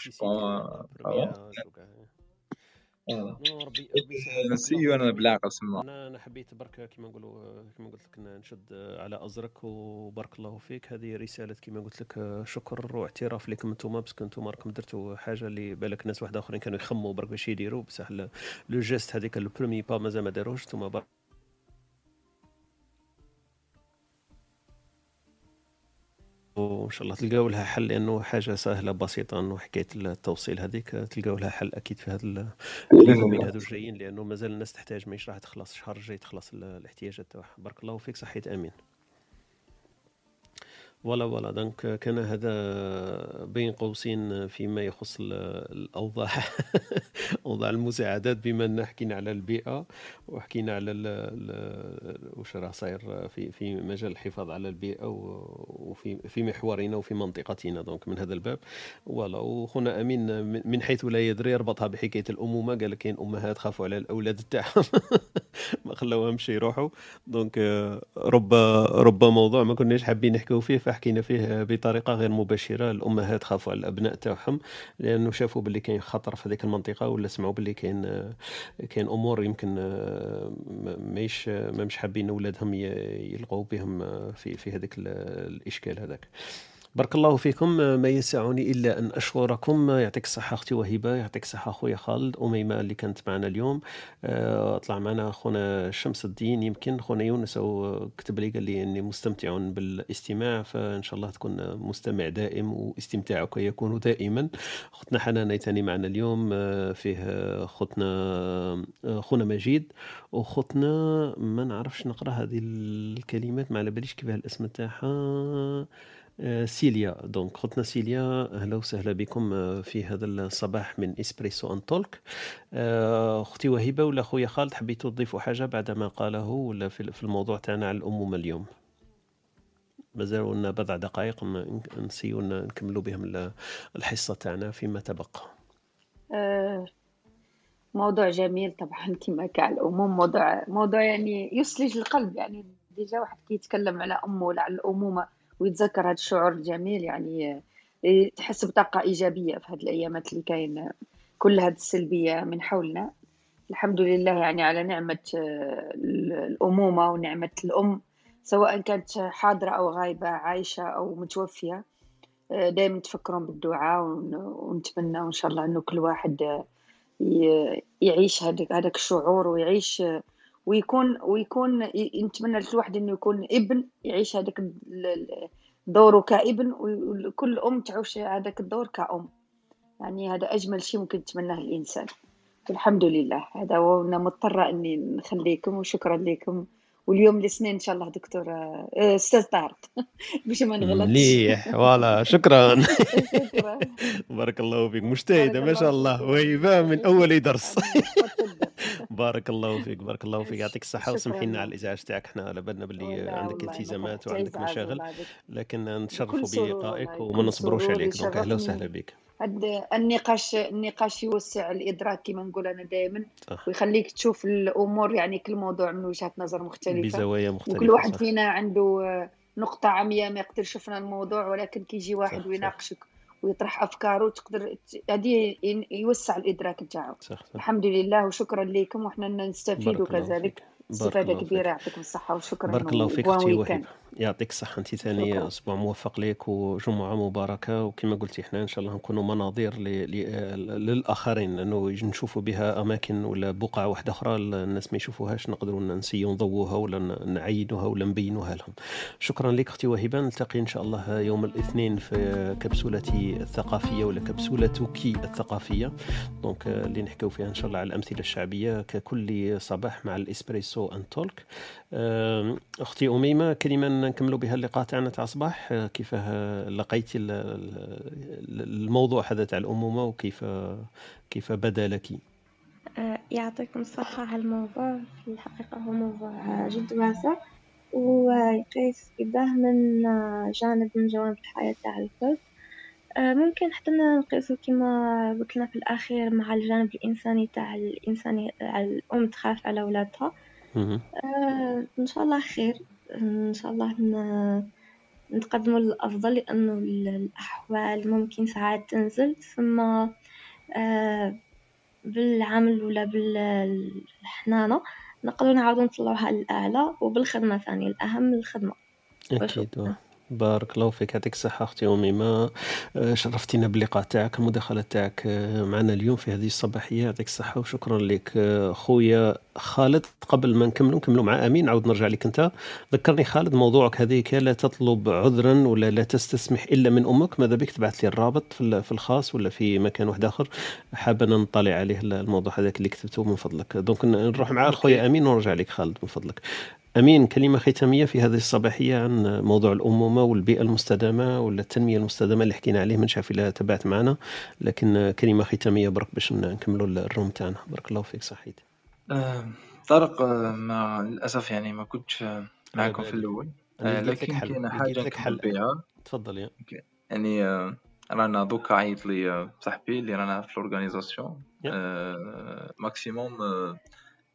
نسيو أنا فيك بالعقل سما أنا أنا حبيت برك كيما نقولوا كيما قلت لك نشد على أزرك وبارك الله فيك. هذه رسالة كيما قلت لك شكر واعتراف لكم أنتم باسكو أنتم راكم درتوا حاجة اللي بالك ناس واحد آخرين كانوا يخموا برك باش يديروا. بصح لو جيست هذيك البرومي با مازال ما داروش. أنتم بارك وإن شاء الله تلقاو لها حل لأنه حاجة سهلة بسيطة إنه حكاية التوصيل هذيك تلقاو لها حل أكيد في هذا ال- اليومين هذو الجايين لأنه مازال الناس تحتاج ماهيش راح تخلص الشهر الجاي تخلص ال- الاحتياجات تاعها. بارك الله فيك صحيت آمين. voilà voilà donc كان هذا بين قوسين فيما يخص ال- الأوضاع. أوضاع المساعدات بما أن حكينا على البيئة وحكينا على واش راه صاير في في مجال الحفاظ على البيئة وفي في محورنا وفي منطقتنا. donc من هذا الباب. voilà وخونا أمين من- حيث لا يدري ربطها بحكاية الأمومة. قال كاين أمهات خافوا على الأولاد تاعهم. ما خلاوهمش يروحوا. donc آه، رب رب موضوع ما كناش حابين نحكيو فيه فحكينا فيه بطريقة غير مباشرة. الأمهات خافوا على الأبناء تاعهم لأنه شافوا باللي كاين خطر في هذيك المنطقة ولا سمعوا باللي كاين كاين أمور يمكن ما- ماهيش ما مش حابين أولادهم يلقوا بهم في في هذاك ال- الإشكال هذاك. بارك الله فيكم. ما يسعني إلا أن أشكركم. يعطيك الصحة أختي وهبة يعطيك الصحة خويا خالد أميمة اللي كانت معنا اليوم. آه، طلع معنا خونا شمس الدين يمكن. خونا يونس أو كتب لي قال لي إني مستمتع بالاستماع فإن شاء الله تكون مستمع دائم واستمتاعك يكون دائما. أختنا حنان ثاني معنا اليوم. آه، فيه خوتنا آه، خونا مجيد. وخوتنا ما نعرفش نقرأ هذه الكلمات ما على باليش كيفاه الاسم تاعها سيليا. donc خوتنا سيليا أهلا وسهلا بكم آه، في هذا الصباح من Espresso and Talk. آه، أختي وهبه ولا خويا خالد حبيتوا تضيفوا حاجة بعد ما قاله ولا في الموضوع تاعنا على الأمومة اليوم؟ مازال لنا بضع دقائق نسيو نكملوا بهم ال- الحصة تاعنا فيما تبقى. آه، موضوع جميل طبعا كما كاع الأموم موضوع موضوع يعني يثلج القلب يعني ديجا واحد كي يتكلم على أمه ولا على الأمومة. ويتذكر هذا الشعور الجميل يعني آه، تحس بطاقة إيجابية في هذه الأيامات اللي كاين كل هذه السلبية من حولنا. الحمد لله يعني على نعمة الأمومة ونعمة الأم سواء كانت حاضرة أو غايبة عايشة أو متوفية. دائما تفكرون بالدعاء ون- ونتمنى إن شاء الله إنه كل واحد يعيش هذاك الشعور ويعيش ويكون ويكون نتمنى لكل واحد إنه يكون ابن يعيش هذاك دوره كابن وكل أم تعيش هذاك الدور كأم. يعني هذا أجمل شيء ممكن يتمناه الإنسان. والحمد لله. هذا وأنا مضطرة إني نخليكم وشكرا لكم. واليوم الاثنين إن شاء الله دكتور آه، أستاذ طارق. باش ما نغلطش. مليح. voilà. شكرا. شكرا. بارك الله فيك. مجتهدة ما شاء الله وهبه من أول درس. بارك الله فيك بارك الله فيك. يعطيك الصحة وسمحي لنا على الإزعاج تاعك. إحنا على بالنا باللي عندك التزامات وعندك مشاغل. لكن نتشرفوا بلقائك وما نصبروش عليك. donc أهلا وسهلا بك النقاش النقاش يوسع الإدراك كما نقول أنا دائما ويخليك تشوف الأمور يعني كل موضوع من وجهة نظر مختلفة. بزوايا وكل مختلفة واحد فينا عنده نقطة عمياء ما يقدر يشوفنا الموضوع ولكن كيجي واحد ويناقشك. ويطرح أفكاره تقدر ت- هذه يوسع الإدراك نتاعو الحمد لله وشكرا لكم وحنا نستفيد بارك الله كذلك استفادة. كبيرة يعطيكم الصحة وشكرا بارك الله فيك أختي وهبه يعطيك الصحة انت ثاني أسبوع موفق لك وجمعة مباركة. وكما قلتي إحنا إن شاء الله نكونوا مناظير للآخرين انه يجي نشوفوا بها أماكن ولا بقع واحدة أخرى الناس ما يشوفوهاش. نقدروا نسيو نضووها ولا نعينوها ولا نبينوها لهم. شكرا لك أختي وهبة. نلتقي إن شاء الله يوم الاثنين في كبسولتي الثقافية ولا كبسولتك الثقافية. دونك اللي نحكيو فيها إن شاء الله على الأمثلة الشعبية ككل صباح مع الإسبريسو ان تولك. أختي أميمة كلمة نكملوا بها اللقاء تاعنا تاع صباح آه، كيف لقيتي ال- ال- الموضوع هذا تاع الأمومة وكيف كيف بدا لك؟ آه، يعطيكم الصحة على الموضوع. في الحقيقة هو موضوع جد واسع. ويقيس قداه من جانب من جوانب الحياة تاع الكل. آه، ممكن حتى نقيسو كما قلت لنا في الأخير مع الجانب الإنساني تاع الإنساني على الأم تخاف على ولادها. آه، إن شاء الله خير. إن شاء الله نتقدموا للأفضل لأنه ال- الأحوال ممكن ساعات تنزل ثم آه، بالعمل ولا بالحنانة نقدروا نعاودوا نطلعوها للأعلى وبالخدمة ثاني الأهم الخدمة أكيد. بارك الله فيك يعطيك الصحة أختي أميمة آه، شرفتينا باللقاء تاعك المداخلة تاعك آه، معنا اليوم في هذه الصباحية. يعطيك الصحة وشكرا لك آه، خويا خالد. قبل ما نكملوا نكملوا مع أمين. نعاود نرجع لك أنت. ذكرني خالد موضوعك هذيك لا تطلب عذرا ولا لا تستسمح إلا من أمك. ماذا بك؟ تبعث لي الرابط في ال- في الخاص ولا في مكان واحد آخر. حابة نطلع عليه الموضوع هذاك اللي كتبته من فضلك. دونك نروح مع خويا أمين ونرجع لك خالد من فضلك. أمين كلمة ختامية في هذه الصباحية عن موضوع الأمومة والبيئة المستدامة ولا التنمية المستدامة اللي حكينا عليه من شاف إلا تبعت معنا لكن كلمة ختامية برك باش نكملوا الروم تاعنا. بارك الله فيك صحيت. آه، طارق آه، ما للأسف يعني ما كنتش آه، معكم في. الأول. آه، لكن كاينة لقيت حاجة حل. بها تفضل يا. يعني آه، رانا دوكا عيط لي صاحبي اللي رانا في l'organisation يا. maximum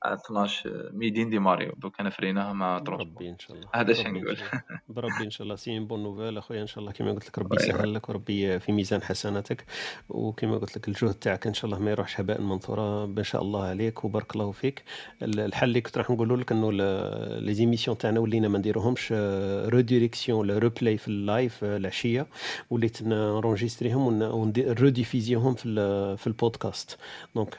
12 midi نديماريو. دوك أنا فريناها مع transport بربي إن شاء الله. هذا إن نقول؟ بربي إن شاء الله. c'est bonne nouvelle. أخويا إن شاء الله كما قلت لك ربي أيوة. يسهل لك وربي في ميزان حسناتك. وكما قلت لك الجهد تاعك إن شاء الله ما يروحش هباء منثورا ان شاء الله عليك وبارك الله فيك. ال- الحل اللي كنت راح نقول لك إنه les émissions تاعنا ولينا ما نديروهمش rediffusion ولا replay في ال live آه، العشية. وليت نرونجيستريهم في في البودكاست. donc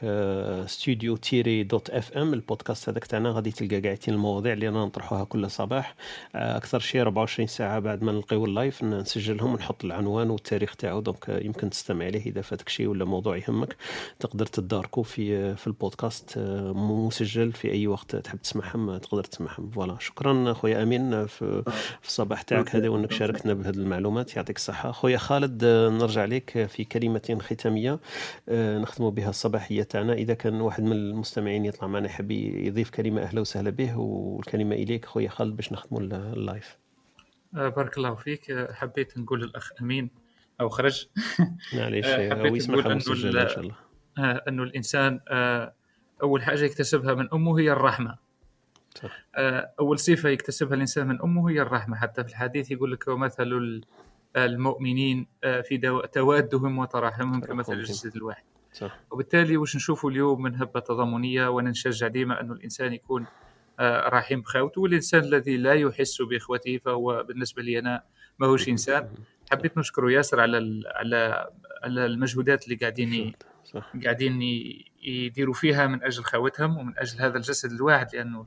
studio tiret dot FM البودكاست هذاك تاعنا غادي تلقى قاعدين المواضيع اللي رانا نطرحوها كل صباح. آه، أكثر شيء 24 ساعة بعد ما نلقيو ال live نسجلهم ونحط العنوان والتاريخ تاعو. donc آه، يمكن تستمع عليه إذا فاتك شيء ولا موضوع يهمك. تقدر تداركو في في البودكاست آه، مسجل في أي وقت تحب تسمعهم آه، تقدر تسمعهم. voilà. شكرا خويا أمين آه، في في الصباح تاعك هذا وأنك شاركتنا بهذه المعلومات. يعطيك الصحة. خويا خالد آه، نرجع لك في كلمة ختامية آه، نختموا بها الصباحية تاعنا. إذا كان واحد من المستمعين يطلع معنا يحب يضيف كلمة أهلا وسهلا به والكلمة إليك خويا خالد باش نختموا ال- اللايف. آه، بارك الله فيك. آه، حبيت نقول للأخ أمين أو خرج. معليش آه، هو حبيت يسمعها نقول أنه مسجله إن شاء الله. آه، أنه الإنسان آه، أول حاجة يكتسبها من أمه هي الرحمة. صح. آه، أول صفة يكتسبها الإنسان من أمه هي الرحمة. حتى في الحديث يقول لك ومثل ال- المؤمنين آه، في دو- توادهم وتراحمهم كمثل. الجسد الواحد. صح. وبالتالي وش نشوفوا اليوم من هبة تضامنية ونشجع ديما أنه الإنسان يكون آه، رحيم بخوته والإنسان الذي لا يحس بإخوته فهو بالنسبة لي أنا ماهوش إنسان. حبيت نشكره ياسر على على على المجهودات اللي قاعدين صح. قاعدين يديروا فيها من أجل خواتهم ومن أجل هذا الجسد الواحد لأنه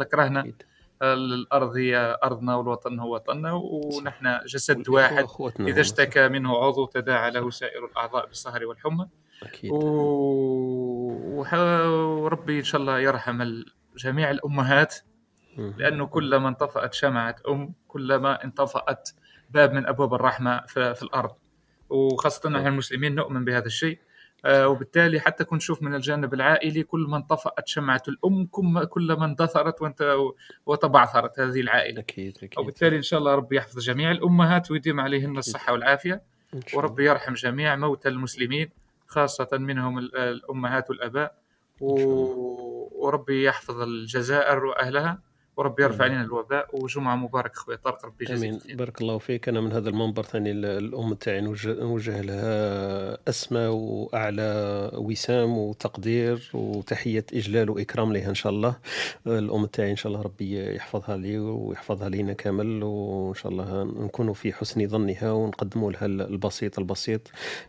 لك راهنا أكيد. الأرض هي أرضنا والوطن هو وطننا ونحن جسد واحد إذا اشتكى منه عضو تداعى له سائر الأعضاء بالسهر والحمى. أكيد. و- وح- وربي إن شاء الله يرحم جميع الأمهات. لأنه كلما انطفأت شمعة أم كلما انطفأت باب من أبواب الرحمة في, في الأرض. وخاصة نحن المسلمين نؤمن بهذا الشيء. آه، وبالتالي حتى كنت نشوف من الجانب العائلي كل ما انطفأت شمعة الأم كم- كلما اندثرت وانت وتبعثرت هذه العائلة. أكيد أكيد. وبالتالي إن شاء الله ربي يحفظ جميع الأمهات ويديم عليهن الصحة والعافية. وربي يرحم جميع موتى المسلمين. خاصة منهم ال- الأمهات والآباء. وربي يحفظ الجزائر وأهلها وربي يرفع علينا الوباء وجمعة مبارك خويا طارق ربي آمين. يجازيك خير بارك الله فيك. أنا من هذا المنبر ثاني ال- الأم تاعي نوجه, لها اسمى وأعلى وسام وتقدير وتحية إجلال وإكرام لها إن شاء الله. الأم تاعي إن شاء الله ربي يحفظها لي ويحفظها لينا كامل وإن شاء الله نكونوا في حسن ظنها ونقدموا لها ال- البسيط البسيط.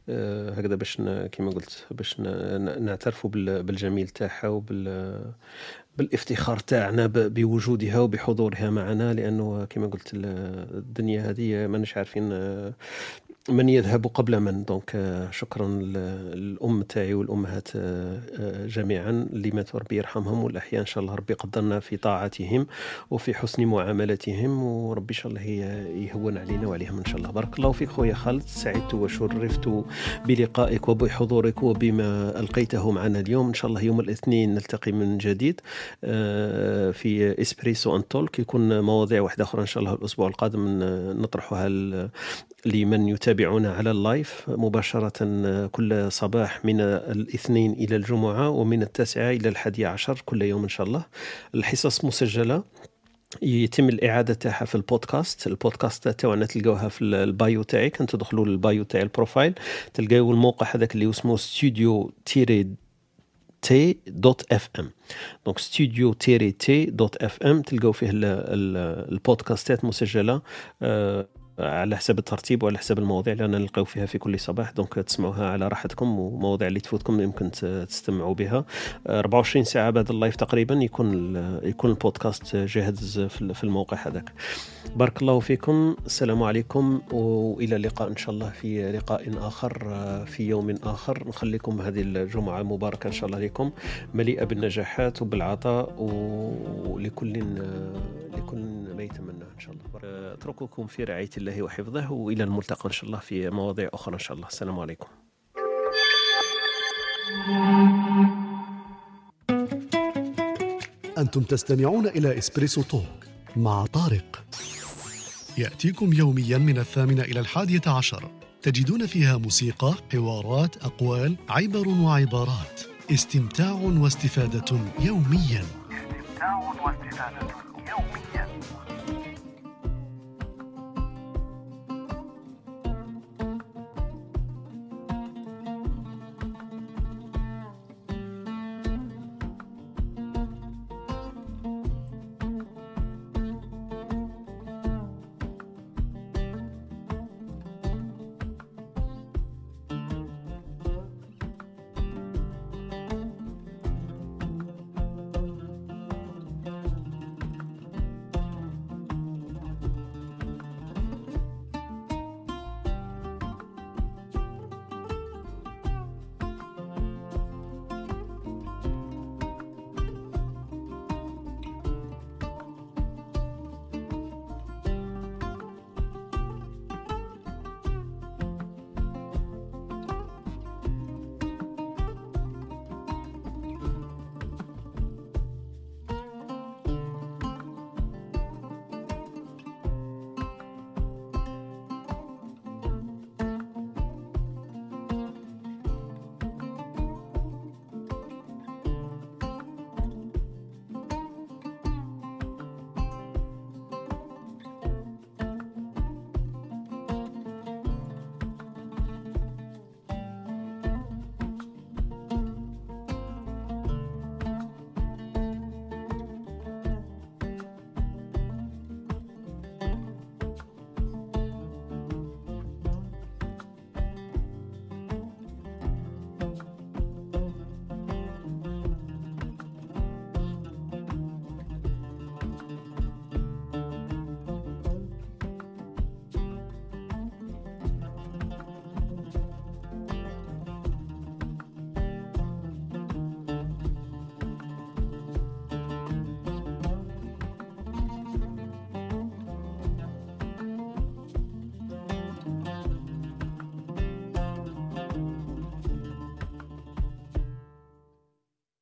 آه، هكذا باش كما قلت باش نعترفوا بال- بالجميل تاعها وبال بالافتخار تاعنا بوجودها وبحضورها معنا لأنه كما قلت ال- الدنيا هذه ماناش عارفين آه، من يذهب قبل من. دونك آه، شكرا للأم تاعي والأمهات آه، آه، جميعا اللي ماتوا ربي يرحمهم والأحياء إن شاء الله ربي يقدرنا في طاعتهم وفي حسن معاملتهم وربي إن شاء الله يهون علينا وعليهم إن شاء الله. بارك الله فيك خويا خالد سعدت وشرفت بلقائك وبحضورك وبما ألقيته معنا اليوم. إن شاء الله يوم الاثنين نلتقي من جديد في Espresso and Talk. يكون مواضيع واحدة أخرى إن شاء الله الأسبوع القادم نطرحها لمن يتابعونا على ال live مباشرة آه، كل صباح من الاثنين إلى الجمعة ومن التاسعة إلى الحادية عشر كل يوم إن شاء الله. الحصص مسجلة. يتم الإعادة تاعها في البودكاست. البودكاست تاعنا تلقاوها في ال bio تاعي. كان تدخلوا لل bio تاع ال profile. تلقاو الموقع هذاك اللي اسمه studio tiret T dot FM donc studio tiret T dot FM تلقاو فيه ال- ال- البودكاستات مسجلة. آه، على حسب الترتيب وعلى حسب المواضيع اللي نلقاو فيها في كل صباح. donc تسمعوها على راحتكم ومواضيع اللي تفوتكم يمكن تستمعوا بها. آه، 24 ساعة بعد ال live تقريبا يكون يكون البودكاست جاهز في ال- في الموقع هذاك. بارك الله فيكم. السلام عليكم وإلى اللقاء إن شاء الله في لقاء آخر آه، في يوم آخر. نخليكم هذه الجمعة مباركة إن شاء الله عليكم. مليئة بالنجاحات وبالعطاء ولكل آه، لكل ما يتمناه إن شاء الله. آه، أترككم في رعاية الله. وحفظه وإلى الملتقى إن شاء الله في مواضيع أخرى إن شاء الله. السلام عليكم. أنتم تستمعون إلى إسبريسو توك مع طارق. يأتيكم يوميا من الثامنة إلى الحادية عشر. تجدون فيها موسيقى حوارات أقوال عبر وعبارات. استمتاع واستفادة يوميا. استمتاع واستفادة يوميا.